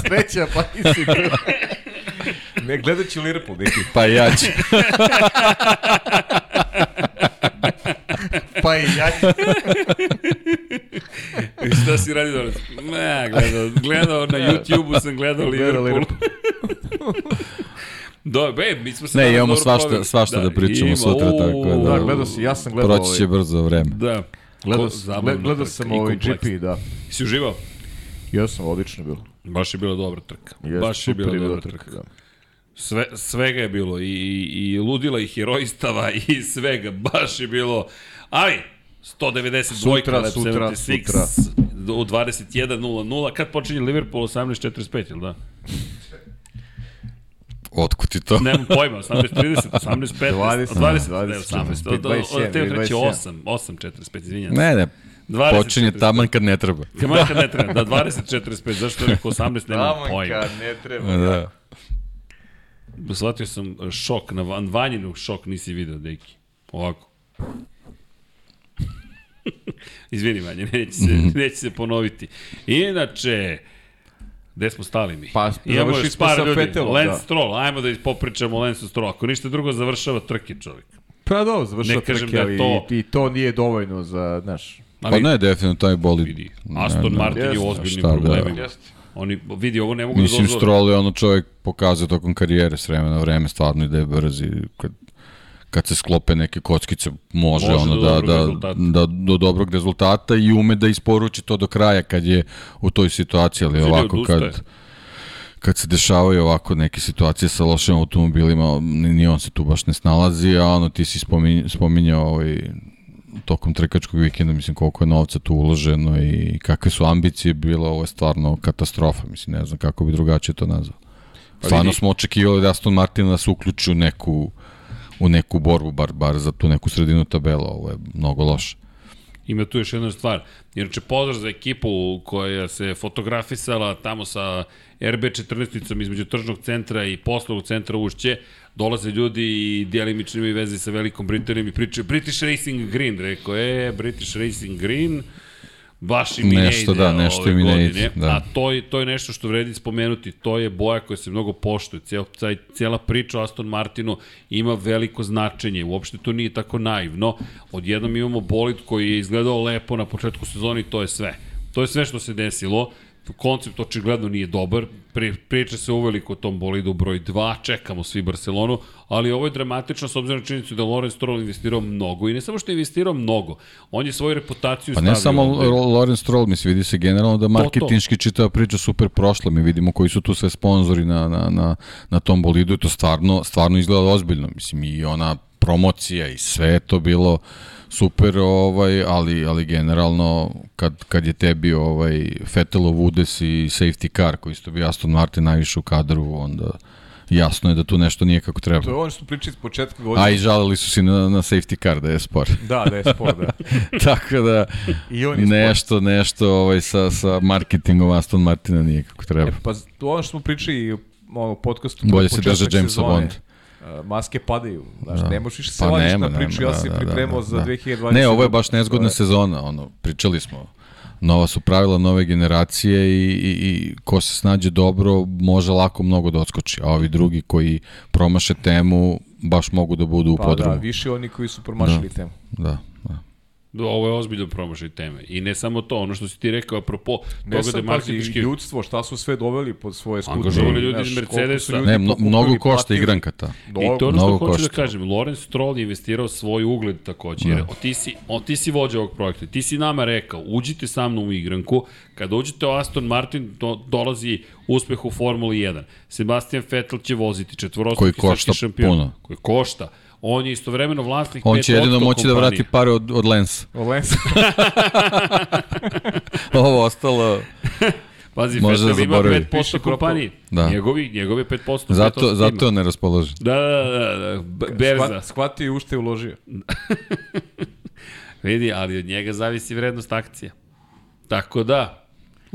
sreća, pa nisi tu. Ne, gledat ću Liverpool, neki. Pa ja ću. Pa i ja ću. I šta si radio danas? Ne, gledao, gledao na YouTube-u sam gledao Gledao Liverpool. Do, be, mi smo se Ne, imamo svašta- proveli. svašta da pričamo ima, sutra, u, tako Da, da- gledao si, ja sam gledao Proći će ovaj, brzo vreme. Da. gledao, gledao trka sam i ovaj. GP, da. Si uživao? Ja sam odlično bilo. Baš je bila dobra trka. Jeste, Baš je bila dobra trka. Da. Sve, svega je bilo, i, i, i ludila, i herojstava, i (laughs) svega, baš je bilo, ali, 192 Sutra, sutra, 76, sutra. u 21.00, kad počinje Liverpool 18.45, ili da? Otkud ti to? Nemam pojma, 18.30, 18.15, 20, 20, ne, 20, 18, od, od, 21, od te treće 21. 8, 8.45, izvinjam se. Ne, ne. 20, Počinje 45. taman kad ne treba. Kaman kad ne treba, da, 20.45, zašto je rekao 18, nemam pojma. ne treba. Da. Shvatio sam šok, na van, vanjinu šok nisi video, deki. Ovako. (laughs) Izvini, Vanja, neće se, neće se ponoviti. Inače, gde smo stali mi? Pa, Imamo još smo par ljudi. Vettelom, Lance da. Stroll, ajmo da popričamo o Lance Stroll. Ako ništa drugo, završava trke čovjek. Pa dobro, završava Ne kažem trke, da ali to- i to nije dovoljno za, znaš, Pa ne, definitivno taj bolid. Vidi, Aston ne, Martin je Jeste, u ozbiljnim šta da- problemima. Oni, vidi, ovo ne mogu Mislim, da dozvore. Stroll je ono čovjek pokazao tokom karijere s vremena na vreme, stvarno i da je brz i kad, kad se sklope neke kockice, može, Može ono da, da, rezultata. da, do dobrog rezultata i ume da isporuči to do kraja kad je u toj situaciji, ali Vidi, ovako odustaje. kad, kad se dešavaju ovako neke situacije sa lošim automobilima, ni, ni on se tu baš ne snalazi, a ono ti si spominjao, spominjao ovaj, tokom trkačkog vikenda, mislim koliko je novca tu uloženo i kakve su ambicije bilo, ovo je stvarno katastrofa, mislim ne znam kako bi drugačije to nazvao. Stvarno vidi. smo očekivali da Aston Martin da se uključi u neku u neku borbu, bar, bar za tu neku sredinu tabela, ovo je mnogo loše. Ima tu još jedna stvar. Inače, pozdrav za ekipu koja se fotografisala tamo sa RB14-icom između tržnog centra i poslovnog centra Ušće. Dolaze ljudi i dijelimično imaju veze sa Velikom Britanijom i pričaju British Racing Green. Rekao je, British Racing Green, baš im i ne Nešto ide da, nešto ove im godine. ide, da. A to je, to je nešto što vredi spomenuti. To je boja koja se mnogo poštuje. Cijel, taj, cijela priča o Aston Martinu ima veliko značenje. Uopšte to nije tako naivno. Odjednom imamo bolid koji je izgledao lepo na početku sezoni to je sve. To je sve što se desilo. Koncept očigledno nije dobar. Pri, priča se uveliko o tom bolidu broj 2. Čekamo svi Barcelonu. Ali ovo je dramatično s obzirom na činjenicu da Lorenz Stroll investirao mnogo. I ne samo što je investirao mnogo. On je svoju reputaciju Pa stavio. ne samo ovde. Lorenz Stroll, mislim, vidi se generalno da marketinški čitava priča super prošla, mi vidimo koji su tu sve sponzori na, na, na, na tom bolidu i to stvarno, stvarno izgleda ozbiljno, mislim, i ona promocija i sve to bilo super, ovaj, ali, ali generalno kad, kad je tebi ovaj, Vettelov udes i safety car koji isto bio Aston Martin najviše u kadru, onda jasno je da tu nešto nije kako treba. to je ono što pričali s početka godine. A i žalili su se na, na safety car da je spor. (laughs) Da, da je sport, da. (laughs) Tako da I on nešto, nešto ovaj, sa, sa marketingom Aston Martina nije kako treba. E, pa to ono što smo pričali u podcastu. Bolje se početak Jamesa sezone, Bonda. Maske padaju. Znaš, Da. ne možeš više se Pa vadiš nema, na priču, nema, ja sam da, da, pripremao da, za da. 2020. Ne, ovo je baš nezgodna je- sezona, ono, pričali smo. Nova su pravila nove generacije i, i, i ko se snađe dobro može lako mnogo da odskoči, a ovi drugi koji promaše temu baš mogu da budu u Pa da, podrumu. više oni koji su promašili temu. Da, da. Ovo je ozbiljno promašaj teme. I ne samo to, ono što si ti rekao, apropo Ne toga da marketički... ljudstvo, šta su sve doveli pod svoje skute. Angažovali ljudi iz Mercedesa. ljudi Ne, mnogo košta igranka ta. I to ono što Mnogo hoću da kažem. Lorenz Stroll je investirao svoj ugled takođe. Jer ti si, on, ti si vođa ovog projekta. Ti si nama rekao, uđite sa mnom u igranku. Kada uđete u Aston Martin, do, dolazi uspeh u Formuli 1. Sebastian Vettel će voziti četvorostruki Koji košta šampion. puno. Koji košta. On je istovremeno vlasnik On 5% će jedino moći da kompanije. vrati pare od, od Lensa. Lens. (laughs) Ovo ostalo... Pazi, Može Vettel da ima zaboravi. 5% Piše kompanije. Da. Njegovi, njegovi 5%. Zato, 5% zato ima. je neraspoložen. Da, da, da, da, B- berza. Shva- Shvatio i u što je uložio. (laughs) Vidi, ali od njega zavisi vrednost akcija. Tako da,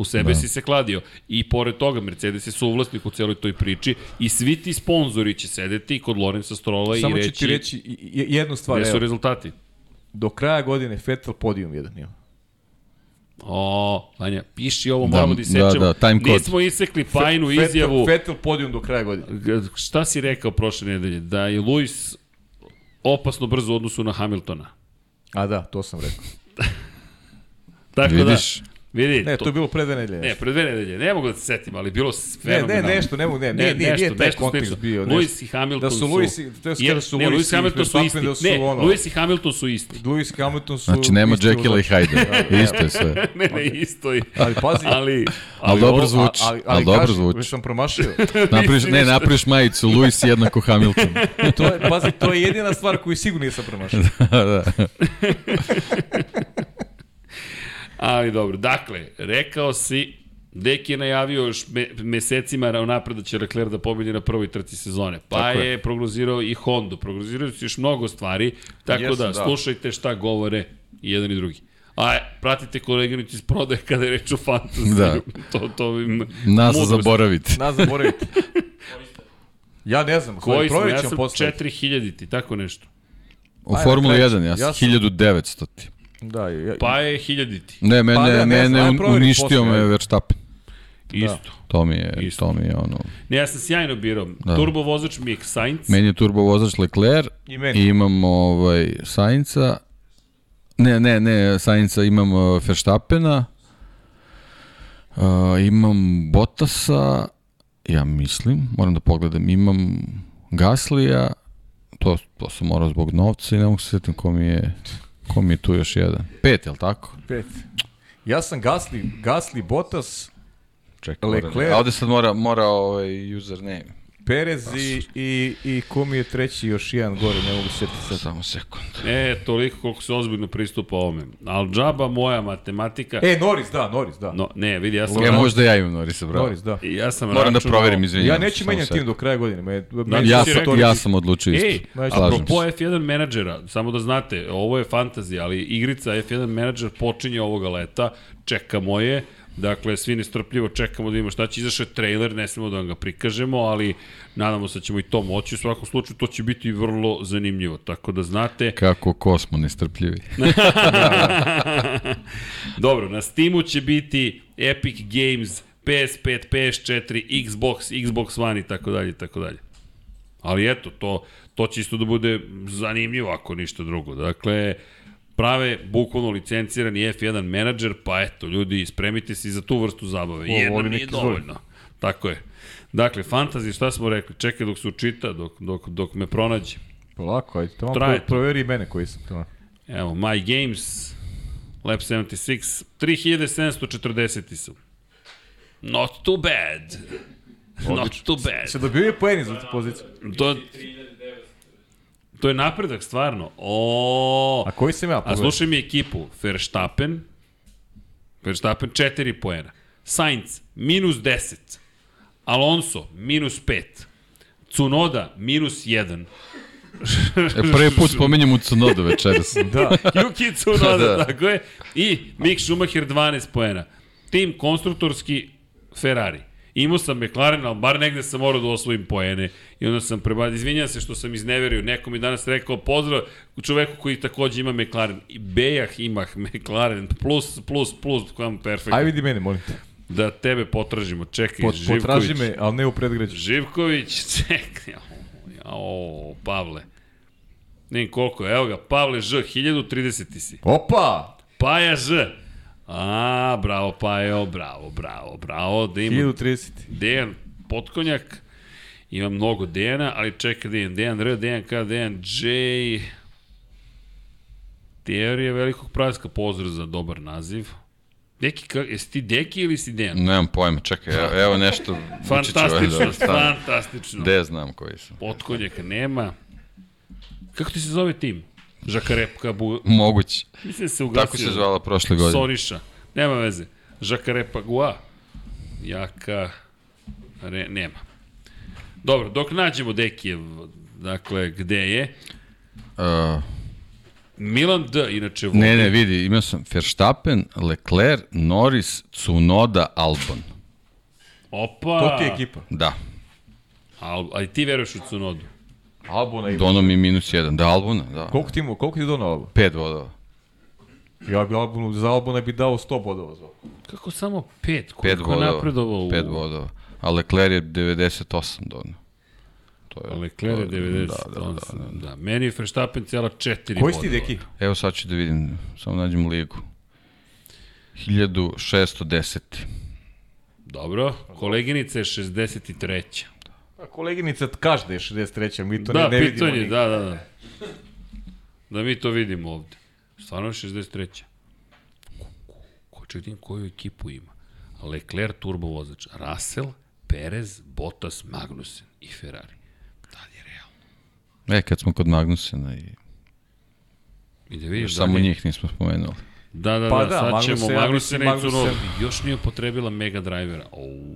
u sebe da. si se kladio. I pored toga, Mercedes je suvlasnik u celoj toj priči i svi ti sponzori će sedeti kod Lorenza Strola Samo i ću reći ti reći i- i- jednu stvar. gde su Evo, rezultati. do kraja godine Vettel podijum jedan ima. O, Vanja, piši ovo, Da, moramo da da, isečemo. da, time code. Nismo isekli Pajinu Vettel- izjavu. Vettel podijum do kraja godine. Šta si rekao prošle nedelje? Da je Luis opasno brzo u odnosu na Hamiltona. A da, to sam rekao. (laughs) Tako Vidiš? da, vidi, Ne, to je bilo pre dve nedelje. Ne, pre dve nedelje, ne mogu da se setim, ali bilo Ne, fenomenalno. ne, nešto, ne mogu, ne, nije, nije, nije taj kontekst slično. bio. Lewis nešto. i Hamilton Da su su... Lewis i- to je kada su ne, Lewis Lewis i Hamilton su isti. da su ne, ono- Lewis i Hamilton su isti. Lewis i Hamilton su... Znači, nema isti Jekylla i. Hyde. (laughs) Isto je sve. (laughs) ne, ne, isto je. Ali pazi, Ali, Ali dobro zvuči. ali, ali, Ali dobro zvuči. već sam promašio. (laughs) Napriš, ne, napriš majicu, Lewis jednako Hamilton. To je, pazi, to je jedina stvar koju sigurno nisam promašio. da. Ali dobro, dakle, rekao si, Deki je najavio još me, mesecima napred da će Leclerc da pobedi na prvoj trci sezone. Pa Tako je. je. prognozirao i Honda. Prognozirao su još mnogo stvari, tako Jesu, da, da. slušajte šta govore i jedan i drugi. A pratite koleginicu iz prodaje kada je reč o fantaziju. Da. (laughs) to, to im Nas mudrost. zaboravite. Nas zaboravite. (laughs) Ja ne znam, Koji smo? provjerit Ja ćemo sam posle. 4000 ti, tako nešto. U Ajde, Formuli kraj. 1, ja sam Ja sam- 1900. Da, ja, Pa je 1000 ti. Ne, mene, Pa da, ne mene uništio me. Verstappen. Isto. To mi je, Isto. to mi je ono... Ne, ja sam sjajno birao. Da. Turbo vozač mi je Sainz. Meni je turbo vozač Leclerc, I meni. i imam ovaj, Sainca, ne, ne, ne, Sainca imam uh, Verstappena, uh, imam Bottasa, ja mislim, moram da pogledam, imam Gaslija, to, to sam morao zbog novca i ne mogu se sjetim ko mi je, ko mi je tu još jedan. Pet, je li tako? Pet. Ja sam Gasly, Gasly, Bottas, Čekaj, Leclerc. ovde sad mora, mora ovaj username. Perez i, i, i ko mi je treći još jedan gore, ne mogu se sjetiti sad. Samo sekund. E, toliko koliko se ozbiljno pristupa ovome. Al džaba moja matematika... E, Norris, da, Norris, da. No, ne, vidi, ja sam... Ja možda ja imam Norisa, bravo. Norris, da. Ja sam Moram da računao- proverim, izvinjam. Ja neću menjati sekund. tim do kraja godine. Me, me, Ja, ti sam, rekao- ja sam odlučio isto. Ej, Znači, apropo se. F1 menadžera, samo da znate, ovo je fantazija, ali igrica F1 menadžer počinje ovoga leta, čekamo je, dakle, svi nestrpljivo čekamo da imamo šta će, izašao je trailer, ne smemo da vam ga prikažemo, ali nadamo se da ćemo i to moći, u svakom slučaju to će biti vrlo zanimljivo, tako da znate, Kako ko smo nestrpljivi. (laughs) Dobro, na Steamu će biti Epic Games, PS5, PS4, Xbox, Xbox One i tako dalje i tako dalje. Ali eto, to, to će isto da bude zanimljivo ako ništa drugo. Dakle, prave bukvalno licencirani F1 menadžer, pa eto, ljudi, spremite se i za tu vrstu zabave. O, volim nije dovoljno. Tako je. Dakle, fantasy, šta smo rekli? Čekaj dok se učita, dok, dok, dok me pronađe. Polako, ajde, tamo Traje to. proveri i mene koji sam tamo. Evo, My Games, Lab 76, 3740 sam. Not too bad. Not too bad. Se dobio poeni za tu poziciju. To, to je napredak, stvarno. O, A koji sam ja? a Pogledaj. slušaj mi ekipu. Verstappen, Verstappen 4 poena. Sainz, minus 10. Alonso, minus 5. Cunoda, minus 1. E, prvi put spominjem u Cunodu večeras. (laughs) Da. Yuki Tsunoda, (laughs) Da. da. tako je. I Mick Schumacher 12 poena. Tim konstruktorski Ferrari. Imao sam McLaren, ali bar negde sam morao da osvojim poene. I onda sam prebadio, izvinjam se što sam izneverio. Neko mi danas rekao pozdrav čoveku koji takođe ima McLaren. I Bejah ima (laughs) McLaren, plus, plus, plus, kvam perfekt. Aj vidi mene, molim te. Da tebe potražimo. Čekaj, Pot, Živković. potraži me, ali ne u predgrađu. Živković, (laughs) čekaj. O, Pavle. Ne koliko, evo ga, Pavle Ž, 1030 si. Opa! Paja Ž. A, bravo Pajo, bravo, bravo, bravo. Da ima 1030. Dejan Potkonjak. Ima mnogo Dejana, ali čekaj Dejan. Dejan R, Dejan K, Dejan J. Teorija velikog praska, pozdrav za dobar naziv. Deki, ka, jesi ti Deki ili si Dejan? Nemam pojma, čekaj, evo, evo nešto. (laughs) Fantastično, fantastično. Gde znam koji su. Potkonjaka nema. Kako ti se zove tim? Žakarepka, bu... Moguće. mislim se ugasio. Tako se zvala prošle godine. Soriša. Nema veze. Žakarepa Gua. Jaka... Re, nema. Dobro, dok nađemo Dekijev, dakle, gde je? Uh, Milan D, inače vodi. ne, ne, vidi, imao sam Verstappen, Leclerc, Norris, Tsunoda, Albon. Opa! To ti je ekipa. Da, Al, ali ti veruješ u Cunodu? Albona ima. dono mi minus jedan. Da, Albona, da. Koliko ti, koliko ti donao Albon? Pet vodova. Ja bi Albonu, za Albona bi dao 100 bodova za. Kako samo pet? Pet Koliko je vodova. napredovao? u- Pet vodova. A Leclerc je 98 dono. To je, Leclerc je to 90. Da, da, da, da. da. Meni je Verstappen cijela četiri Koji si ti bodova. deki? Evo sad ću da vidim, samo nađem ligu. 1610. Dobro, koleginica je 63. A koleginica kaže da je 63. Mi to da, ne, ne vidimo. pitanje, nigde. da, da, da. Da mi to vidimo ovde. Stvarno je 63. Ko će vidim koju ekipu ima? Leclerc turbo vozač, Russell, Perez, Bottas, Magnussen i Ferrari. Tad je realno. E, kad smo kod Magnusena i I da vidiš samo da li- njih nismo spomenuli. Da, da, Pa da, da, sad Magnussen, ćemo ja Magnussen i. Magnussen- Još nije upotrebila Mega Drivera. Ou.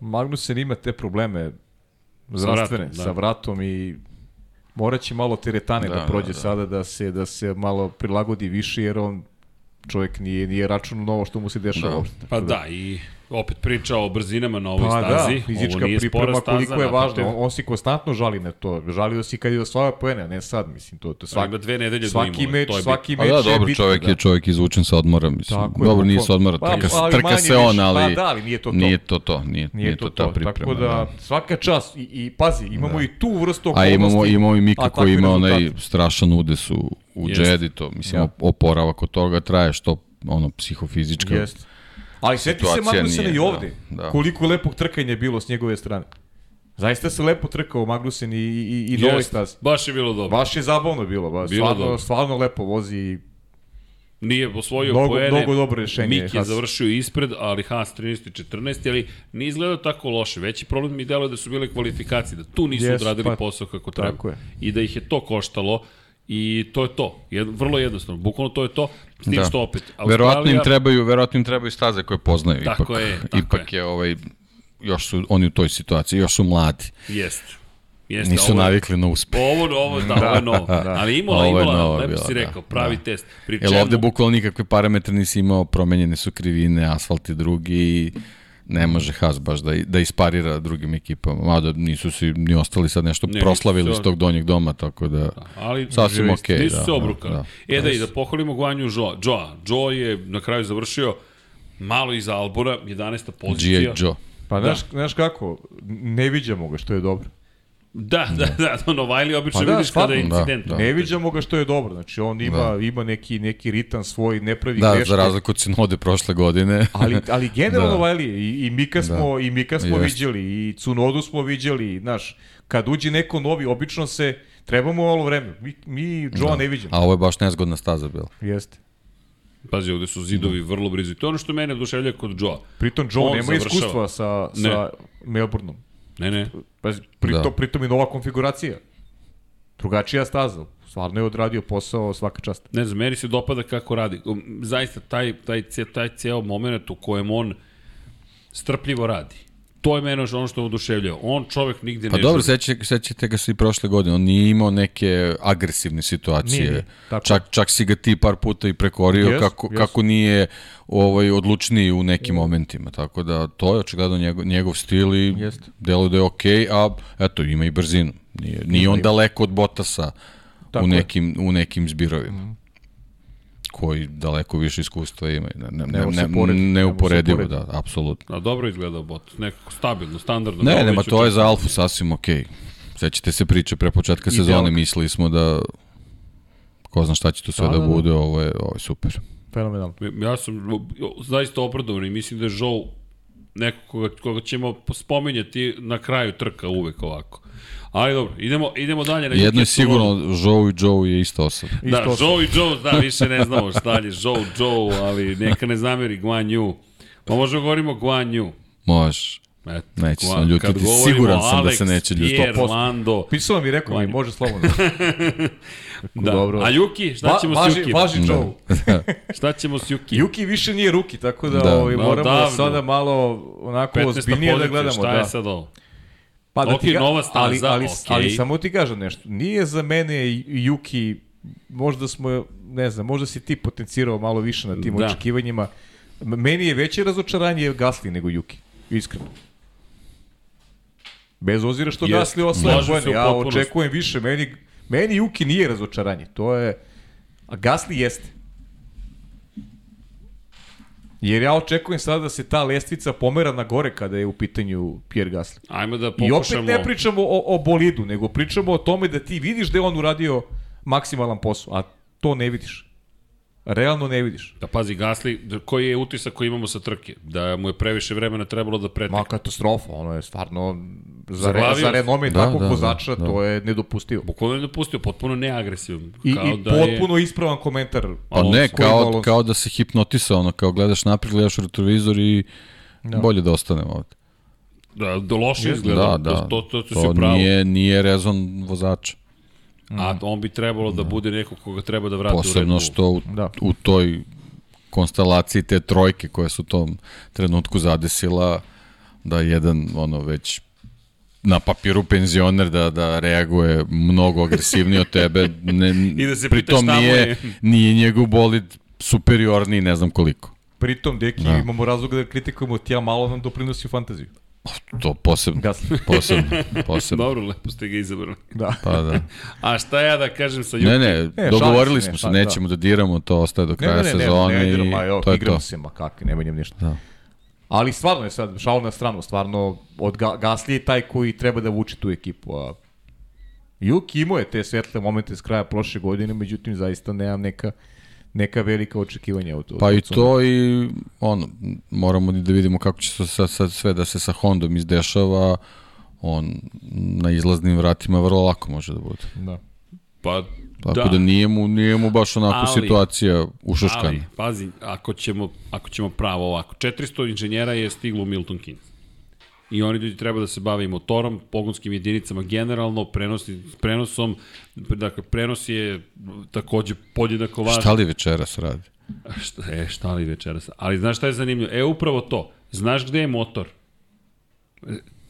Magnussen ima te probleme zdravstvene vratom, da. sa vratom i moraće malo teretane da, Da, da prođe da, da, da. sada da se da se malo prilagodi više jer on čovjek nije nije računao na ovo što mu se dešava Da. uopšte. Pa da, i opet priča o brzinama na ovoj Pa stazi. da, fizička Ovo nije spora priprema staza, koliko je važno. On, on si konstantno žali na to. Žalio si kad je osvajao poene, a ne sad, mislim. To, to svaki, Ima dve nedelje da svaki imamo, meč, to je svaki Pa meč da, je dobro, čovjek da. je čovjek izvučen sa odmora, mislim. Tako je, dobro, nije bukvalno. sa odmora, Pa, trka, ali trka se on, više. ali Pa da, ali nije to to. nije to to, nije, Nije, to, ta to. priprema. Tako da, svaka čast. I, i pazi, imamo i tu vrstu A okolnosti. imamo, imamo i Mika a koji ima onaj strašan udes u, u. Jedi, to mislim, oporavak od toga traje što ono psihofizička. Jeste. Ali seti se Magnusena i ovde. da, da. Koliko lepog trkanja je bilo s njegove strane. Zaista se lepo trkao Magnusen i, i, i Jest, stazi. Baš je bilo dobro. Baš je zabavno bilo. Baš. Bilo stvarno, dobro. stvarno lepo vozi i Nije osvojio Mnogo- poene. mnogo dobro rešenje Mik je Haas. završio ispred, ali Haas 13 i 14, ali nije izgledao tako loše. Veći problem mi deluje da su bile kvalifikacije, da tu nisu Jesu, odradili pa, posao kako treba. tako je. I da ih je to koštalo i to je to. Jed, vrlo jednostavno. Bukvalno to je to. S tim Da. što opet. Verovatno im trebaju, verovatno im trebaju staze koje poznaju. Tako ipak, je, tako ipak je. ovaj, još su oni u toj situaciji, još su mladi. Jeste. Jeste, Nisu ovo je- navikli na uspeh. Ovo, ovo, da, (laughs) ovo je novo. Ali Imola, Ovo je Imola, novo lepo si da, rekao, pravi da. test. Pri Jel čemu- ovde bukvalno nikakve parametre nisi imao, promenjene su krivine, asfalt je drugi i ne može Haas baš da, da isparira drugim ekipama. Mada nisu si ni ostali sad nešto Ne, proslavili se- s tog donjeg doma, tako da... Ali Sasvim okej, Nisu da, se da, obrukali. da. E da i da pohvalimo Guanju Joa. Joa. Joa je na kraju završio malo iza Albora, 11. pozicija. G.I. Joe. Pa znaš, znaš kako, ne viđamo ga što je dobro. Da, da, da, da, Novajli obično Pa da, vidiš kada je da, incident. da. Ne viđamo ga što je dobro. Znači on ima, ima neki, neki ritam svoj, ne pravi Da, greške. za razliku od Sinode prošle godine. (laughs) Ali, ali generalno Da. da. Vajli, i, i Mika smo, i Mika smo viđali, i Cunodu smo viđali, znaš, kad uđe neko novi, obično se, trebamo malo vreme. Mi, mi Joe Da. ne viđamo. A ovo je baš nezgodna staza bila. Jeste. Pazi, ovde su zidovi vrlo blizu. I to je ono što mene oduševlja kod Joa. Pritom Joe On nema završava. iskustva sa, Ne. sa Melbourneom. Ne, ne. Pazi, pritom, Da. da. pritom i nova konfiguracija. Drugačija staza. Stvarno je odradio posao svaka čast. Ne znam, meni se dopada kako radi. Um, Zaista, taj, taj, taj ceo moment u kojem on strpljivo radi. To je mene ono što oduševljava. On čovek nigde Pa ne dobro, žuri. seća, sećate ga se i prošle godine. On nije imao neke agresivne situacije. Nije, nije, tako. čak, čak si ga ti par puta i prekorio Jest, kako, jest. kako nije ovaj, odlučniji u nekim momentima. Tako da to je očigledno njegov, njegov stil i Jest. deluje da je okej, a eto, ima i brzinu. Nije, nije on daleko od Botasa Tako u je. nekim, u nekim zbirovima. Koji daleko više iskustva imaju. Ne, ne, ne, ne, neuporedivo, da, apsolutno. A dobro izgleda bot, nekako stabilno, standardno. Ne, Dobro nema, to je za Alfu sasvim okej. Sećate se priče pre početka sezone, mislili smo da ko zna šta će tu sve Da, da, da, da. bude, ovo je, ovo je super. Fenomenalno. Ja sam zaista obradovan i mislim da je Joe neko koga, koga ćemo spominjati na kraju trka uvek ovako. Ali dobro, idemo, idemo dalje. Na Jedno je sigurno, Joe i Joe je ista osoba. Da, Isto Joe i Joe, da, više ne znamo šta je Joe, Joe, ali neka ne zameri Guan Yu. Pa možemo govorimo Guan Yu. Možeš. Eto, Neće se ljutiti. Siguran sam da Alex, se neće ljutiti. Pierre, 100%. Lando. Pisao mi i rekao mi, može slobodno. (laughs) Da. Dobro. A Juki, šta ćemo Va, s Juki? važi Da. Joe. (laughs) Šta ćemo s Juki? Juki više nije ruki, tako da, Da. ovaj, No, moramo davno. sada malo onako 15. ozbiljnije da gledamo. šta da. je sad ovo? Pa da ti ga, nova staza, ali, ali, ok. ali samo ti kažem nešto. Nije za mene Juki, možda smo, ne znam, možda si ti potencirao malo više na tim Da. očekivanjima. Meni je veće razočaranje Gasly nego Juki, iskreno. Bez ozira što. Gasly osvaja poene, ja očekujem više. Meni, meni Juki nije razočaranje, to je... A Gasly jeste. Jer ja očekujem sada da se ta lestvica pomera na gore kada je u pitanju Pierre Gasly. Ajmo da I pokušamo... opet ne pričamo o, o bolidu, nego pričamo o tome da ti vidiš da je on uradio maksimalan posao, a to ne vidiš. Realno ne vidiš. Da pazi, Gasli, da- koji je utisak koji imamo sa trke? Da mu je previše vremena trebalo da pretekne. Ma katastrofa, ono je stvarno za, re, za renome Da, takvog da, vozača da, da. to je nedopustivo. Bukvalno je dopustio, potpuno neagresivan. I, Kao i da je- potpuno ispravan komentar. Pa Alonso, ne, kao, Alonso. kao da se hipnotisao, ono, kao gledaš naprijed, gledaš u retrovizor i Da. bolje da ostanem ovde. Da, da loše izgleda. Da, da. To, to, to, to, to nije, nije rezon vozača. A on bi trebalo da bude neko koga treba da vrati u Red Posebno Bull. što u, Da. u toj konstelaciji te trojke koje su u tom trenutku zadesila da jedan ono već na papiru penzioner da da reaguje mnogo agresivnije od tebe ne, (laughs) I da se pritom nije, je. nije njegov bolid superiorniji ne znam koliko Pritom, deki, Da. imamo razlog da kritikujemo tija malo nam doprinosi u fantaziju. To posebno (laughs) posebno posebno Dobro, lepo ste ga izabrali. Da. pa da A šta ja da kažem sa Juki? ne ne šalim dogovorili ne, smo se šalim, nećemo da diramo to ostaje do Ne, kraja ne, ne, ne, sezone ne, ne, i ma, evo, to je to se, ma kakvi, ne menjam ništa. Da. Ali stvarno je sad, šal na stranu, stvarno od Ga Gasly je taj koji treba da vuče tu ekipu. A Juki imao je te svetle momente s kraja prošle godine, međutim zaista nemam neka neka velika očekivanja od, od Pa i od to i ono, moramo da vidimo kako će se sad, sad sve da se sa Hondom izdešava, on na izlaznim vratima vrlo lako može da bude. Da. Pa, Tako da, da nije, mu, nije mu baš onako Ali- situacija ušuškana. Ali, pazi, ako ćemo, ako ćemo pravo ovako, 400 inženjera je stiglo u Milton Keynes. I oni ljudi treba da se bave i motorom, pogonskim jedinicama generalno, prenosi, prenosom, dakle, prenos je takođe podjednako važan. Šta li večeras radi? Šta, e, šta li večeras? Ali znaš šta je zanimljivo? E, upravo to. Znaš gde je motor?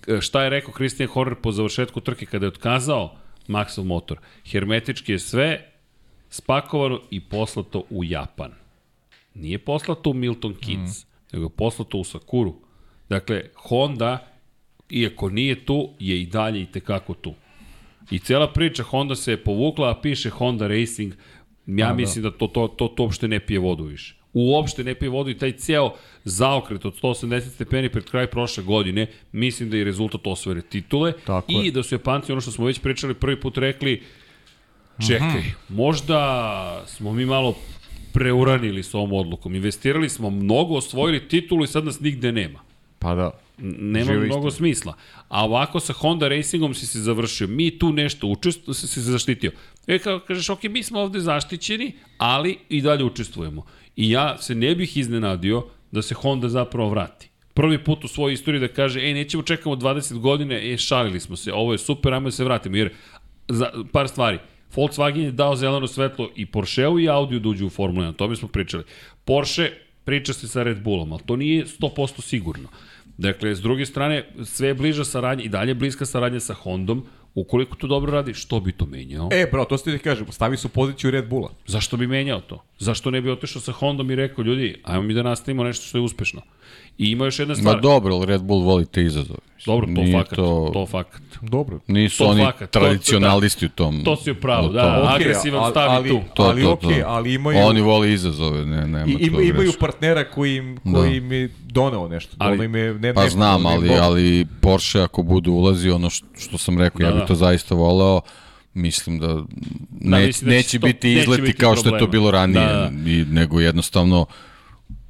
E, šta je rekao Christian Horner po završetku trke kada je otkazao Maxov motor? Hermetički je sve spakovano i poslato u Japan. Nije poslato u Milton Keynes, mm. nego je poslato u Sakuru. Dakle, Honda, iako nije tu, je i dalje i tekako tu. I cela priča Honda se je povukla, a piše Honda Racing. Ja mislim da to, to, to, to uopšte ne pije vodu više. Uopšte ne pije vodu i taj ceo zaokret od 180 stepeni pred kraj prošle godine, mislim da je rezultat osvojene titule Tako i je. da su Japanci, ono što smo već pričali prvi put rekli, čekaj, možda smo mi malo preuranili s ovom odlukom. Investirali smo mnogo, osvojili titulu i sad nas nigde nema. Pa da. Nema Živa mnogo istina. smisla. A ovako sa Honda Racingom si se završio. Mi tu nešto učestvujemo, si se zaštitio. E, kao kažeš, ok, mi smo ovde zaštićeni, ali i dalje učestvujemo. I ja se ne bih iznenadio da se Honda zapravo vrati. Prvi put u svojoj istoriji da kaže, ej, nećemo čekamo 20 godine, e, šalili smo se, ovo je super, ajmo da se vratimo. Jer, za, par stvari, Volkswagen je dao zeleno svetlo i Porscheu i Audiju da uđu u Formulu 1, o tome smo pričali. Porsche priča se sa Red Bullom, ali to nije 100% sigurno. Dakle, s druge strane, sve je bliža saradnja i dalje bliska saradnja sa Hondom. Ukoliko to dobro radi, što bi to menjao? E, bro, to ste ti kažem, stavi su poziciju Red Bulla. Zašto bi menjao to? Zašto ne bi otišao sa Hondom i rekao, ljudi, ajmo mi da nastavimo nešto što je uspešno. I ima još jedna Ma stvar. dobro, ali Red Bull voli te izazove. Dobro, to Nije fakat, to, to fakat. Dobro. Nisu to oni fakat, to- tradicionalisti u tom. To si u pravu, u da, tom. a- agresivan stav i ali, tu. To, ali to, okej, to. ali imaju... Oni vole izazove, ne, nema I, to ima, imaju greška. partnera koji im, Da. koji im je donao nešto. Ali- Ali, im je, ne, Pa ne, znam, im ali, ali Porsche ako bude ulazi, ono što, što sam rekao, ja Da, bih da. to zaista voleo, mislim da, ne, mislim da će neće to- biti neće izleti biti kao što je to problema. bilo ranije, Da, I, nego jednostavno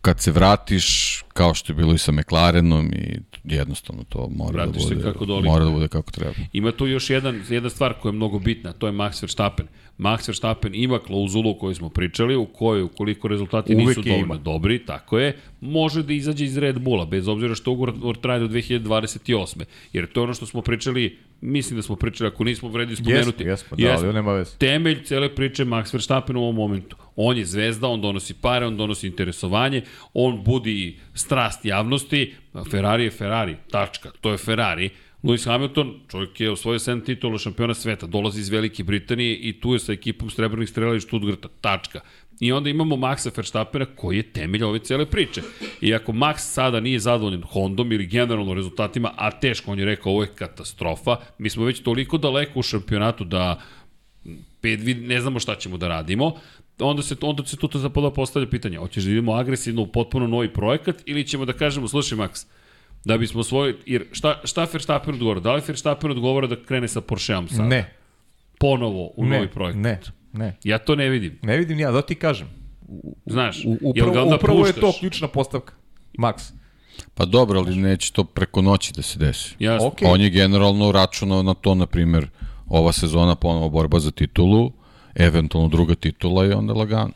kad se vratiš, kao što je bilo i sa McLarenom i jednostavno to mora Vratiš da bude, kako mora da bude kako treba. Ima tu još jedan, jedna stvar koja je mnogo bitna, to je Max Verstappen. Max Verstappen ima klauzulu o kojoj smo pričali, u kojoj ukoliko rezultati Uvek nisu dovoljno ima. dobri, tako je, može da izađe iz Red Bulla, bez obzira što ugovor traje do 2028. Jer to je ono što smo pričali, mislim da smo pričali, ako nismo vredi spomenuti. Jesmo, jesmo, da, ali nema veze. Temelj cele priče Max Verstappen u ovom momentu. On je zvezda, on donosi pare, on donosi interesovanje, on budi strast javnosti. Ferrari je Ferrari, tačka, to je Ferrari. Lewis Hamilton, čovjek je osvojio 7 titula šampiona sveta, dolazi iz Velike Britanije i tu je sa ekipom srebrnih strela iz Stuttgarta, tačka. I onda imamo Maxa Verstappena koji je temelj ove cele priče. I ako Max sada nije zadovoljan Hondom ili generalno rezultatima, a teško, on je rekao ovo je katastrofa, mi smo već toliko daleko u šampionatu da pet, ne znamo šta ćemo da radimo, onda se, onda se tu zapada postavlja pitanje, hoćeš da idemo agresivno u potpuno novi projekat ili ćemo da kažemo, slušaj Max, da bismo svoj, jer šta, šta Verstappen odgovara? Da li Verstappen odgovara da krene sa Porscheom sada? Ne, Ponovo u ne, novi projekat? ne, ne. Ja to ne vidim. Ne vidim ja, da ti kažem. Znaš, U, jel ga upravo, onda upravo je puštaš? to ključna postavka. Max. Pa dobro, ali neće to preko noći da se desi. Jasno. Okej. On je generalno računao na to, na primjer, ova sezona ponovo borba za titulu, eventualno druga titula i onda lagano.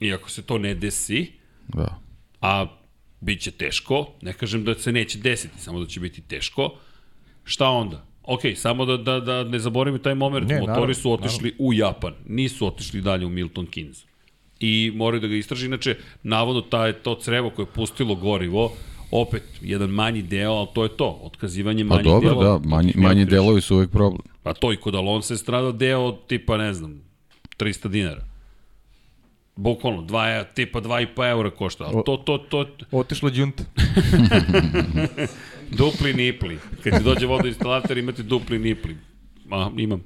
I ako se to ne desi, Da. a bit će teško, ne kažem da se neće desiti, samo da će biti teško, šta onda? Ok, samo da, da, da ne zaboravimo taj moment, Ne, motori naravno, su otišli u Japan, nisu otišli dalje u Milton Keynes. I moraju da ga istraži, inače, navodno taj, to crevo koje je pustilo gorivo, opet, jedan manji deo, ali to je to, otkazivanje Pa manjih dobro, delova. da, manji, manji delovi su uvijek problem. Pa to i kod Alonso je stradao deo od tipa, ne znam, 300 dinara. Bukvalno, dva, tipa 2,5 eura košta. Ali to, to, to, Otišla đunta. (laughs) Dupli nipli. Kad ti dođe vodoinstalater imate dupli nipli. Ma, imam.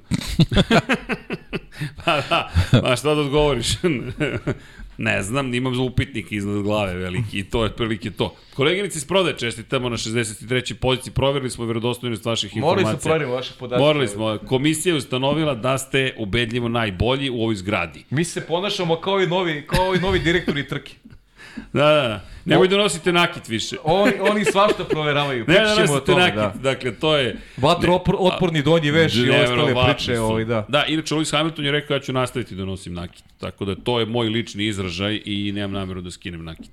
(laughs) pa da, ma šta da odgovoriš? (laughs) ne znam, imam upitnik iznad glave veliki i to je prilike to. Koleginici iz prodaje čestitamo na 63. poziciji, provjerili smo verodostojnost vaših Morali informacija. su provjeriti vaše podatke. Morali smo. Komisija je ustanovila da ste ubedljivo najbolji u ovoj zgradi. Mi se ponašamo kao i novi, kao i novi direktori trke. Da, da, da. Nemoj da nosite nakit više. Oni, oni svašta proveravaju. (laughs) Ne da o nosite tome, nakit. da. Dakle, to je... Vatro otporni donji veš i ostale priče. Ovaj, da. Da, inače Lewis Hamilton je rekao ja ću nastaviti da nosim nakit. Tako da to je moj lični izražaj i nemam nameru da skinem nakit.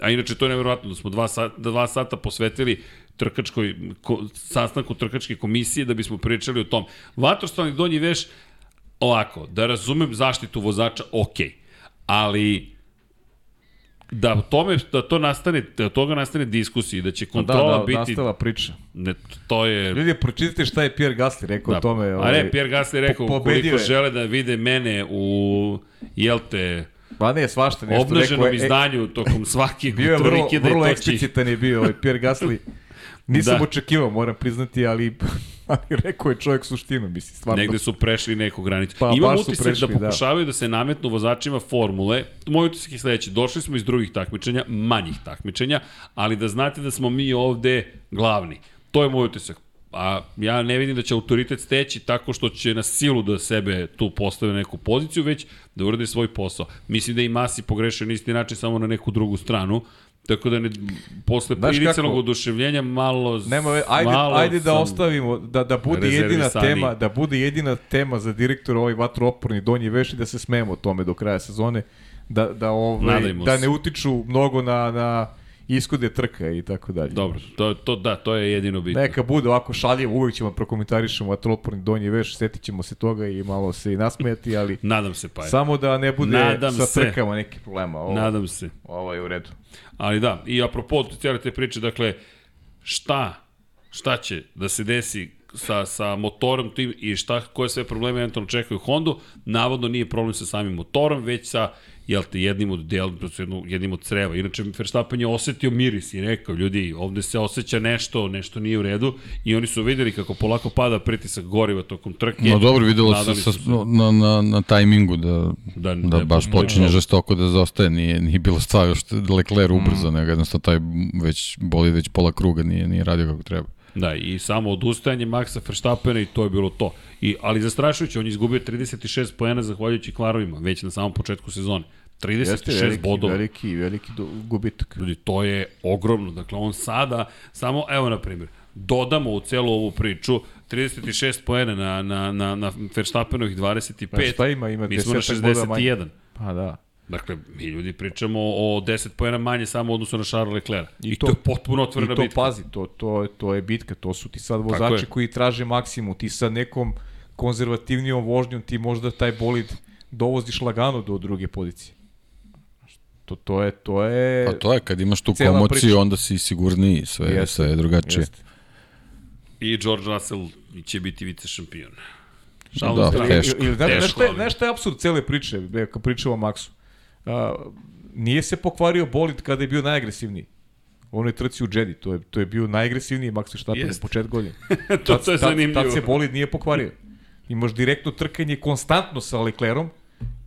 A inače to je nevjerovatno da smo dva sata, dva sata posvetili trkačkoj, ko, sastanku trkačke komisije da bismo pričali o tom. Vatrostalni donji veš, ovako, da razumem zaštitu vozača, ok, ali da u tome da to nastane da od toga nastane diskusija i da će Da, kontrola da, biti nastava priča. ne, to je Ljudi, pročitajte šta je Pierre Gasly rekao o tome. A Ovaj, ne, Pierre Gasly rekao, po- ukoliko je. žele da vide mene u, jel te, Pa ne, svašta nešto obnaženom rekao. je. izdanju tokom (laughs) svake Bio je vrlo, trke da je vrlo to eksplicitan je bio ovaj Pierre Gasly. (laughs) Nisam Da. da. očekivao, moram priznati, ali, ali rekao je čovjek suštinu, mislim, stvarno. Negde su prešli neku granicu. Pa, Imam utisak prešli, da da. pokušavaju da. se nametnu vozačima formule. Moj utisak je sledeći. Došli smo iz drugih takmičenja, manjih takmičenja, ali da znate da smo mi ovde glavni. To je moj utisak. A ja ne vidim da će autoritet steći tako što će na silu da sebe tu postave na neku poziciju, već da urade svoj posao. Mislim da i Masi pogrešio na isti način samo na neku drugu stranu. Tako da ne, posle Znaš inicijalnog oduševljenja malo... Nema, ajde, malo ajde da ostavimo, da, da bude jedina tema, da bude jedina tema za direktor ovaj vatro donji veš i da se smemo tome do kraja sezone, da, da, ovaj, Nadajmo da se. ne utiču mnogo na, na ishode trka i tako dalje. Dobro, to, to, da, to je jedino bitno. Neka bude ovako šaljivo, uvek ćemo prokomentarišemo vatroporni donji veš, setit ćemo se toga i malo se i nasmejati, ali (laughs) Nadam se, pa je. samo da ne bude Nadam sa se. trkama neki problema. Ovo, Nadam se. ovo je u redu. Ali da, i apropo cijele te priče, dakle, šta, šta će da se desi sa, sa motorom tim i šta, koje sve probleme eventualno čekaju Hondu, navodno nije problem sa samim motorom, već sa jel te, jednim od del, jednim od creva. Inače, Verstappen je osetio miris i rekao, ljudi, ovde se osjeća nešto, nešto nije u redu i oni su videli kako polako pada pritisak goriva tokom trke. No dobro, videlo se sa, na, na, na tajmingu da, da, da, da baš počinje da. žestoko da zostaje, nije, nije bilo stvar što je Leclerc ubrzo, mm. nego jednostavno taj već boli već pola kruga, nije, nije radio kako treba. Da, i samo odustajanje Maxa Verstappena i to je bilo to. I, ali zastrašujuće, on je izgubio 36 poena zahvaljujući klarovima, već na samom početku sezone. 36 Jeste veliki, bodova. Veliki, veliki gubitak. Ljudi, to je ogromno. Dakle, on sada, samo, evo na primjer, dodamo u celu ovu priču 36 poena na, na, na, na Verstappenovih 25. Pa šta ima? Ima mi smo na 61. Pa da. Dakle, mi ljudi pričamo o 10 poena manje samo u odnosu na Charles Leclerc. I, I to, to je potpuno otvorena bitka. I to bitka. pazi, to, to, to je bitka, to su ti sad vozači koji traže maksimum. Ti sa nekom konzervativnijom vožnjom ti možda taj bolid dovoziš lagano do druge pozicije. To, to je, to je... Pa to je, kad imaš tu komociju, priča. onda si sigurniji, sve, jeste, sve je drugačije. Jeste. I George Russell će biti vice šampion. Šalim da, da teško. Ili, ili, nešto, je, nešto je absurd cele priče, kad pričamo o Maxu. A, nije se pokvario bolid kada je bio najagresivniji. On je trci u Jedi, to je, to je bio najagresivniji Max Verstappen na početku godine. to, (laughs) to je zanimljivo. Tad, tad se bolid nije pokvario. Imaš direktno trkanje konstantno sa Leclerom,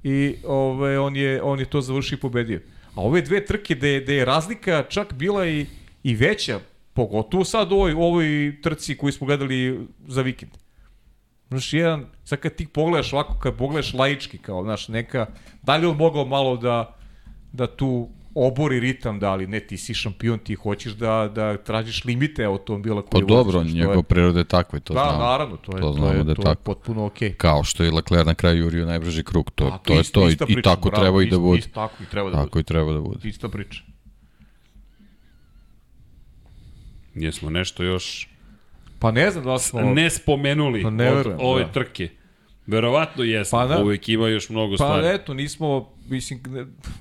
i ove, on, je, on je to završio i pobedio. A ove dve trke gde, gde je razlika čak bila i, i veća, pogotovo sad u ovoj, ovoj trci koju smo gledali za vikend. Znaš, jedan, sad kad ti pogledaš ovako, kad pogledaš laički, kao, znaš, neka, da li on mogao malo da, da tu obori ritam, da li ne, ti si šampion, ti hoćeš da, da tražiš limite automobila koji Pa dobro, voziš, njegov je... prirode je takve, to da, znamo. Da, naravno, to je, to, to je, da je, to je potpuno okej. Okay. Kao što je Leclerc na kraju jurio najbrži krug, to, A, to, je to i, priča, i tako bravo, treba i da bude. Ist, tako i treba da tako bude. i treba da bude. Ista priča. Jesmo nešto još Pa ne znam da smo... Ne spomenuli pa ne verujem, od ove da. trke. Verovatno jesmo, pa da. uvijek ima još mnogo pa stvari. Pa eto, nismo, mislim,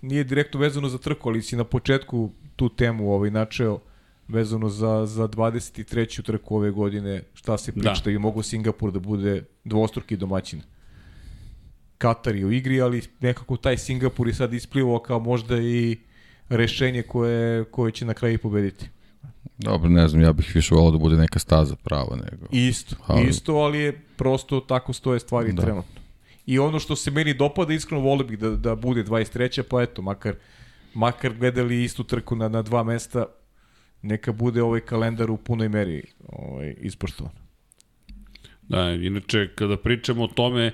nije direktno vezano za trku, ali si na početku tu temu ovaj, načeo vezano za, za 23. trku ove godine, šta se priča, da. da bi mogo Singapur da bude dvostruki domaćin. Katar je u igri, ali nekako taj Singapur je sad isplivao kao možda i rešenje koje, koje će na kraju pobediti. Dobro, ne znam, ja bih više volao da bude neka staza prava nego. Isto, ali... isto, ali je prosto tako stoje stvari da. trenutno. I ono što se meni dopada, iskreno volio bih da, da bude 23. pa eto, makar, makar gledali istu trku na, na dva mesta, neka bude ovaj kalendar u punoj meri ovaj, ispoštovan. Da, inače, kada pričamo o tome,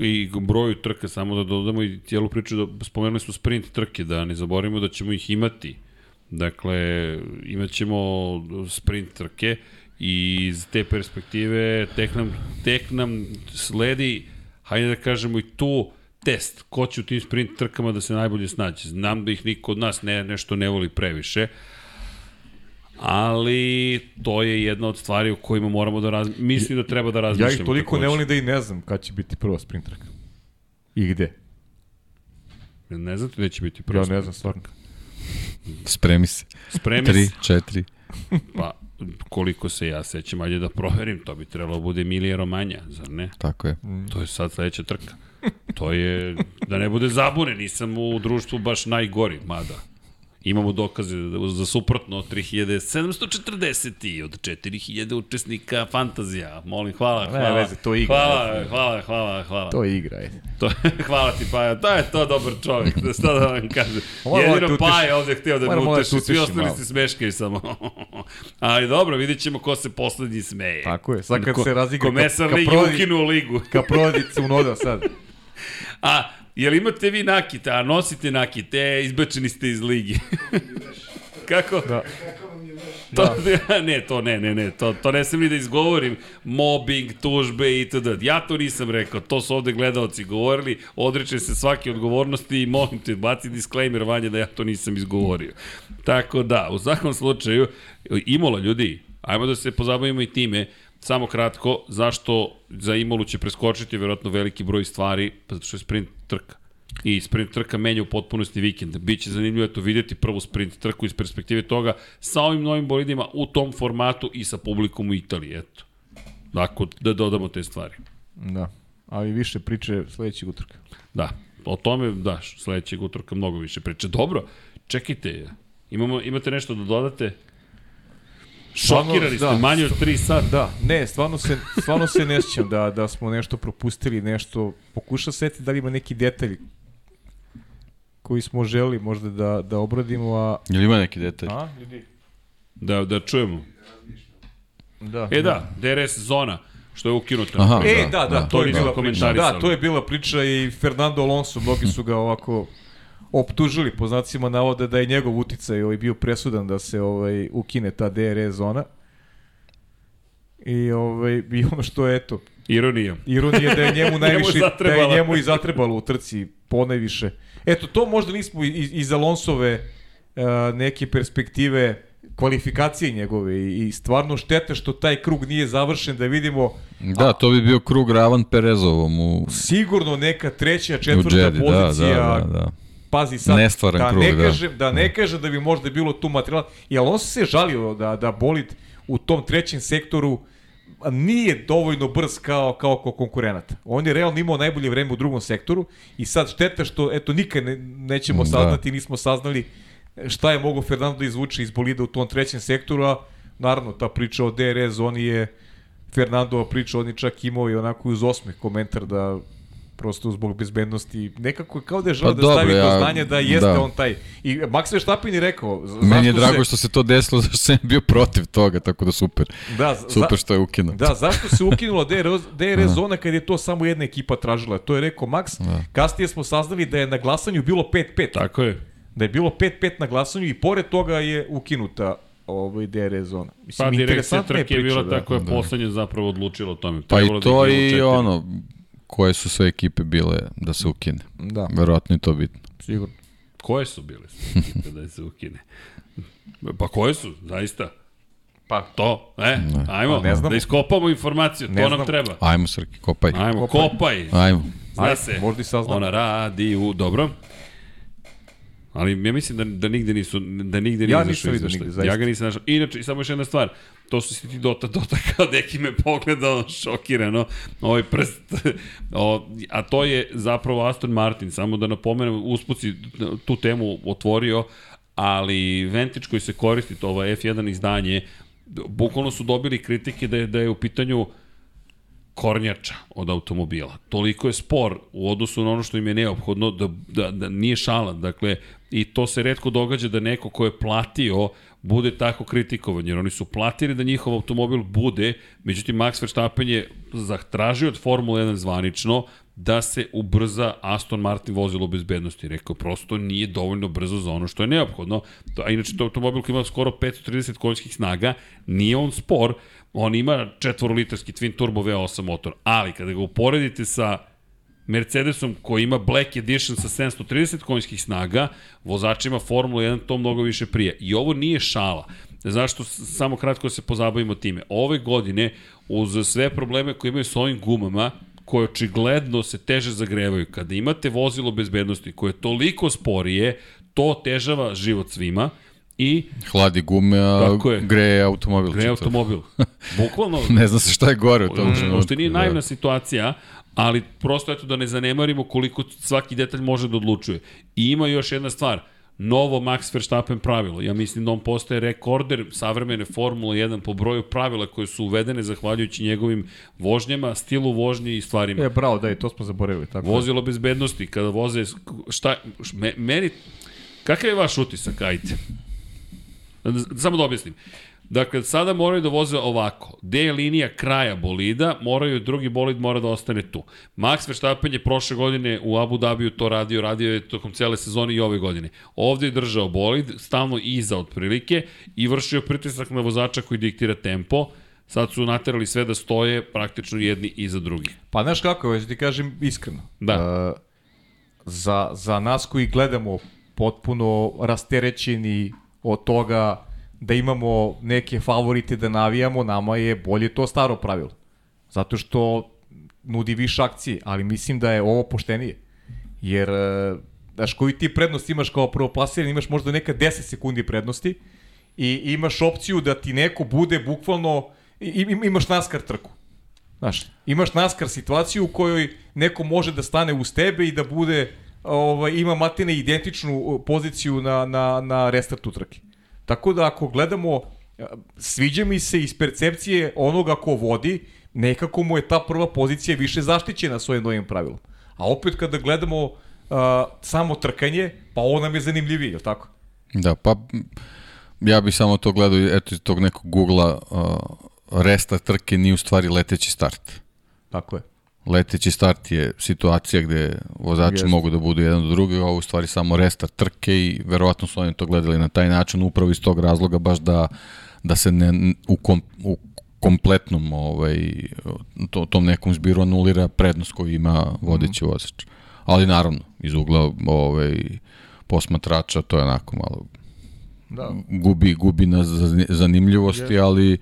i broju trka, samo da dodamo i cijelu priču, da spomenuli smo sprint trke, da ne zaboravimo da ćemo ih imati Dakle, imat ćemo sprint trke i iz te perspektive tek nam, tek nam sledi, hajde da kažemo i tu, test, ko će u tim sprint trkama da se najbolje snađe. Znam da ih niko od nas ne, nešto ne voli previše, ali to je jedna od stvari u kojima moramo da raz... mislim da treba da razmišljamo. Ja ih toliko takođe. ne volim da i ne znam kada će biti prva sprint trka. I gde. Ne znate gde će biti prva Ja ne znam stvarno. Spremi se. Spremi se. Tri, četiri. Pa, koliko se ja sećam, ajde da proverim, to bi trebalo da bude Emilija Romanja, zar ne? Tako je. To je sad sledeća trka. To je, da ne bude zabune, nisam u društvu baš najgori, mada. Imamo dokaze za suprotno 3740 od 4000 učesnika fantazija. Molim, hvala, hvala. Ne, veze, to igra. Hvala, hvala, hvala, hvala. To igra, ajde. To, (laughs) hvala ti, Paja. Da je to dobar čovjek, da šta da vam kažem. Jedino Paja ovde htio da me uteši, svi ostali se smeškaju samo. (laughs) Ali dobro, vidit ćemo ko se poslednji smeje. Tako je, sad kad ko, se razigra... Komesar ka, ka ligi ukinuo ligu. Ka prodicu (laughs) unoda sad. A, Jel imate vi nakite, a nosite nakite, izbačeni ste iz ligi. (laughs) Kako? Da. To, da. (laughs) ne, to ne, ne, ne, to, to ne sam ni da izgovorim. Mobbing, tužbe itd. Ja to nisam rekao, to su ovde gledalci govorili, odreče se svake odgovornosti i molim te, baci disclaimer vanje da ja to nisam izgovorio. Tako da, u svakom slučaju, Imola ljudi, ajmo da se pozabavimo i time, Samo kratko, zašto za Imolu će preskočiti vjerojatno veliki broj stvari, pa zato što je sprint trka. I sprint trka menja u potpunosti vikend. Biće zanimljivo eto videti prvu sprint trku iz perspektive toga sa ovim novim bolidima u tom formatu i sa publikom u Italiji, eto. Ako da dodamo te stvari. Da. Ali više priče sledećeg utrka. Da, o tome, da, sledećeg utorka mnogo više priče. Dobro, čekajte, imamo, imate nešto da dodate? Stvarno, Šokirani ste, da. manje od 3 sata. Da, ne, stvarno se, stvarno se ne sjećam da, da smo nešto propustili, nešto, pokuša seti da li ima neki detalj koji smo želi možda da, da obradimo, a... Jel ima neki detalj? A, ljudi? Da, da čujemo. Da. E da, DRS zona, što je ukinuta. Aha. E, Da, da, da, da. to je bila priča. Da, to je bila priča i Fernando Alonso, mnogi su ga ovako optužili po znacima navoda da je njegov uticaj ovaj bio presudan da se ovaj ukine ta DRS zona. I ovaj i ono što je eto Ironija. ironija da je njemu (laughs) najviše da je zatrebala. njemu i zatrebalo u trci ponajviše. Eto to možda nismo iz, iz Alonsove uh, neke perspektive kvalifikacije njegove i, i stvarno štete što taj krug nije završen da vidimo Da, to bi bio krug ravan Perezovom u, sigurno neka treća, četvrta Jedi. Da, pozicija, da, da, da. Pazi sad, Nestvaran da krug, ne da. kažem, da ne kažem da bi možda bilo tu materijala, i Alonso se žalio da, da bolid u tom trećem sektoru nije dovoljno brz kao, kao ko konkurenata. On je realno imao najbolje vreme u drugom sektoru i sad šteta što, eto, nikad ne, nećemo Da. saznati, nismo saznali šta je mogo Fernando da izvuče iz bolida u tom trećem sektoru, a naravno ta priča o DRS zoni je Fernandova priča, on je čak imao i onako uz osmeh komentar da prosto zbog bezbednosti, nekako je kao da je želeo Pa da stavi dobro, do ja- znanja da jeste da. on taj. I Max Verstappen je rekao, Meni je drago se, što se to desilo, (laughs) zašto sam bio protiv toga, tako da super. Da, za- Super što je ukinuto. Da, zašto se ukinula DRS, (laughs) DRS zona kad je to samo jedna ekipa tražila? To je rekao Max. Da. Kasnije smo saznali da je na glasanju bilo 5-5. Tako je. Da je bilo 5-5 na glasanju i pored toga je ukinuta ovaj DRS zona. Mislim, Pa direkcija interesantna je trke je priča, bila da. ta koja je Da. poslednje zapravo odlučila o tome. Pa i da to i ono, koje su sve ekipe bile da se ukine. Da, Verovatno je to bitno. sigurno. Koje su bile ekipe da se ukine? Pa koje su, zaista? Pa, To, e, ajmo, Pa ne znamo. da iskopamo informaciju, Ne to nam znam. treba. Ajmo, Srki, kopaj. Ajmo, Kopaj. kopaj. Ajmo. Zna se, možda i saznamo. ona radi u, dobro. Ali ja mislim da, da nigde nisu, da nigde nije Ja izašao nisam izveštaj. nigde, zaista. Ja ga nisam našao. Inače, samo još jedna stvar, to su si ti dota, dotakao, (laughs) neki me pogledao šokirano, ovaj prst, (laughs) o, a to je zapravo Aston Martin, samo da napomenem, uspuci tu temu otvorio, ali Vantage koji se koristi, to ovo F1 izdanje, bukvalno su dobili kritike da je, da je u pitanju kornjača od automobila. Toliko je spor u odnosu na ono što im je neophodno da, da, da nije šala. Dakle, i to se redko događa da neko ko je platio bude tako kritikovan, jer oni su platili da njihov automobil bude, međutim Max Verstappen je zatražio od Formule 1 zvanično da se ubrza Aston Martin vozilo bezbednosti. Rekao, prosto nije dovoljno brzo za ono što je neophodno. A inače, to automobil koji ima skoro 530 konjskih snaga, nije on spor, on ima četvorolitarski twin turbo V8 motor, ali kada ga uporedite sa Mercedesom koji ima Black Edition sa 730 konjskih snaga, vozačima Formula 1 to mnogo više prije. I ovo nije šala. Zašto? Samo kratko se pozabavimo time. Ove godine, uz sve probleme koje imaju s ovim gumama, koje očigledno se teže zagrevaju, kada imate vozilo bezbednosti koje je toliko sporije, to težava život svima i Hladi gume, a je. greje automobil. gre čitav. automobil. (laughs) Bukvalno, Ne zna se šta je gore u tom trenutku. Uopšte nije da. naivna situacija, ali prosto eto da ne zanemarimo koliko svaki detalj može da odlučuje. I ima još jedna stvar, novo Max Verstappen pravilo. Ja mislim da on postaje rekorder savremene Formule 1 po broju pravila koje su uvedene zahvaljujući njegovim vožnjama, stilu vožnje i stvarima. E, bravo, da, i to smo zaboravili. Tako je. Vozilo bezbednosti, kada voze, šta, me, meni, kakav je vaš utisak, ajte? Samo da objasnim. Dakle, sada moraju da voze ovako. D je linija kraja bolida, moraju, drugi bolid mora da ostane tu. Max Verstappen je prošle godine u Abu Dhabiju to radio, radio je tokom cele sezone i ove godine. Ovde je držao bolid, stalno iza otprilike i vršio pritisak na vozača koji diktira tempo. Sad su naterali sve da stoje praktično jedni iza drugih. Pa znaš kako, već ti kažem iskreno. Da. E, za, za nas koji gledamo potpuno rasterećeni od toga da imamo neke favorite da navijamo, nama je bolje to staro pravilo. Zato što nudi više akcije, ali mislim da je ovo poštenije. Jer, e, znaš, koju ti prednost imaš kao prvoplasirani, imaš možda neka 10 sekundi prednosti i imaš opciju da ti neko bude bukvalno, imaš naskar trku. Znaš, imaš naskar situaciju u kojoj neko može da stane uz tebe i da bude, ovaj, ima matine identičnu poziciju na, na, na restart utrke. Tako da ako gledamo, uh, sviđa mi se iz percepcije onoga ko vodi, nekako mu je ta prva pozicija više zaštićena svojim novim pravilom. A opet kada gledamo uh, samo trkanje, pa ovo nam je zanimljivije, je tako? Da, pa ja bih samo to gledao, eto iz tog nekog Google-a, uh, restart trke nije u stvari leteći start. Tako je. Leteći start je situacija gde vozači Jeste. mogu da budu jedan do drugog, a u stvari samo restart trke i verovatno su oni to gledali na taj način, upravo iz tog razloga baš da, da se ne, u, kom, u kompletnom ovaj, to, tom nekom zbiru anulira prednost koju ima vodeći Mhm. vozač. Ali naravno, iz ugla ovaj, posmatrača to je onako malo Da. gubi, gubi na za- zanimljivosti, ali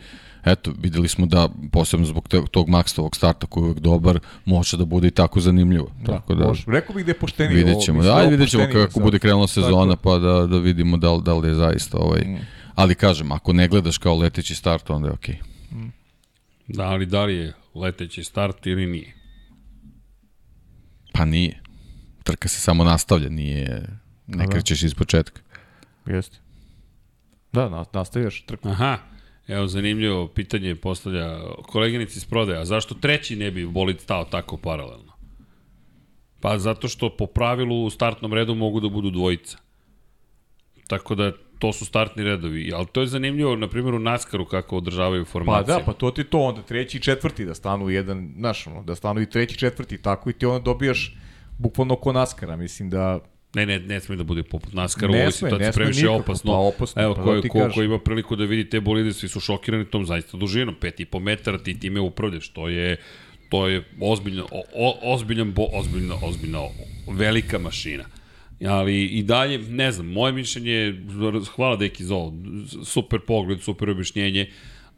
eto, videli smo da posebno zbog te- tog Maxtovog starta koji je uvek dobar, može da bude i tako zanimljivo. tako da, može. Rekao bih da je poštenije. vidjet ćemo. Da, ajde vidjet ćemo kako sad. bude krenula sezona, Tako. pa da, da vidimo da li, da li je zaista ovaj... Mm. Ali kažem, ako ne gledaš kao leteći start, onda je okej. Da, ali da li je leteći start ili nije? Pa nije. Trka se samo nastavlja, nije... Ne da. krećeš iz početka. Jeste. Da, na, nastaviš trku. Aha, evo zanimljivo pitanje postavlja koleginici iz prodaja, zašto treći ne bi bolid stao tako paralelno? Pa zato što po pravilu u startnom redu mogu da budu dvojica. Tako da to su startni redovi, ali to je zanimljivo, na primjer u NASCAR-u kako održavaju Pa formacije. da, pa to ti to onda treći i četvrti da stanu jedan, znaš, ono, da stanu i treći i četvrti, tako i ti onda dobijaš bukvalno ko naskara, mislim da Ne, ne, ne sme da bude poput NASCAR u ovoj situaciji, previše nikako, opasno. pa opasno, Evo, pa ko, da ko, ko ima priliku da vidi te bolide, svi su šokirani tom zaista dužinom, 5,5 metara, ti time upravljaš, to je to je ozbiljno, o, o, ozbiljan, bo, ozbiljno, ozbiljno, velika mašina. Ali i dalje, ne znam, moje mišljenje je, hvala Deki za ovo, super pogled, super objašnjenje,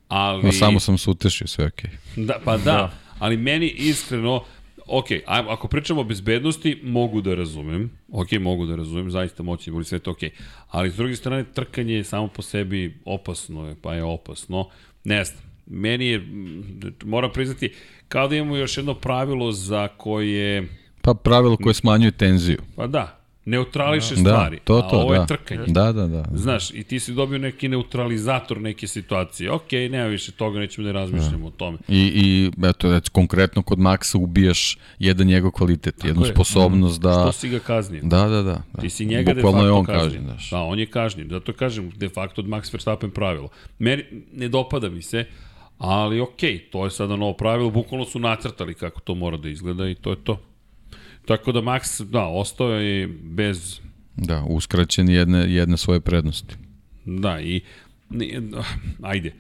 ali... No, samo sam se utešio, sve okej. Da, pa da, da, ali meni iskreno, ok, ako pričamo o bezbednosti, mogu da razumem, ok, mogu da razumem, zaista moći boli sve to ok, ali s druge strane, trkanje je samo po sebi opasno, je, pa je opasno, ne znam, meni je, moram priznati, kao da imamo još jedno pravilo za koje, Pa pravilo koje smanjuje tenziju. pa da, neutrališe Da, stvari, to, a to, ovo da. je trkanje. Da, da, da. Znaš, i ti si dobio neki neutralizator neke situacije. Ok, nema više toga, nećemo da razmišljamo o tome. I, i eto, eto, konkretno kod Maxa ubijaš jedan njegov kvalitet, jednu je. sposobnost da... Što si ga kaznio? Da, da, da. da. Ti si njega de Bukvalno facto je on kažnjen. kažnjen. Da, on je kažnjen. Zato kažem, de facto od Max Verstappen pravilo. Meni ne dopada mi se, ali okay, to je sada novo pravilo. Bukvalno su nacrtali kako to mora da izgleda i to je to. Tako da Max, da, ostao je bez Da, uskraćen jedne, jedne svoje prednosti. Da, i ni- ajde,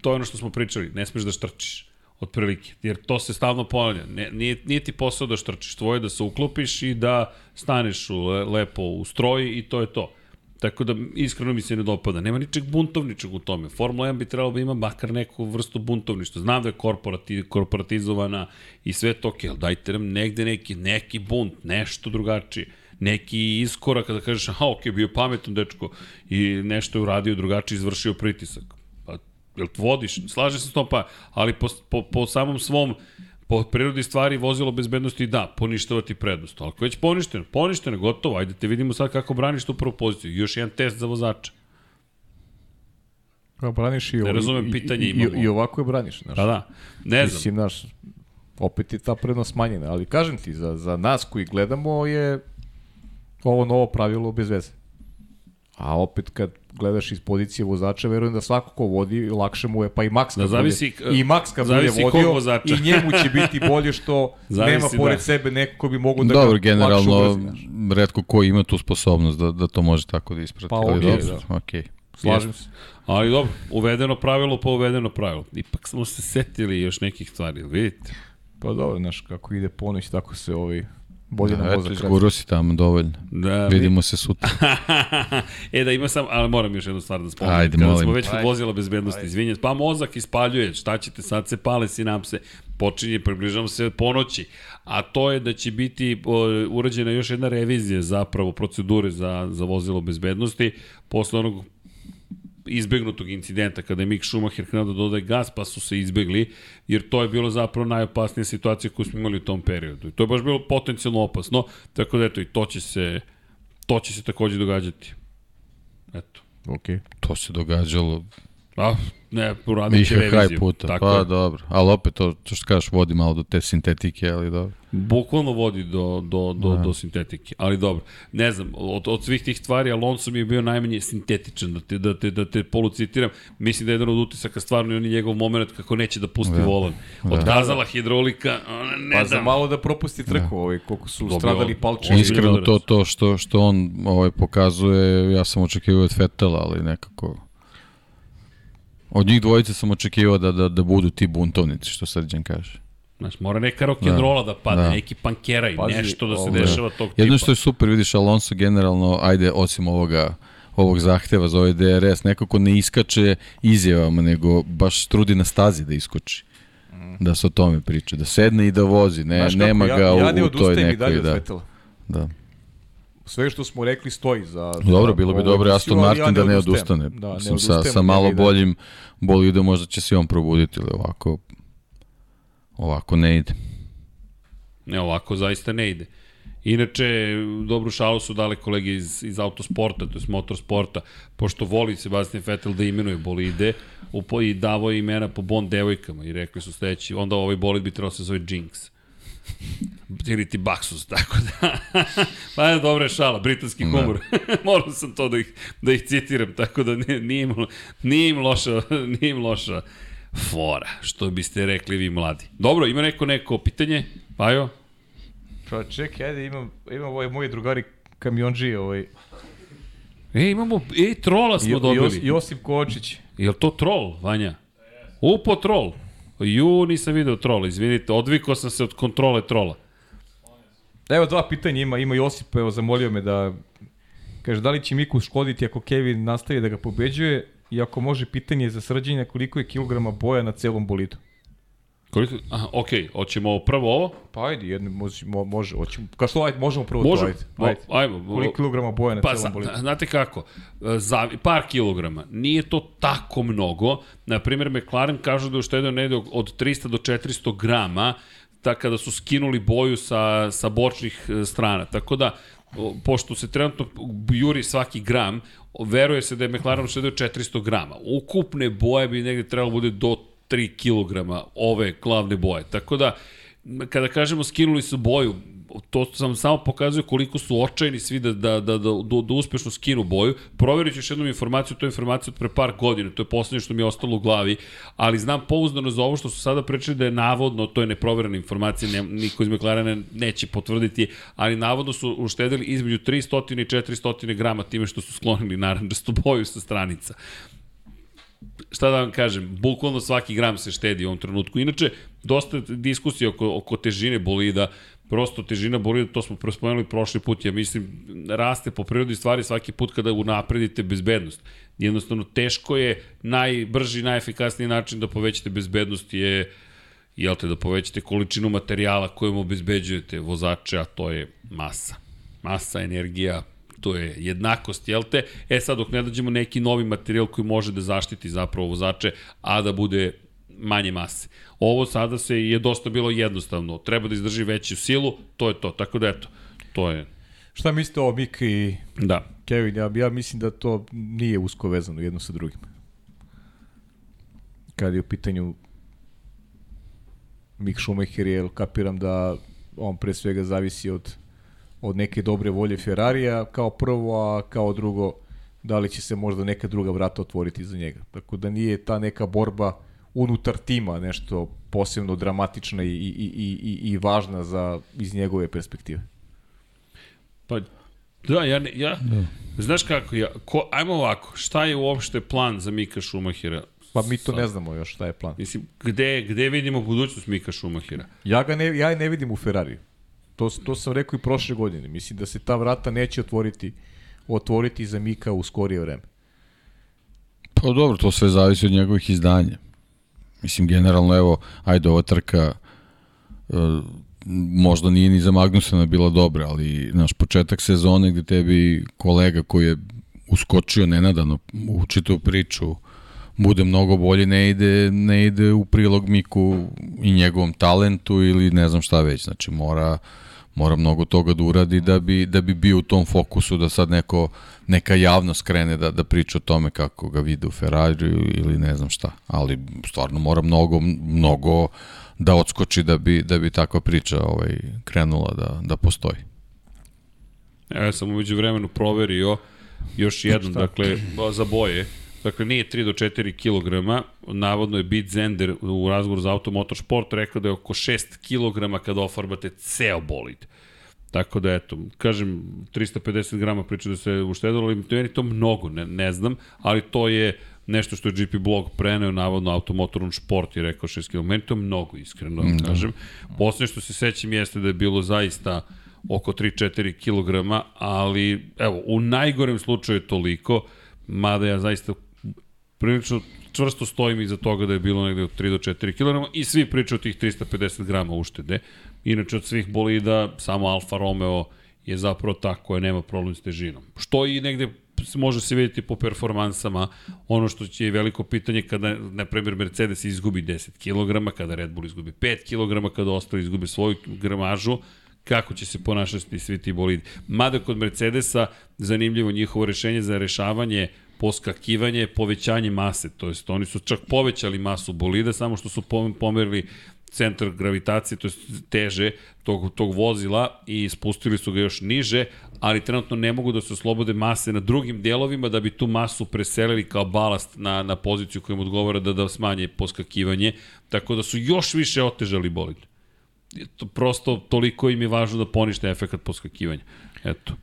to je ono što smo pričali, ne smeš da štrčiš otprilike, jer to se stalno ponavlja. Ne, nije, nije ti posao da štrčiš, tvoje je da se uklopiš i da staneš u, le, lepo u stroj i to je to. Tako da iskreno mi se ne dopada. Nema ničeg buntovničeg u tome. Formula 1 bi trebalo da ima makar neku vrstu buntovništva. Znam da je korporati, korporatizovana i sve to, ok, ali dajte nam negde neki, neki bunt, nešto drugačije neki iskorak kada kažeš, aha, ok, bio pametan dečko i nešto je uradio drugačije, izvršio pritisak. Pa, jel vodiš? Slaže se s tom, pa, ali po, po, po samom svom po prirodi stvari vozilo bezbednosti da, poništavati prednost. Ali ako je već poništeno, poništeno, gotovo, ajde te vidimo sad kako braniš tu prvu poziciju. Još jedan test za vozača. Pa braniš i, Ne razumem i- pitanje i, imamo. i, i ovako je braniš, znaš. Pa da, ne znam. Mislim, znaš, opet je ta prednost smanjena, ali kažem ti, za, za nas koji gledamo je ovo novo pravilo bez veze. A opet kad gledaš iz pozicije vozača, verujem da svako ko vodi, lakše mu je, pa i Max kad Da zavisi, bude, i Max kad bude vodio, vozača. i njemu će biti (laughs) bolje što Zavisi, nema pored da. sebe neko ko bi mogu da Dobro, ga lakše generalno, ubrzi, redko ko ima tu sposobnost da, da to može tako da isprati. Pa ali okej, dobro, da. okej. Slažem se. Ali dobro, uvedeno pravilo pa uvedeno pravilo. Ipak smo se setili još nekih stvari, vidite? Pa dobro, znaš, kako ide ponoć, tako se ovaj bolje Da, na eto, mozak radi. izguro si tamo dovoljno. Da, Vidimo se sutra. (laughs) e da ima sam, ali moram još jednu stvar da spomenem. Ajde, Kada molim smo već kod vozila bezbednosti, izvinjam. Pa mozak ispaljuje, šta ćete, sad se pale sinapse, počinje, približamo se ponoći. A to je da će biti urađena još jedna revizija zapravo procedure za, za vozilo bezbednosti posle onog izbegnutog incidenta kada je Mick Schumacher krenuo da dodaje gas, pa su se izbegli, jer to je bilo zapravo najopasnija situacija koju smo imali u tom periodu. I to je baš bilo potencijalno opasno, tako da eto, i to će se, to će se takođe događati. Eto. Ok. To se događalo A, ne, uradit će više kraj reviziju. puta. Tako pa je. dobro. Ali opet to, to što kažeš vodi malo do te sintetike, ali dobro. Bukvalno vodi do, do, do, Da. do sintetike, ali dobro. Ne znam, od, od svih tih stvari Alonso mi je bio najmanje sintetičan, da te, da te, da te polucitiram. Mislim da je jedan od utisaka stvarno i on je njegov moment kako neće da pusti Da. volan. Otkazala hidraulika, ona ne Pa da. za malo da propusti trku, ovaj, koliko su Dobio- stradali palčevi. Iskreno to, to što, što on ovaj, pokazuje, ja sam očekivao od Fetela, ali nekako... Od njih dvojice sam očekivao da, da, da budu ti buntovnici, što Srđan kaže. Znaš, mora neka rock'n'rolla da. da padne, Da. neki pankeraj, Pazi, nešto da se ovo- dešava tog tipa. Jedno što je super, vidiš Alonso generalno, ajde, osim ovoga ovog zahteva za ovaj DRS, nekako ne iskače izjavama, nego baš trudi na stazi da iskoči. Da se o tome priča, da sedne i da vozi, ne, Znaš kako, nema ja, ga ja ne u, u toj odustajem i dalje nekoj, od da, Vetela. da. Sve što smo rekli stoji za... Dobro, bilo bi ovu dobro Aston Martin da ne odustajem. odustane. Da, ne Mislim, sa, odustajem sa malo boljim bolidom možda će se on probuditi, ali ovako ovako ne ide. Ne, ovako zaista ne ide. Inače, dobru šalu su dali kolege iz, iz autosporta, to je motorsporta, pošto voli Sebastian Vettel da imenuje bolide upo, i davo je imena po Bond devojkama i rekli su sledeći, onda ovaj bolid bi trebao se zove Jinx. Ili ti Baxus, tako da. (laughs) pa je dobra je šala, britanski Da. humor. (laughs) Morao sam to da ih, da ih citiram, tako da ne, nije, im, nije im loša, (laughs) nije im loša fora, što biste rekli vi mladi. Dobro, ima neko neko pitanje? Pajo? Pa čekaj, ajde, imam, imam ovaj moji drugari kamionđi, ovaj, E, imamo, e, trola smo Jo- dobili. Jos, Josip Kočić. Je li to trol, Vanja? Upo trol. Ju, nisam video trola, izvinite, odvikao sam se od kontrole trola. Evo dva pitanja ima, ima Josip, evo zamolio me da kaže da li će Miku škoditi ako Kevin nastavi da ga pobeđuje i ako može pitanje za srđenje koliko je kilograma boja na celom bolidu. Koliko, aha, okej, hoćemo prvo ovo? Pa ajde, jedno, može, mo- može, hoćemo, kao što ajde, možemo prvo Može, to, ajde. ajde. ajmo. Koliko kilograma boja na Pa, celom bolidu? znate kako, e, za, par kilograma, nije to tako mnogo. Na primjer, McLaren kažu da je uštedio negde od 300 do 400 grama, ta kada su skinuli boju sa, sa bočnih e, strana. Tako da, pošto se trenutno juri svaki gram, veruje se da je McLaren uštedio 400 grama. Ukupne boje bi negde trebalo bude do 3 kg ove glavne boje. Tako da, kada kažemo skinuli su boju, to sam samo pokazuje koliko su očajni svi da, da, da, da, da, da uspešno skinu boju. Proverit ću još jednom informaciju, to je informacija od pre par godina, to je poslednje što mi je ostalo u glavi, ali znam pouzdano za ovo što su sada pričali da je navodno, to je neproverena informacija, ne, niko iz McLarena neće potvrditi, ali navodno su uštedili između 300 i 400 grama time što su sklonili naranđastu boju sa stranica šta da vam kažem, bukvalno svaki gram se štedi u ovom trenutku. Inače, dosta diskusije oko, oko težine bolida, prosto težina bolida, to smo prospomenuli prošli put, ja mislim, raste po prirodi stvari svaki put kada unapredite bezbednost. Jednostavno, teško je, najbrži, najefikasniji način da povećate bezbednost je jel te, da povećate količinu materijala kojom obezbeđujete vozače, a to je masa. Masa, energija, to je jednakost, jel te? E sad, dok ne dođemo neki novi materijal koji može da zaštiti zapravo vozače, a da bude manje mase. Ovo sada se je dosta bilo jednostavno. Treba da izdrži veću silu, to je to. Tako da eto, to je, Šta mislite o Mik i da. Kevin? Ja, ja mislim da to nije usko vezano jedno sa drugim. Kad je u pitanju Mik Schumacher, jer kapiram da on pre svega zavisi od, od neke dobre volje Ferrarija kao prvo, a kao drugo da li će se možda neka druga vrata otvoriti za njega. Tako da nije ta neka borba unutar tima nešto posebno dramatična i, i, i, i, i važna za, iz njegove perspektive. Pa, da, ja, ne, ja da. znaš kako, ja, ko, ajmo ovako, šta je uopšte plan za Mika Šumahira? Pa mi to ne znamo još šta je plan. Mislim, gde, gde vidimo budućnost Mika Šumahira? Ja ga ne, ja ne vidim u Ferrariju. To, to sam rekao i prošle godine. Mislim da se ta vrata neće otvoriti otvoriti za Mika u skorije vreme. Pa dobro, to sve zavisi od njegovih izdanja. Mislim, generalno, evo, ajde, ova trka e, možda nije ni za Magnusena bila dobra, ali naš početak sezone gde tebi kolega koji je uskočio nenadano u čitavu priču, bude mnogo bolje, ne ide, ne ide u prilog Miku i njegovom talentu ili ne znam šta već. Znači mora, mora mnogo toga da uradi da bi, da bi bio u tom fokusu da sad neko, neka javnost krene da, da priča o tome kako ga vide u Ferrariju ili ne znam šta. Ali stvarno mora mnogo, mnogo da odskoči da bi, da bi takva priča ovaj, krenula da, da postoji. Evo ja sam umeđu vremenu proverio još jednom, dakle, za boje. Dakle, nije 3 do 4 kg, navodno je Beat Zender u razgovoru za Automotorsport rekao da je oko 6 kg kada ofarbate ceo bolid. Tako da, eto, kažem, 350 grama priča da se uštedilo, ali meni to mnogo, ne, ne znam, ali to je nešto što je GP blog preneo, navodno Automotorun Sport je rekao 6 kg. Meni to mnogo, iskreno, mm, kažem. Poslednje što se sećam jeste da je bilo zaista oko 3-4 kg, ali evo, u najgorem slučaju je toliko, mada ja zaista prilično čvrsto stojim iza toga da je bilo negde od 3 do 4 kg i svi pričaju o tih 350 grama uštede. Inače od svih bolida samo Alfa Romeo je zapravo ta koja nema problem s težinom. Što i negde može se vidjeti po performansama, ono što će je veliko pitanje kada, na primjer, Mercedes izgubi 10 kg, kada Red Bull izgubi 5 kg, kada ostali izgubi svoju gramažu, kako će se ponašati svi ti bolidi. Mada kod Mercedesa zanimljivo njihovo rešenje za rešavanje poskakivanje, povećanje mase, to jest oni su čak povećali masu bolida, samo što su pomerili centar gravitacije, to je teže tog, tog vozila i spustili su ga još niže, ali trenutno ne mogu da se oslobode mase na drugim delovima da bi tu masu preselili kao balast na, na poziciju kojim odgovara da, da smanje poskakivanje, tako da su još više otežali bolid. To, prosto toliko im je važno da ponište efekt poskakivanja. Eto.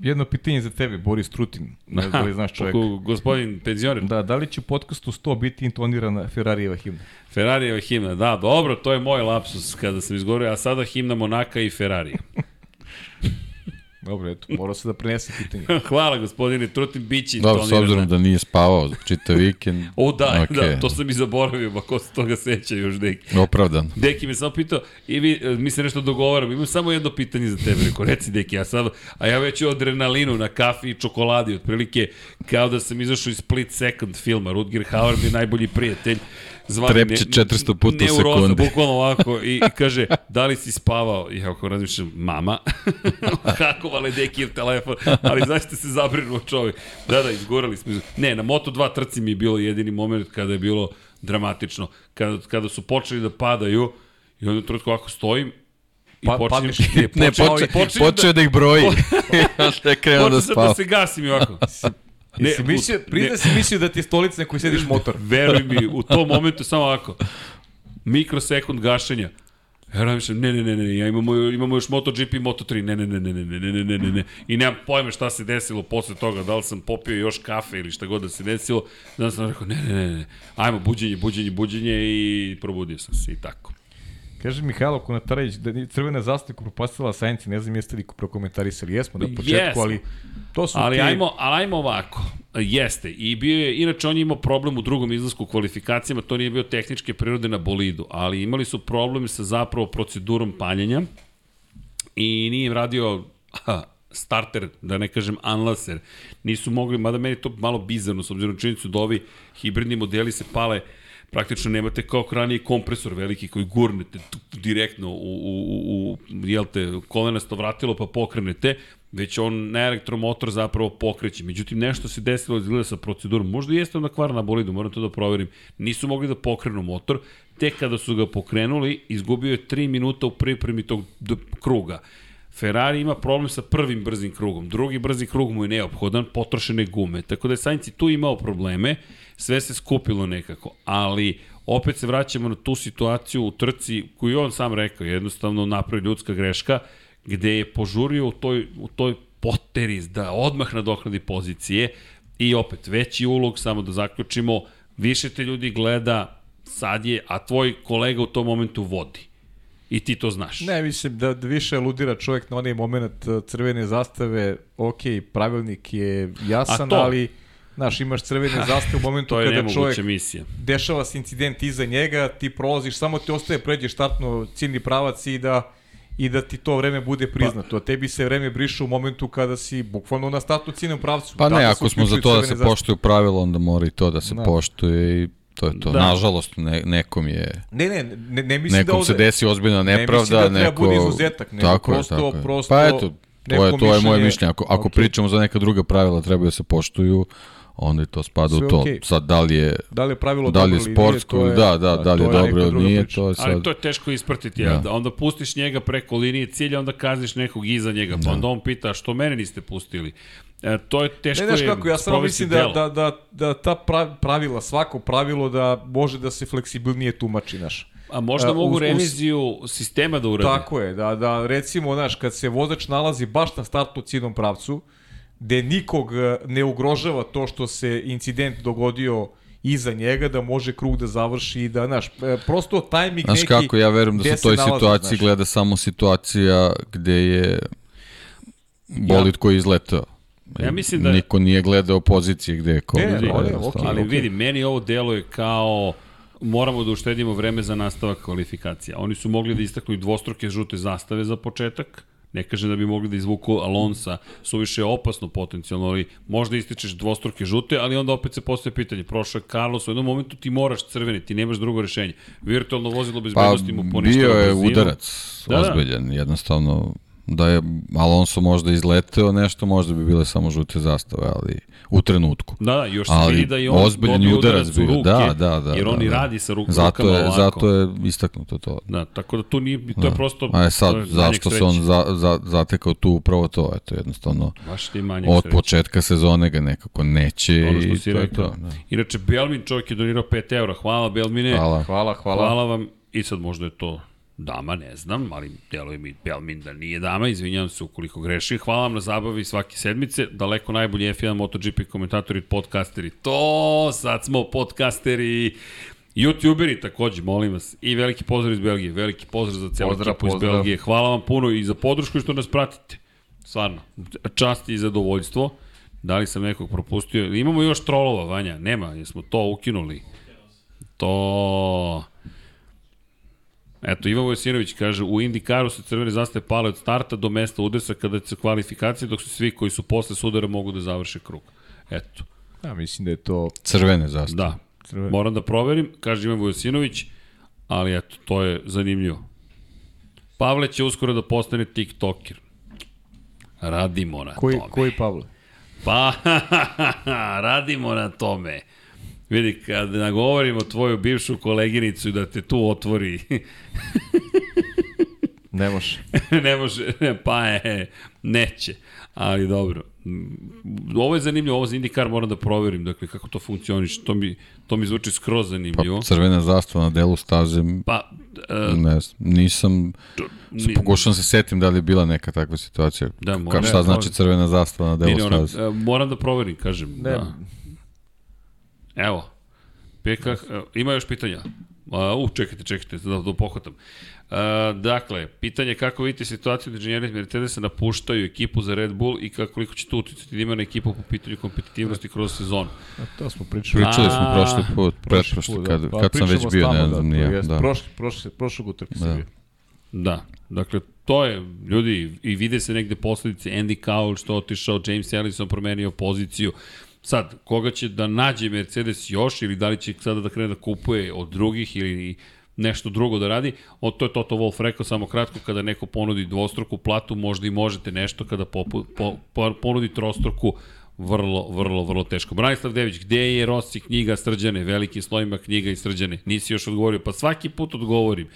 Jedno pitanje za tebe, Boris Trutin. Ne znam da li znaš čovjeka. (laughs) Gospodin penzioner. Da, da li će u podcastu 100 biti intonirana Ferrarijeva himna? Ferrarijeva himna, da, dobro, to je moj lapsus kada sam izgovorio, a sada himna Monaka i Ferrari. Dobro, eto, morao se da prenese pitanje. (laughs) Hvala gospodine Trutin, bit će Dobro, s obzirom da nije spavao čitav vikend. (laughs) o da, okay. da, to sam i zaboravio, ba ko se toga seća još Deki. Opravdan. Deki me samo pitao, i vi, e, mi se nešto dogovaramo, imam samo jedno pitanje za tebe, rekao, reci Deki, ja sad, a ja već u adrenalinu na kafi i čokoladi, otprilike, kao da sam izašao iz Split Second filma, Rutger Hauer mi je najbolji prijatelj, zvani Trepće 400 puta u sekundi. bukvalno ovako, i, i kaže, da li si spavao? I ja ako razmišljam, mama, (laughs) hakovale dekijev telefon, ali zašto se zabrinuo čovjek. Da, da, izgorali smo. Ne, na Moto2 trci mi je bilo jedini moment kada je bilo dramatično. Kada, kada su počeli da padaju, i onda trutko ovako stojim, I pa, počinjem, (laughs) ne, ne, poče, počeo, počeo da ih broji. (laughs) ja što je krenuo da spava. Počeo da se gasim i ovako. Ne, si mislio, prida si mislio da ti je stolica na kojoj sediš motor. Veruj mi, u tom momentu samo ovako. Mikrosekund gašenja. Ja razmišljam, ne, ne, ne, ne, ja imamo, imamo još MotoGP i Moto3, ne, ne, ne, ne, ne, ne, ne, ne, ne, ne, ne. I nemam pojma šta se desilo posle toga, da li sam popio još kafe ili šta god da se desilo. Znači sam rekao, ne, ne, ne, ne, ajmo, buđenje, buđenje, buđenje i probudio sam se i tako. Kaže Mihajlo Konatarić da je crvena zastava propastila Sajenci, ne znam jeste li prokomentarisali, jesmo na početku, yes. ali to su ali ti... ajmo, ali ajmo ovako. Jeste, i bio je, inače on je imao problem u drugom izlasku u kvalifikacijama, to nije bio tehničke prirode na bolidu, ali imali su problem sa zapravo procedurom paljenja i nije radio aha, starter, da ne kažem unlasser, nisu mogli, mada meni to malo bizarno, s obzirom činjenicu da ovi hibridni modeli se pale praktično nemate kao ranije kompresor veliki koji gurnete direktno u, u, u, u jel te, kolenasto vratilo pa pokrenete, već on na elektromotor zapravo pokreće. Međutim, nešto se desilo izgleda sa procedurom. Možda jeste onda kvar na bolidu, moram to da proverim. Nisu mogli da pokrenu motor. Tek kada su ga pokrenuli, izgubio je 3 minuta u pripremi tog kruga. Ferrari ima problem sa prvim brzim krugom. Drugi brzi krug mu je neophodan, potrošene gume. Tako da je Sainz tu imao probleme sve se skupilo nekako, ali opet se vraćamo na tu situaciju u trci koju on sam rekao, jednostavno napravi ljudska greška, gde je požurio u toj, u toj poteri da odmah nadoknadi pozicije i opet veći ulog, samo da zaključimo, više te ljudi gleda, sad je, a tvoj kolega u tom momentu vodi. I ti to znaš. Ne, mislim da, da više aludira čovjek na onaj moment uh, crvene zastave, ok, pravilnik je jasan, to, ali Znaš, imaš crvene zaste u momentu (laughs) kada čovjek misija. dešava se incident iza njega, ti prolaziš, samo ti ostaje pređeš startno ciljni pravac i da i da ti to vreme bude priznato. A tebi se vreme briše u momentu kada si bukvalno na startnu ciljnom pravcu. Pa ne, ako smo za to da se zastave. poštuju pravila, onda mora i to da se Da. poštuje i to je to. Da. Nažalost, ne, nekom je Ne, ne, ne, ne mislim da nekom ovde... se desi ozbiljna ne nepravda, mislim da treba neko... bude izuzetak, nego tako prosto- je, tako je. prosto pa eto, to je, neko to je moje mišljenje-. Ako, ako Ok. pričamo za neka druga pravila, treba da se poštuju, onda i to spada Sve u to. okej. Sad, da li je, Da li je pravilo da li je ili sportsko, nije, to da, da, da li je to dobro ili nije, priča. to je Ali sad... to je teško ispratiti, Da. ja. da. onda pustiš njega preko linije cilja, onda kazniš nekog iza njega, pa onda on pita što mene niste pustili. E, to je teško Ne, znaš je kako, ja samo sprovesti mislim da, da, da, da ta pra- pravila, svako pravilo da može da se fleksibilnije tumači, naš. A možda E, mogu uz- uz- reviziju sistema da urade. Tako je, da, da recimo, znaš, kad se vozač nalazi baš na startnu ciljnom pravcu, gde nikog e, ne ugrožava to što se incident dogodio iza njega, da može krug da završi i da, znaš, e, prosto tajming Znaš neki... kako, ja verujem da se u toj nalaze, situaciji znaš. gleda samo situacija gde je bolid koji je izletao. Ja mislim da- Niko nije gledao pozicije gde je ko. Ne, ne, jednostavno. okej. Ali vidi, meni ovo deluje kao moramo da uštedimo vreme za nastavak kvalifikacija. Oni su mogli da istaknu i dvostruke žute zastave za početak, ne kažem da bi mogli da izvuku Alonsa, suviše je opasno potencijalno, ali možda ističeš dvostruke žute, ali onda opet se postoje pitanje, prošao je Carlos, u jednom momentu ti moraš crveni, ti nemaš drugo rešenje. Virtualno vozilo Pa bezbednosti mu poništava bio je brzinu. udarac Da, da. ozbiljan, jednostavno da je Alonso možda izleteo nešto, možda bi bile samo žute zastave, ali u trenutku. Da, da, još se vidi da je on ozbiljan udarac bio, ruke, da, da, da, jer on da, i da. radi sa ruk, Zato rukama je, ovako. zato je istaknuto to. Da, tako da tu nije, to je prosto... A je sad, je zašto se on za, za, zatekao tu upravo to, eto, jednostavno, Baš ti od sreće. početka sezone ga nekako neće Ono što i si to je rekao. to. Da. Inače, Belmin čovjek je donirao 5 eura. Hvala Belmine. Hvala. Hvala, hvala. Hvala vam. I sad možda je to dama, ne znam, ali deluje mi Belmin da nije dama, izvinjavam se ukoliko grešim. Hvala vam na zabavi svake sedmice, daleko najbolji F1 MotoGP komentatori i podcasteri. To, sad smo podcasteri. Youtuberi takođe, molim vas. I veliki pozdrav iz Belgije, veliki pozdrav za celu ekipu iz. Belgije. Hvala vam puno i za podršku i što nas pratite. Stvarno, čast i zadovoljstvo. Da li sam nekog propustio? Imamo još trolova, Vanja, nema, jesmo to ukinuli. To... Eto, Ivan Vojsinović kaže, u Indikaru se crvene zastave pale od starta do mesta udesa kada se kvalifikacije, dok su svi koji su posle sudara mogu da završe krug. Eto, Ja mislim da je to... Crvene zastave. da. Crvene. Moram da proverim, kaže Ivan Vojsinović, ali eto, to je zanimljivo. Pavle će uskoro da postane tiktoker. Radimo na Koji, tome. koji Pavle? Pa, (laughs) radimo na tome. Vidi, kad nagovorimo tvoju bivšu koleginicu da te tu otvori, Ne može. (laughs) ne može, pa je, neće. Ali dobro. Mm, Ovo je zanimljivo, ovo za IndyCar moram da proverim, dakle, kako to funkcioniš. To mi, to mi zvuči skroz Pa zanimljivo. crvena zastava na delu staze, Pa, e, ne znam, nisam, ni- pokušam se setim da li je bila neka takva situacija. Da, mora- Kako šta ne, znači to- crvena zastava na Ne, delu ne, ona, staze? e, moram da proverim, kažem. Ne. Da. Evo. E, ima još pitanja? A, u, čekajte, čekajte, da, da pohvatam. A, dakle, pitanje je kako vidite situaciju da inženjeri Mercedesa napuštaju ekipu za Red Bull i kako koliko će to uticati da ima na ekipu po pitanju kompetitivnosti kroz sezonu. A to smo pričali. Pričali smo prošli put, Prošli pretprošli, put, kad, da. Pa kad sam već bio, ne znam, da, nije. to jest. Da. Prošli, prošli, prošlog utrka Da. da. Da, dakle, to je, ljudi, i vide se negde posledice Andy Cowell što otišao, James Ellison promenio poziciju. Sad, koga će da nađe Mercedes još ili da li će sada da krene da kupuje od drugih ili nešto drugo da radi, o, to je Toto Wolff rekao samo kratko, kada neko ponudi dvostruku platu, možda i možete nešto, kada popu, po, po, ponudi trostruku, vrlo, vrlo, vrlo teško. Branislav Dević, gde je Rossi knjiga Srđane, veliki slojima knjiga i Srđane? Nisi još odgovorio, pa svaki put odgovorim.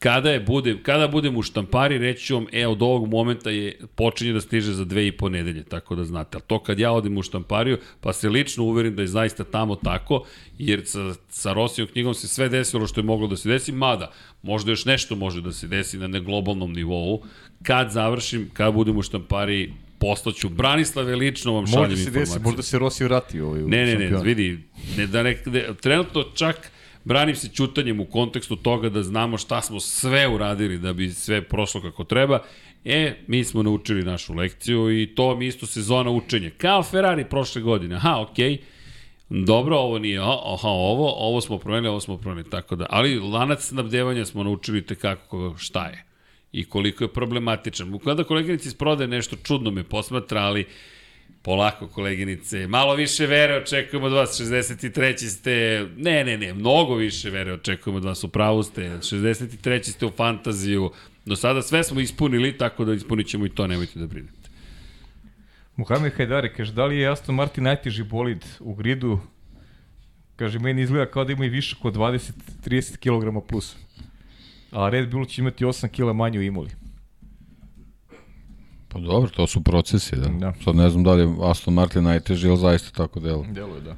Kada, je bude, kada budem u štampari, reći ću vam, e, od ovog momenta je počinje da stiže za dve i po nedelje, tako da znate. Ali to kad ja odem u štampariju, pa se lično uverim da je zaista tamo tako, jer sa, sa Rosijom knjigom se sve desilo što je moglo da se desi, mada možda još nešto može da se desi na ne globalnom nivou. Kad završim, kad budem u štampariji, poslaću. Branislave lično vam šaljem Možda se desi, možda se Rossi vrati ovaj u Ne, ne, ne, vidi, ne, da ne, ne, trenutno čak branim se ćutanjem u kontekstu toga da znamo šta smo sve uradili da bi sve prošlo kako treba. E, mi smo naučili našu lekciju i to mi isto sezona učenja. Kao Ferrari prošle godine. Aha, okej. Dobro, ovo nije, aha, ovo, ovo smo promenili, ovo smo promenili, tako da. Ali lanac snabdevanja smo naučili te kako šta je. i koliko je problematičan. Kada koleginici iz prodaje nešto čudno me posmatra, ali polako koleginice, malo više vere očekujemo od vas, 63. ste, ne, ne, ne, mnogo više vere očekujemo od vas, u pravu ste, 63. ste u fantaziju, do sada sve smo ispunili, tako da ispunit ćemo i to, nemojte da brinete. Muhamed Hajdari kaže, da li je Aston Martin najteži bolid u gridu? Kaže, meni izgleda kao da ima i više kod 20-30 kg plus. A Red Bull će imati 8 kg manje u Imoli. Pa dobro, to su procesi, da. Da. Sad ne znam da li je Aston Martin najteži, ali zaista tako delo. Delo je, da.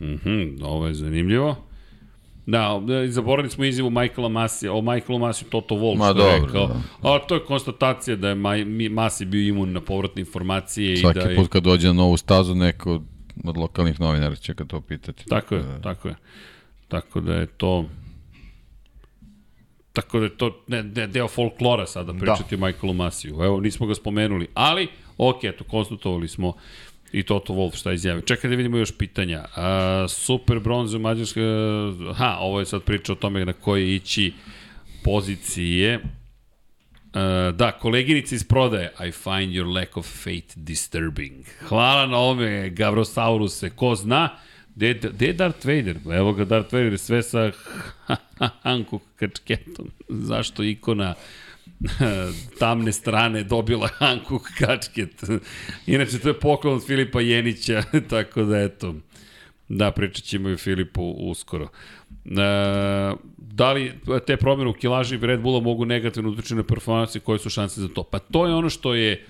Mhm, ovo je zanimljivo. Da, da, zaboravili smo izjavu Michaela Masi, o Michaelu Masi Toto Wolff Ma, što dobro, je rekao. da. A to je konstatacija da je Masi bio imun na povratne informacije Svaki i da je... put kad dođe na novu stazu, neko od, od lokalnih novinara će ga to pitati. Tako je, Da. tako je. Tako da je to... Tako da je to ne, ne, deo folklora sada pričati da. o Michaelu Masiju. Evo, nismo ga spomenuli, ali, ok, eto, konstatovali smo i Toto Wolff šta izjavio. Čekaj da vidimo još pitanja. A, super bronze u Mađarskoj... Ha, ovo je sad priča o tome na koje ići pozicije. Uh, da, koleginica iz prodaje. I find your lack of faith disturbing. Hvala na ovome, Gavrosauruse. Ko zna, gde je Darth Vader? Evo ga Darth Vader, sve sa (laughs) Hanku kačketom. Zašto ikona (laughs) tamne strane dobila Hanku kačket? Inače, to je poklon od Filipa Jenića, (laughs) tako da eto, Da, pričat ćemo i Filipu uskoro. E, da li te promjene u kilaži Red Bulla mogu negativno utičiti na performanse, koje su šanse za to? Pa to je ono što je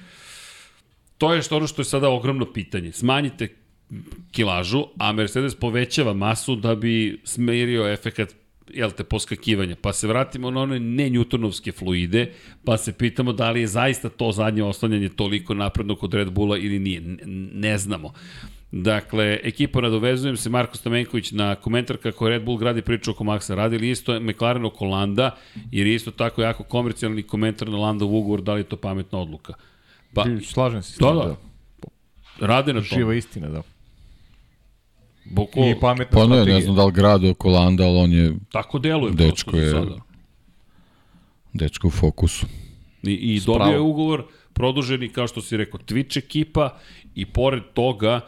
to je što ono što je sada ogromno pitanje. Smanjite kilažu, a Mercedes povećava masu da bi smerio efekat jel te, poskakivanja. Pa se vratimo na one ne newtonovske fluide, pa se pitamo da li je zaista to zadnje oslanjanje toliko napredno kod Red Bulla ili nije. Ne, ne znamo. Dakle, ekipa nadovezujem se, Marko Stamenković na komentar kako Red Bull gradi priču oko Maxa. Radili isto McLaren oko Landa, jer je isto tako jako komercijalni komentar na Landov ugovor, da li je to pametna odluka. Pa, Slažem se Da, tim, da. Rade na Živa tom. istina, da. Boko, I pametna Pa ne, strategija. ne znam da li grad oko Landa, ali on je tako deluje Dečko je- sada. dečko u fokusu. I, i Spravo. dobio je ugovor produženi, kao što si rekao, Twitch ekipa i pored toga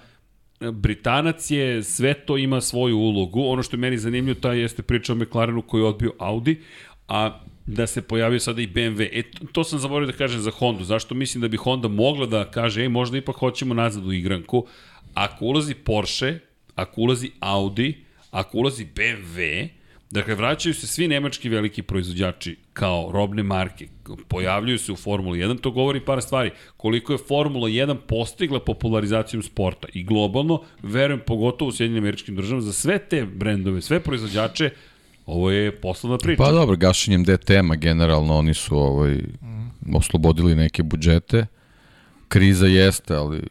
Britanac je, sve to ima svoju ulogu. Ono što je meni zanimljivo, ta jeste priča o McLarenu koji je odbio Audi, a da se pojavio sada i BMW. E, to- to sam zaboravio da kažem za Hondu. Zašto mislim da bi Honda mogla da kaže, ej, možda ipak hoćemo nazad u igranku. Ako ulazi Porsche, ako ulazi Audi, ako ulazi BMW, Dakle, vraćaju se svi nemački veliki proizvođači kao robne marke, pojavljuju se u Formuli 1, to govori par stvari. Koliko je Formula 1 postigla popularizacijom sporta i globalno, verujem pogotovo u Sjedinim američkim državama, za sve te brendove, sve proizvođače, ovo je poslovna priča. Pa dobro, gašenjem DTM-a generalno oni su ovaj, oslobodili neke budžete. Kriza jeste, ali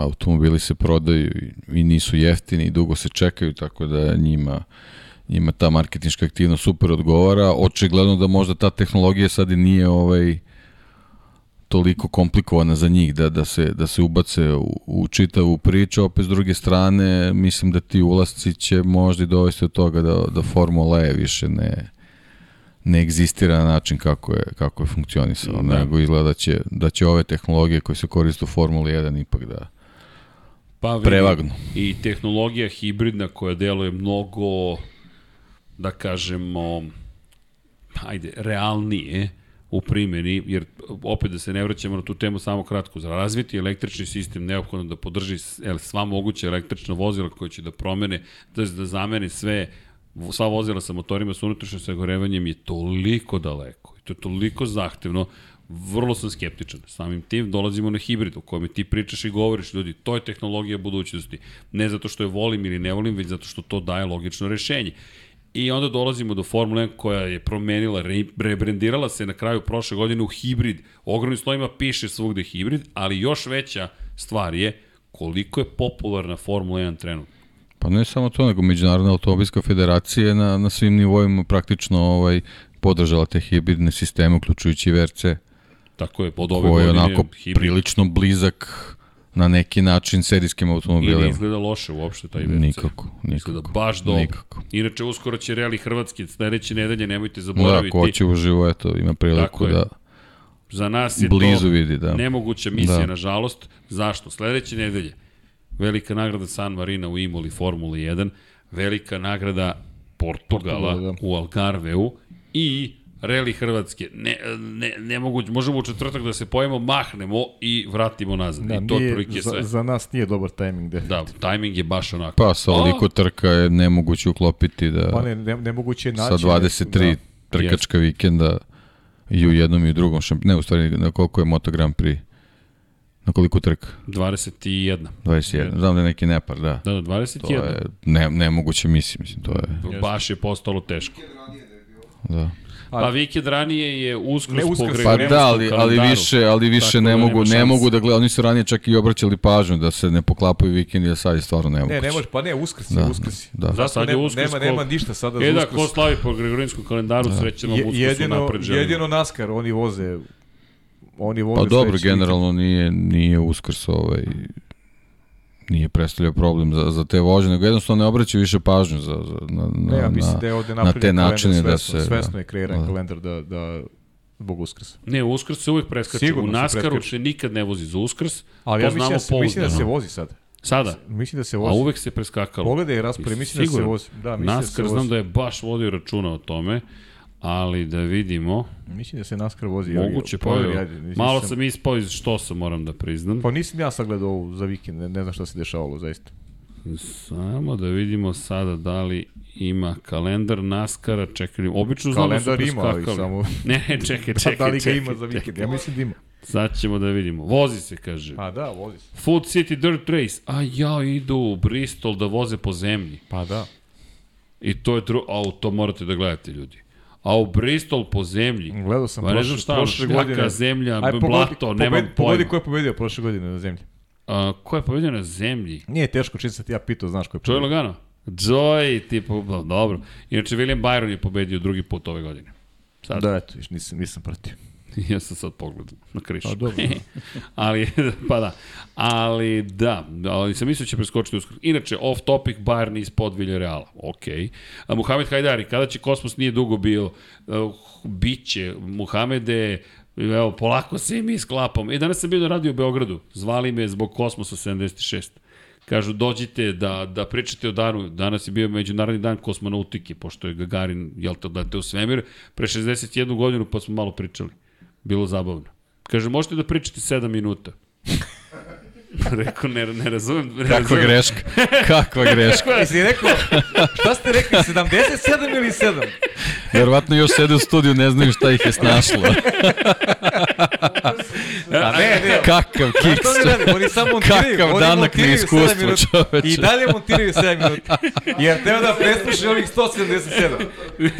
automobili se prodaju i- nisu jeftini i dugo se čekaju, tako da njima njima ta marketinška aktivnost super odgovara. Očigledno da možda ta tehnologija sad i nije ovaj toliko komplikovana za njih da, da, se, da se ubace u, u čitavu priču, opet s druge strane mislim da ti ulasci će možda i dovesti od toga da, da Formula E više ne, ne egzistira na način kako je, kako je funkcionisao, Da. da. nego izgleda da će, da će ove tehnologije koje se koriste u Formuli 1 ipak da pa, vidi, prevagnu. I tehnologija hibridna koja deluje mnogo, da kažemo, ajde, realnije u primjeni, jer opet da se ne vraćamo na tu temu samo kratko, za razviti električni sistem neophodno da podrži sva moguća električna vozila koje će da promene, jest da zamene sve sva vozila sa motorima sa unutrašnjim sagorevanjem je toliko daleko i to je toliko zahtevno vrlo sam skeptičan. Samim tim dolazimo na hibrid o kojem ti pričaš i govoriš, ljudi, to je tehnologija budućnosti. Ne zato što je volim ili ne volim, već zato što to daje logično rešenje. I onda dolazimo do Formule 1 koja je promenila, re, rebrendirala se na kraju prošle godine u hibrid. Ogromnim slovima piše svugde hibrid, ali još veća stvar je koliko je popularna Formula 1 trenutno. Pa ne samo to, nego Međunarodna automobilska federacija na, na svim nivoima praktično ovaj, podržala te hibridne sisteme, uključujući VRC, Tako je, pod ove koji je godine onako hibrid. prilično blizak na neki način serijskim I ne automobilima. izgleda loše uopšte taj WRC. Nikako, Izgleda nikako. baš dobro. Nikako. Inače, uskoro će Rally Hrvatski, sledeće nedelje, nemojte Da, zaboraviti. ko će uživo, eto, ima priliku da Za nas je blizu to vidi, da. nemoguća misija, Da. nažalost. Zašto? Sledeće nedelje, velika nagrada San Marina u Imoli Formula 1, velika nagrada Portugala Portugala, da. u Algarveu i Reli Hrvatske. Ne, ne, nemoguće, možemo u četvrtak da se pojemo, mahnemo i vratimo nazad. Da, I to nije, otprilike za, sve. za nas nije dobar tajming. Da. Da, tajming je baš onako. Pa sa ovoliko trka je nemoguće uklopiti da Pa ne, ne, nemoguće je naći. sa 23 Da. trkačka vikenda i u jednom i u drugom šamp... Ne, u stvari, na koliko je Moto Grand Prix? Na koliko trka? 21. 21. Znam da je neki nepar, da. Da, da, To 21. je ne, nemoguće misli, mislim, to je, Baš je postalo teško. da. Pa vikend ranije je uskrs Ne Uskrs, Pa da, ali, ali više, ali više Tako ne da nema mogu, ne mogu da gledaju, oni su ranije čak i obraćali pažnju da se ne poklapaju vikendi, a sad je stvarno nemoguće. Ne, ne može, pa ne, uskrs je, Da, uskrs je. da. Da, Zato sad je uskrs nema, nema ništa sada E za da, uskrs. ko slavi po Gregorijanskom kalendaru, srećemo Je, uskrsu jedino, napred želimo. jedino NASCAR, oni voze oni voze Pa dobro, generalno nije, nije uskrs ovaj, nije predstavljao problem za, za te vožnje, nego jednostavno ne obraćaju više pažnju za, za, na, na, Ne, ja mislim na, da je ovde na te načine da se... Svesno je kreiran da. kalendar da, da zbog uskrsa. Ne, uskrs se uvek preskače. Sigurno u preskače. se nikad ne vozi za uskrs. Ali ja mislim da, se, mislim da se vozi sad. Sada. Mislim da se A vozi. uvek se preskakalo. Pogledaj raspore, mislim da se vozi. Da, mislim da se vozi. znam da je baš vodio računa o tome, ali da vidimo, Mislim da se NASCAR vozi. moguće pa je. ajde, mislim Malo da sam ispao iz što sam, moram da priznam. Pa nisam ja sagledao ovu za vikend, ne, ne znam šta se dešavalo zaista. Samo da vidimo sada da li ima kalendar NASCAR-a, čekaj, obično znam da su Kalendar ima, ali preskakali. samo... Ne, (laughs) ne, čekaj, Pa čekaj, da li ga ima za vikend? čekaj. Ja mislim da ima. Sad ćemo da vidimo. Vozi se, kaže. Pa da, vozi se. Food City Dirt Race. A ja, idu u Bristol da voze po zemlji. Pa da. I to je dru... A, to morate da gledate, ljudi. A u Bristol po zemlji. Gledao sam Pa prošle, šta, prošle šljaka, godine. zemlja, Aj, blato, pogodi, nemam pobedi, pogodi pojma. ko je pobedio prošle godine na zemlji. A, ko je pobedio na zemlji? Nije teško, čim sam ti ja pitao, znaš ko je Joey pobedio. Logano? Joey, tipo, dobro. Inače, William Byron je pobedio drugi put ove godine. Sad, Da, eto, nisam, nisam pratio. (laughs) ja sam sad pogledao na krišu. Pa dobro. (laughs) ali, pa da. Ali da, ali sam mislio da će preskočiti uskoro. Inače, off topic, Bayern ispod Villarreala. Ok. A Muhamed Hajdari, kada će Kosmos nije dugo bio, uh, biće, Muhamede, evo, polako se i mi sklapamo. I danas sam bio na radio u Beogradu. Zvali me zbog Kosmosa 76. Kažu, dođite da, da pričate o danu. Danas je bio međunarodni dan kosmonautike, pošto je Gagarin, jel to da te u svemir, pre 61 godinu pa smo malo pričali. Bilo zabavno. Kaže, možete da pričate 7 minuta. (laughs) Rekao, ne, ne razumem. Ne Kakva razumem. greška, kakva (laughs) greška. Jesi rekao, šta ste rekli, 77 ili 7? Verovatno još sede u studiju, ne znaju šta ih je snašlo. (laughs) A ne, ne, Kakav kiks. To ne radi, oni samo montiraju. Kakav oni danak sedam minuta. čoveče. I dalje montiraju 7 minuta. Jer treba da preslušaju ovih 177.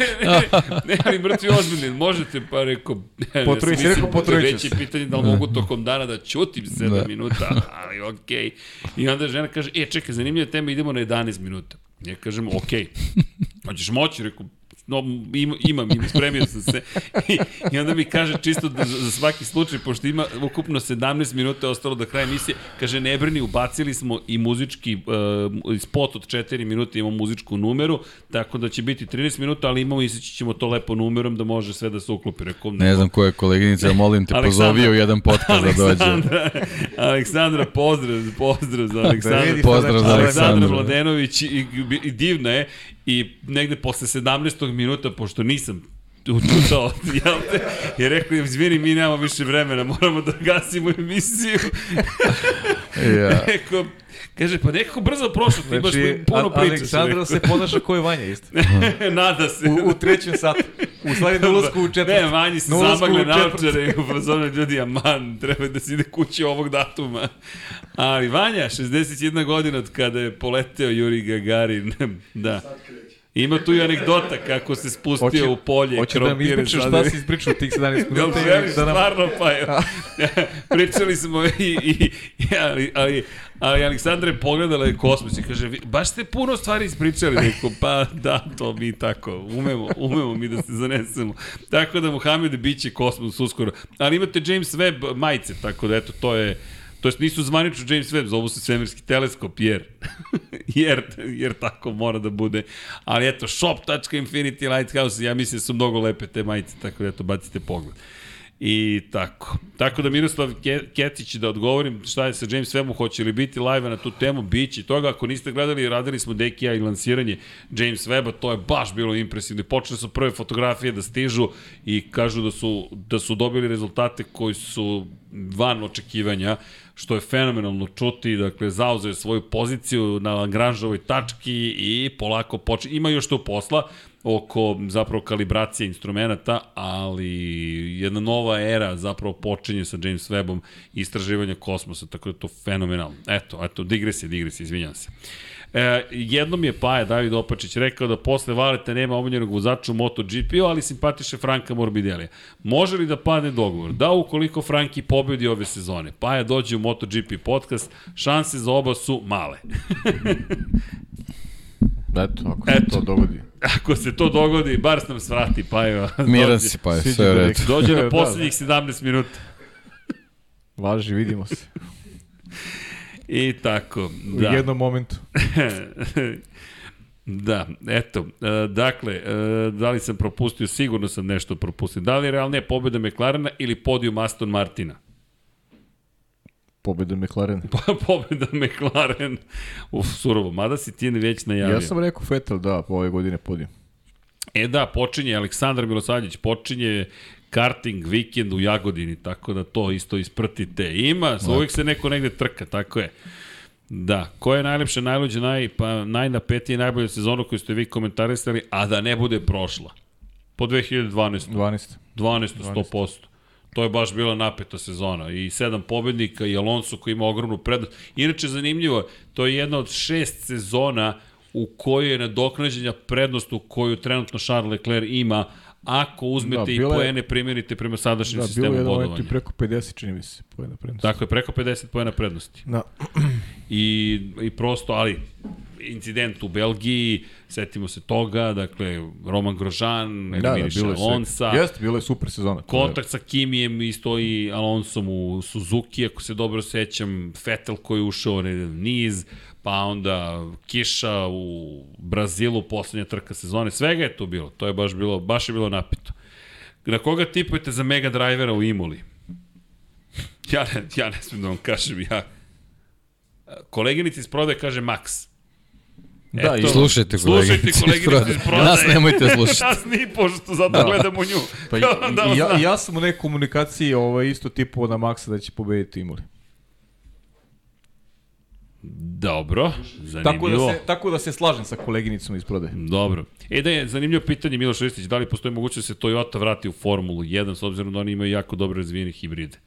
ne, ali mrtvi ozbiljni, možete, pa rekao... Ne, se, rekao, da potrujit ću Veće se. pitanje da li mogu tokom dana da ćutim 7 Da. minuta, ali okej. I onda žena kaže, e, čekaj, zanimljiva tema, idemo na 11 minuta. Ja kažem, okej. Hoćeš moći? Rekao, no, ima, imam, imam, spremio sam se. I, I onda mi kaže čisto da, za, svaki slučaj, pošto ima ukupno 17 minuta ostalo do kraja emisije, kaže ne brini, ubacili smo i muzički uh, spot od 4 minuta, imamo muzičku numeru, tako da će biti 13 minuta, ali imamo iseći ćemo to lepo numerom da može sve da se uklopi. Rekao, Ne znam ko je koleginica, molim te, (laughs) Aleksandra. pozovi u jedan podcast da dođe. Aleksandra, Aleksandra, pozdrav, pozdrav za Aleksandra. vidi Pozdrav za Aleksandra Aleksandra. Mladenović i, i divna je i negde posle 17. minuta, pošto nisam učutao, jel te, je rekao, izvini, mi nemamo više vremena, moramo da gasimo emisiju. Ja. (laughs) Rekao, kaže, pa nekako brzo prošlo, ti imaš Znači, puno A- pričaš. Aleksandra se ponaša ko je Vanja isto. (laughs) Nada se. U, u trećem satu. U stvari na ulazku u četvrtu. Ne, manji se zamagle naočare i u fazonu ljudi, aman, treba da se ide kući ovog datuma. Ali Vanja, 61 godina od kada je poleteo Juri Gagarin, (laughs) da. Ima tu i anegdota kako se spustio u polje. Hoće da mi ispričaš šta si ispričao tih 17 Jel (laughs) minuta želiš i da nam... stvarno pa je. Pričali smo i, i, i ali, ali, ali Aleksandra je pogledala je kosmos i kaže, "Vi- baš ste puno stvari ispričali. Rekao, pa da, to mi tako, umemo, umemo mi da se zanesemo. Tako da, Muhammed, bit će kosmos uskoro. Ali imate James Webb majice, tako da eto, to je To jest nisu zvanično James Webb, zovu se svemirski teleskop, jer, (laughs) jer, jer tako mora da bude. Ali eto, shop.infinity lighthouse, ja mislim da su mnogo lepe te majice, tako da eto, bacite pogled. I tako. Tako da Miroslav Kecić, da odgovorim šta je sa James Webbom, hoće li biti live na tu temu, bit će toga. Ako niste gledali, radili smo Deki ja i lansiranje James Webba, to je baš bilo impresivno. Počele su prve fotografije da stižu i kažu da su, da su dobili rezultate koji su van očekivanja, što je fenomenalno čuti, dakle, zauzeo svoju poziciju na Lagranžovoj tački i polako počne, ima još to posla, oko zapravo kalibracije instrumenta, ali jedna nova era zapravo počinje sa James Webbom istraživanja kosmosa, tako da je to fenomenalno. Eto, eto, digresija, digresija, izvinjam se. E, jednom je Paja David Opačić rekao da posle Valeta nema omiljenog vozača u MotoGP-u, ali simpatiše Franka Morbidelija. Može li da padne dogovor? Da, ukoliko Franki pobedi ove sezone. Paja dođe u MotoGP podcast, šanse za oba su male. (laughs) Eto, ako se Eto. to dogodi. (laughs) Ako se to dogodi, bar nam svrati, pa evo. (laughs) Miran si, pa je, sve red. Dođe na (laughs) poslednjih 17 minuta. Važi, vidimo se. I tako, da. U jednom momentu. da, eto, e, dakle, e, da li sam propustio, sigurno sam nešto propustio. Da li je realnije pobjeda McLarena ili podijum Aston Martina? Pobjeda McLaren. (laughs) pobjeda McLaren. Uf, surovo. Mada si ti već najavio. Ja sam rekao Vettel, da, ove godine podijum. E da, počinje Aleksandar Milosavljević, počinje karting vikend u Jagodini, tako da to isto ispratite. Ima, Lep. uvijek se neko negde trka, tako je. Da, ko je najlepše, najluđe, naj, pa, najnapetije i najbolje sezonu koju ste vi komentarisali, a da ne bude prošla? Po 2012. 12. 12, 100%. To je baš bila napeta sezona i sedam pobednika i Alonso koji ima ogromnu prednost. Inače, zanimljivo, to je jedna od šest sezona u kojoj je nadoknađenja prednost u koju trenutno Charles Leclerc ima, ako uzmete da, i poene primerite prema sadašnjem da, sistemu bodovanja. Da, bilo je jedan preko 50, čini mi se, poena prednosti. Tako je, preko 50 poena prednosti. Da. I, I prosto, ali incident u Belgiji, setimo se toga, dakle, Roman Grožan, da, da, Alonsa. Jeste, bilo je super sezona. Kontakt sa Kimijem i stoji Alonsom u Suzuki, ako se dobro sećam, Vettel koji je ušao ne, niz, pa onda kiša u Brazilu, poslednja trka sezone, svega je to bilo. To je baš bilo, baš je bilo napito. Na koga tipujete za Mega Drivera u Imoli? Ja ne, ja ne smijem da vam kažem, ja... Koleginica iz prodaje kaže Max. Da, Eto, i slušajte koleginice koleginice iz prodaje. Nas nemojte (laughs) slušati. Nas ni pošto zato da. gledamo nju. Pa i, (laughs) da i, ja, ja sam u nekoj komunikaciji ovaj, isto tipu na Maxa da će pobediti Imoli. Dobro, zanimljivo. Tako da, se, tako da se slažem sa koleginicom iz prodaje. Dobro. E da je zanimljivo pitanje Miloš Ristić, da li postoji mogućnost da se Toyota vrati u Formulu 1, s obzirom da oni imaju jako dobro razvijene hibride?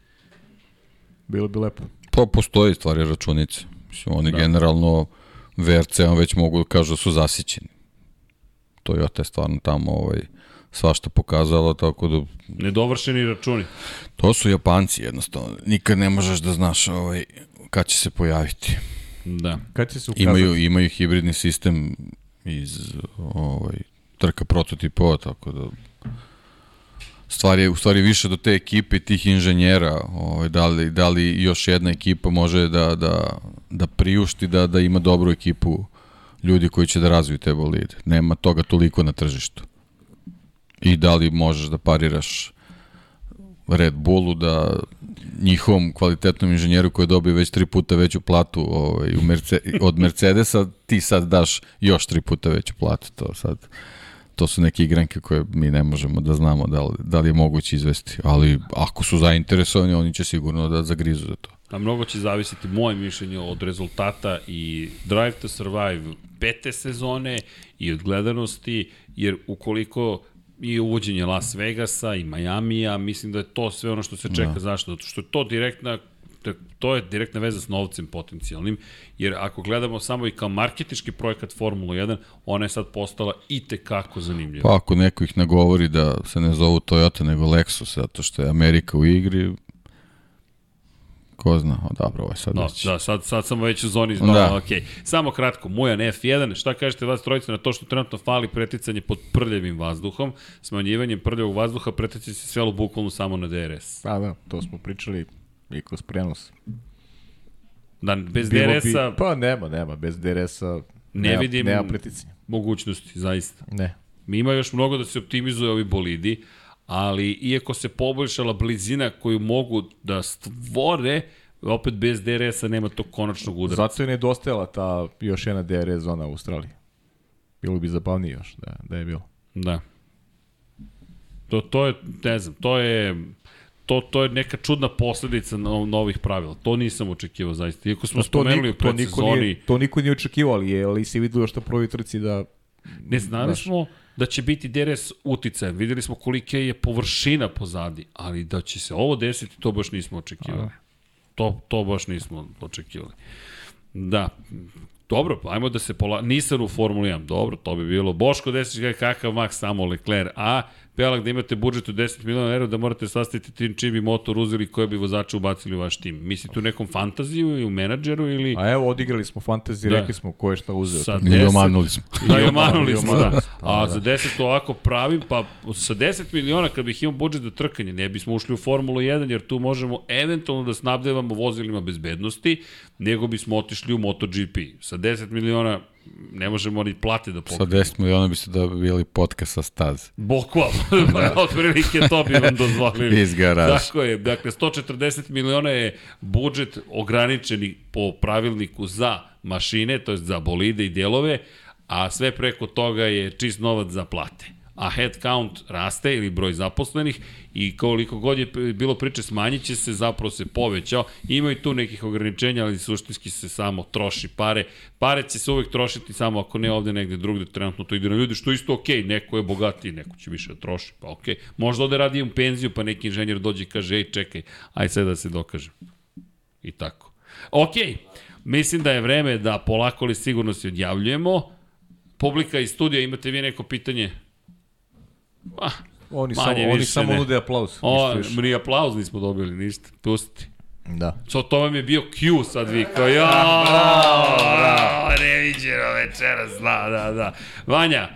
Bilo bi lepo. Pa postoji stvari računice. Mislim, oni da. generalno VRC-om već mogu da kažu da su zasićeni. Toyota je stvarno tamo ovaj, svašta pokazala, tako da... Nedovršeni računi. To su Japanci jednostavno. Nikad ne možeš da znaš ovaj, kad će se pojaviti. Da. Kad će se ukazati? Imaju, imaju hibridni sistem iz ovaj, trka prototipova, tako da stvar je u stvari više do te ekipe tih inženjera, ovaj, da, li, da li još jedna ekipa može da, da, da priušti da, da ima dobru ekipu ljudi koji će da razviju te bolide. Nema toga toliko na tržištu. I da li možeš da pariraš Red Bullu da njihovom kvalitetnom inženjeru koji dobije već tri puta veću platu ovaj, u Merce, od Mercedesa, ti sad daš još tri puta veću platu. To sad to su neke igranke koje mi ne možemo da znamo da li, da li je moguće izvesti, ali ako su zainteresovani, oni će sigurno da zagrizu za to. A mnogo će zavisiti moje mišljenje od rezultata i Drive to Survive pete sezone i od gledanosti, jer ukoliko i uvođenje Las Vegasa i Majamija, mislim da je to sve ono što se čeka. Da. Zašto? Zato što je to direktna to je direktna veza s novcem potencijalnim, jer ako gledamo samo i kao marketički projekat Formula 1, ona je sad postala i tekako zanimljiva. Pa ako neko ih nagovori da se ne zovu Toyota nego Lexus, zato što je Amerika u igri, Ko zna, o, dobro, ovo je sad no, već. Da, sad, sad sam već u zoni znao, da. ok. Samo kratko, Mujan F1, šta kažete vas trojice na to što trenutno fali preticanje pod prljavim vazduhom, smanjivanjem prljavog vazduha pretiče se svelo bukvalno samo na DRS. Pa da, to smo pričali i kroz prenos. Da, bez DRS-a Bi, pa nema, nema, bez DRS-a Ne nema, vidim- nema preticanja. mogućnosti, zaista. Ne. Mi ima još mnogo da se optimizuje ovi bolidi, ali iako se poboljšala blizina koju mogu da stvore, opet bez DRS-a nema tog konačnog udara. Zato je nedostajala ta još jedna DRS zona u Australiji. Bilo bi zabavnije još da, da je bilo. Da. To, to je, ne znam, to je to, to je neka čudna posledica no, novih pravila. To nisam očekivao zaista. Iako smo to, spomenuli u niko, to, niko predsezoni, nije, to niko nije očekivao, ali, je, ali se videlo što prvoj trci da... ne znali smo da će biti DRS uticajan. Videli smo kolika je površina pozadi, ali da će se ovo desiti, to baš nismo očekivali. To, to baš nismo očekivali. Da, Dobro, ajmo da se pola... Nisam u Formuli 1, dobro, to bi bilo. Boško Desić ga kakav mak samo Leclerc, a Pelak da imate budžet od 10 miliona evra da morate sastaviti tim čim bi motor uzeli koje bi vozače ubacili u vaš tim. Mislite u nekom fantaziju i u menadžeru ili... A evo, odigrali smo fantaziju, Da. rekli smo ko je šta uzeo. Sa I 10 (laughs) omanuli smo. Da, (laughs) i omanuli I smo, da. A za 10 to ovako pravim, pa sa 10 miliona kad bih imao budžet za trkanje, ne bismo ušli u Formulu 1, jer tu možemo eventualno da snabdevamo vozilima bezbednosti, nego bismo otišli u MotoGP. Sa 10 miliona ne možemo ni plate da Sa pokrijemo. 10 miliona biste dobili podcast sa staze. Bukvalno, (laughs) da. otprilike to bi vam dozvolili. (laughs) Iz garaža. Tako je, dakle 140 miliona je budžet ograničeni po pravilniku za mašine, to je za bolide i delove, a sve preko toga je čist novac za plate. A head count raste ili broj zaposlenih i koliko god je bilo priče smanjit će se, zapravo se povećao. Ima i tu nekih ograničenja, ali suštinski se samo troši pare. Pare će se uvek trošiti samo ako ne ovde negde drugde, trenutno to ide na ljudi, što isto okej, neko je bogatiji, neko će više da troši, pa okej. Možda ovde radi u penziju, pa neki inženjer dođe i kaže, ej, čekaj, aj sad da se dokažem. I tako. Okej, mislim da je vreme da polako ali sigurno se odjavljujemo. Publika iz studija, imate vi neko pitanje? Ah, Oni, Manje samo, oni više samo ne. nude aplauz. o, ni aplauz nismo dobili, ništa. Pustiti. Da. So, to vam je bio Q sad vi, kao ja, bravo, neviđeno večeras, da, da, da. Vanja,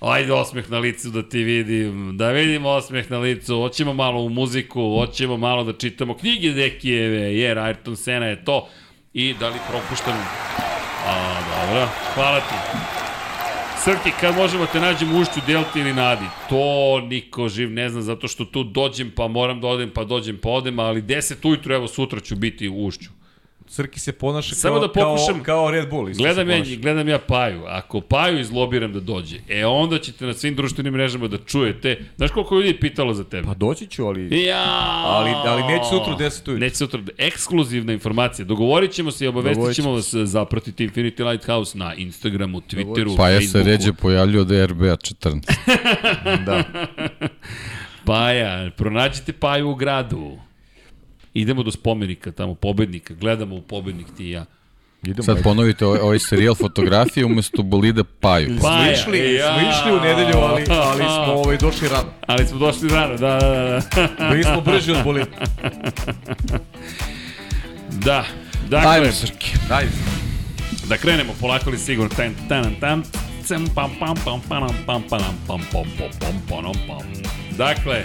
ajde osmeh na licu da ti vidim, da vidim osmeh na licu, hoćemo malo u muziku, hoćemo malo da čitamo knjige Dekijeve, jer Ayrton Sena je to, i da li propuštam, a, dobro, hvala ti. Srki, kad možemo te nađemo u ušću Delti ili Nadi? To niko živ ne zna, zato što tu dođem, pa moram da odem, pa dođem, pa odem, ali 10 ujutru, evo sutra ću biti u ušću. Crki se ponaša Samo kao, da pokušam- kao, kao Red Bull. Isto Gledam ja, gledam ja Paju. Ako Paju izlobiram da dođe, e onda ćete na svim društvenim mrežama da čujete. Znaš koliko ljudi je pitalo za tebe? Pa doći ću, ali... Ja! Ali, ali neće sutra u 10 ujutru. Neće sutra. Ekskluzivna informacija. Dogovorit ćemo se i obavestit ćemo vas zapratiti Infinity Lighthouse na Instagramu, Twitteru, Pa ja se Facebooku. ređe pojavljio od RBA 14. (laughs) (laughs) Da. Paja, pronađite Paju u gradu. Idemo do spomenika tamo, pobednika. Gledamo u pobednik ti i ja. Idemo. Sad ponovite ovaj, ovaj serijal fotografije umesto bolida Paju. Smo Paja, išli, ja. smo išli u nedelju, ali, (laughs) ali smo ovaj, došli rano. Ali smo došli rano, da, da, da. (laughs) Bili smo brži od bolida. (laughs) Da, dakle, Ajmo, Srki. Ajde. da krenemo polako li sigurno. Tan, tan, tan, cem, pam, pam, pam, pam, pam, pam, pam, pam, pam, pam, pam, pam. Dakle,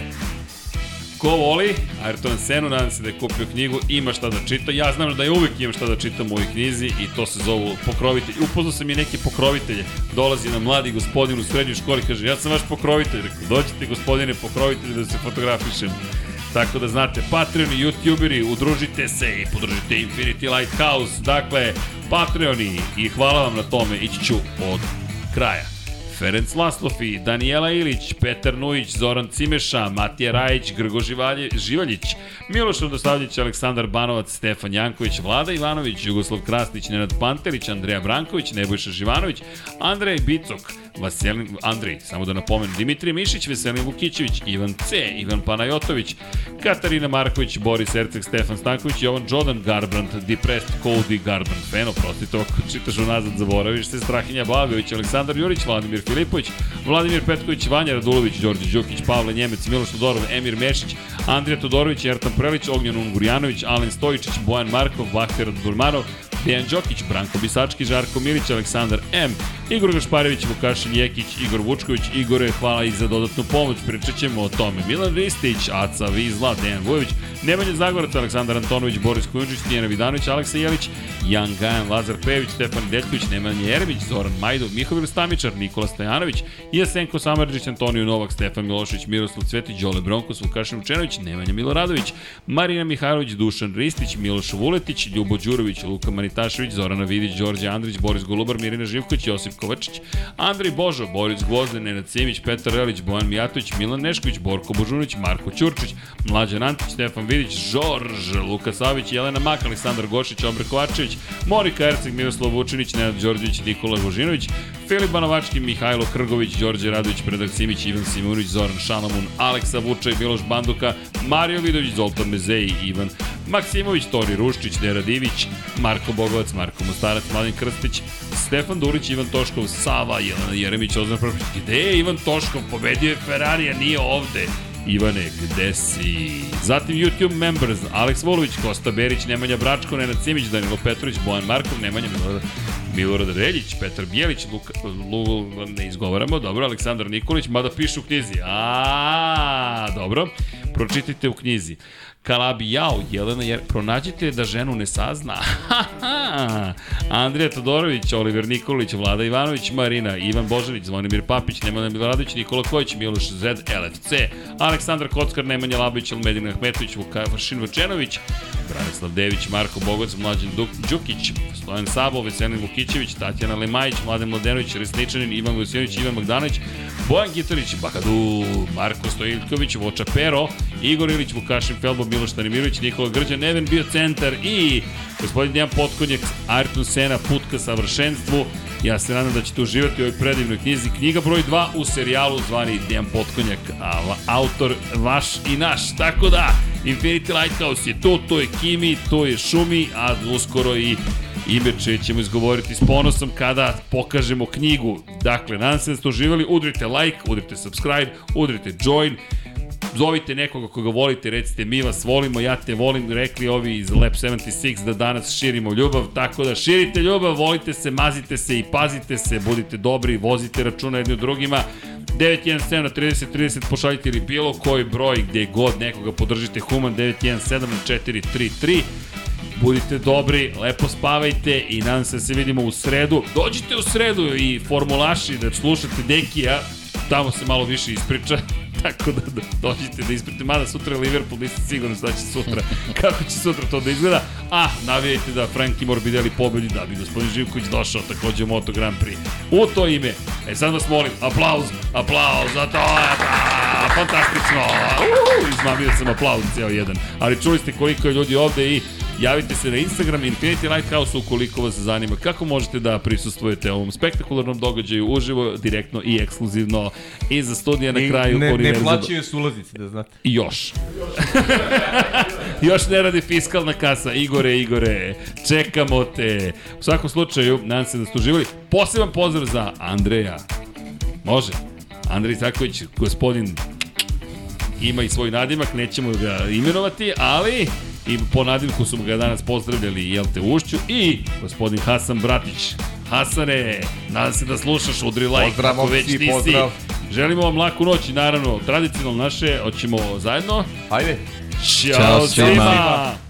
ko voli Ayrton Senu, nadam se da je kupio knjigu, ima šta da čita. Ja znam da ja uvek imam šta da čitam u ovoj knjizi i to se zovu pokrovitelji. Upoznao sam i neke pokrovitelje. Dolazi na mladi gospodin u srednjoj školi, kaže, ja sam vaš pokrovitelj. Rekao, dođite gospodine pokrovitelji da se fotografišem. Tako da znate, Patreoni, YouTuberi, udružite se i podržite Infinity Lighthouse. Dakle, Patreoni i hvala vam na tome, ići ću od kraja. Ferenc Laslofi, Danijela Ilić, Petar Nujić, Zoran Cimeša, Matija Rajić, Grgo Živalje, Živaljić, Miloš Radosavljić, Aleksandar Banovac, Stefan Janković, Vlada Ivanović, Jugoslav Krasnić, Nenad Pantelić, Andreja Branković, Nebojša Živanović, Andrej Bicok, Vaselin, Andrej, samo da napomenem, Dimitrije Mišić, Veselin Vukićević, Ivan C, Ivan Panajotović, Katarina Marković, Boris Erceg, Stefan Stanković, Jovan Jodan, Garbrandt, Depressed Cody, Garbrandt. Fan, oprostite, ako čitaš unazad, zaboraviš se, Strahinja Blagović, Aleksandar Jurić, Vladimir Filipović, Vladimir Petković, Vanja Radulović, Đorđe Đukić, Pavle Njemec, Miloš Todorov, Emir Mešić, Andrija Todorović, Ertan Prelić, Ognjan Ungurjanović, Alen Stojičić, Bojan Markov, Bahter Durmanov, Dejan Đokić, Branko Bisački, Žarko Milić, Aleksandar M, Igor Gašparević, Vukašin Jekić, Igor Vučković, Igore, hvala i za dodatnu pomoć, pričat ćemo o tome. Milan Ristić, Aca Vizla, Dejan Vujović, Nemanja Zagorac, Aleksandar Antonović, Boris Kujundžić, Tijena Vidanović, Aleksa Jelić, Jan Gajan, Lazar Pević, Stefan Deljković, Nemanja Jeremić, Zoran Majdov, Mihovil Stamičar, Nikola Stojanović, Jasenko Samarđić, Antonio Novak, Stefan Milošević, Miroslav Cvetić, Đole Bronkos, Vukašin Učenović, Nemanja Miloradović, Marina Mihajlović, Dušan Ristić, Miloš Vuletić, Ljubo Đurović, Luka Manitašević, Zorana Vidić, Đorđe Andrić, Boris Golubar, Mirina Živković, Josip Kovačić, Andrej Božo, Boris Gvozden, Nenad Simić, Petar Relić, Bojan Mijatović, Milan Nešković, Borko Božunić, Marko Ćurčić, Mlađan Antić, Stefan Vidić, Žorž, Luka Savić, Jelena Mak, Aleksandar Gošić, Obre Kovačević, Monika Erceg, Miroslav Vučinić, Nenad Đorđević, Nikola Božinović, Filip Banovački, Mihajlo Krgović, Đorđe Radović, Predrag Simić, Ivan Simunović, Zoran Šalamun, Aleksa Vučaj, Miloš Banduka, Mario Vidović, Zoltan Mezeji, Ivan Maksimović, Tori Ruščić, Dera Divić, Marko Bogovac, Marko Mostarac, Mladen Krstić, Stefan Durić, Ivan Toškov, Sava, Jelena Jeremić, Ozran Prvić. Gde je Ivan Toškov? Pobedio je Ferrari, a nije ovde. Ivane, gde si? Zatim YouTube members, Aleks Volović, Kosta Berić, Nemanja Bračko, Nenad Simić, Danilo Petrović, Bojan Markov, Nemanja Milorad, Milorad Reljić, Petar Bijelić, Luka, Lu, ne izgovaramo, dobro, Aleksandar Nikolić, mada piše u knjizi. A, dobro, pročitajte u knjizi. Kalabi Jao, Jelena, jer pronađite da ženu ne sazna. (laughs) Andrija Todorović, Oliver Nikolić, Vlada Ivanović, Marina, Ivan Božanić, Zvonimir Papić, Nemanja Miloradović, Nikola Kojić, Miloš Zed, LFC, Aleksandar Kockar, Nemanja Labić, Almedina Ahmetović, Vukašin Vučenović, Branislav Dević, Marko Bogoc, Mlađan Duk, Đukić, Stojan Sabo, Veselin Vukićević, Tatjana Lemajić, Mladen Mladenović, Resničanin, Ivan Vujsinović, Ivan Magdanović, Bojan Gitarić, Bakadu, Marko Stojiljković, Voča Pero, Igor Ilić, Vukašin Felbo, Miloš Stanimirović, Nikola Grđan, Neven bio centar i gospodin Dejan Potkonjak, Ayrton Sena, put ka savršenstvu. Ja se nadam da ćete uživati u ovoj predivnoj knjizi. Knjiga broj 2 u serijalu zvani Dejan Potkonjak, a autor vaš i naš. Tako da, Infinity Lighthouse je tu, to je Kimi, to je Šumi, a uskoro i ime čije ćemo izgovoriti s ponosom kada pokažemo knjigu. Dakle, nadam se da ste uživali, udrite like, udrite subscribe, udrite join, zovite nekoga koga volite, recite mi vas volimo, ja te volim, rekli ovi iz Lab 76 da danas širimo ljubav, tako da širite ljubav, volite se, mazite se i pazite se, budite dobri, vozite računa jedni drugima, 917 na 30 30 pošaljite ili bilo koji broj gde god nekoga podržite Human 917 na 433 budite dobri, lepo spavajte i nadam se da se vidimo u sredu. Dođite u sredu i formulaši da slušate Dekija, tamo se malo više ispriča, tako da, da dođite da isprite, mada sutra je Liverpool, nisam siguran šta će sutra, (laughs) kako će sutra to da izgleda, a navijajte da Franki Morbidelli pobedi da bi gospodin Živković došao takođe u Moto Grand Prix. U to ime, e sad vas molim, aplauz, aplauz, za to, da, fantastično, uh, izmamio sam aplauz cijel jedan, ali čuli ste koliko je ljudi ovde i Javite se na Instagram Infinity Lighthouse ukoliko vas zanima kako možete da prisustvujete ovom spektakularnom događaju uživo, direktno i ekskluzivno iza studija na kraju. Ne, ne plaćaju su ulaznice, da znate. Još. (laughs) još ne radi fiskalna kasa. Igore, Igore, čekamo te. U svakom slučaju, nadam se da ste uživali. Poseban pozdrav za Andreja. Može. Andrej Zaković, gospodin ima i svoj nadimak, nećemo ga imenovati, ali i po nadimku su ga danas pozdravljali jel te Ušću i gospodin Hasan Bratić. Hasane, nadam se da slušaš, udri like, pozdrav, ako već ti pozdrav. si. Želimo vam laku noć i naravno tradicionalno naše, hoćemo zajedno. Ajde. Ćao, Ćao svima! svima.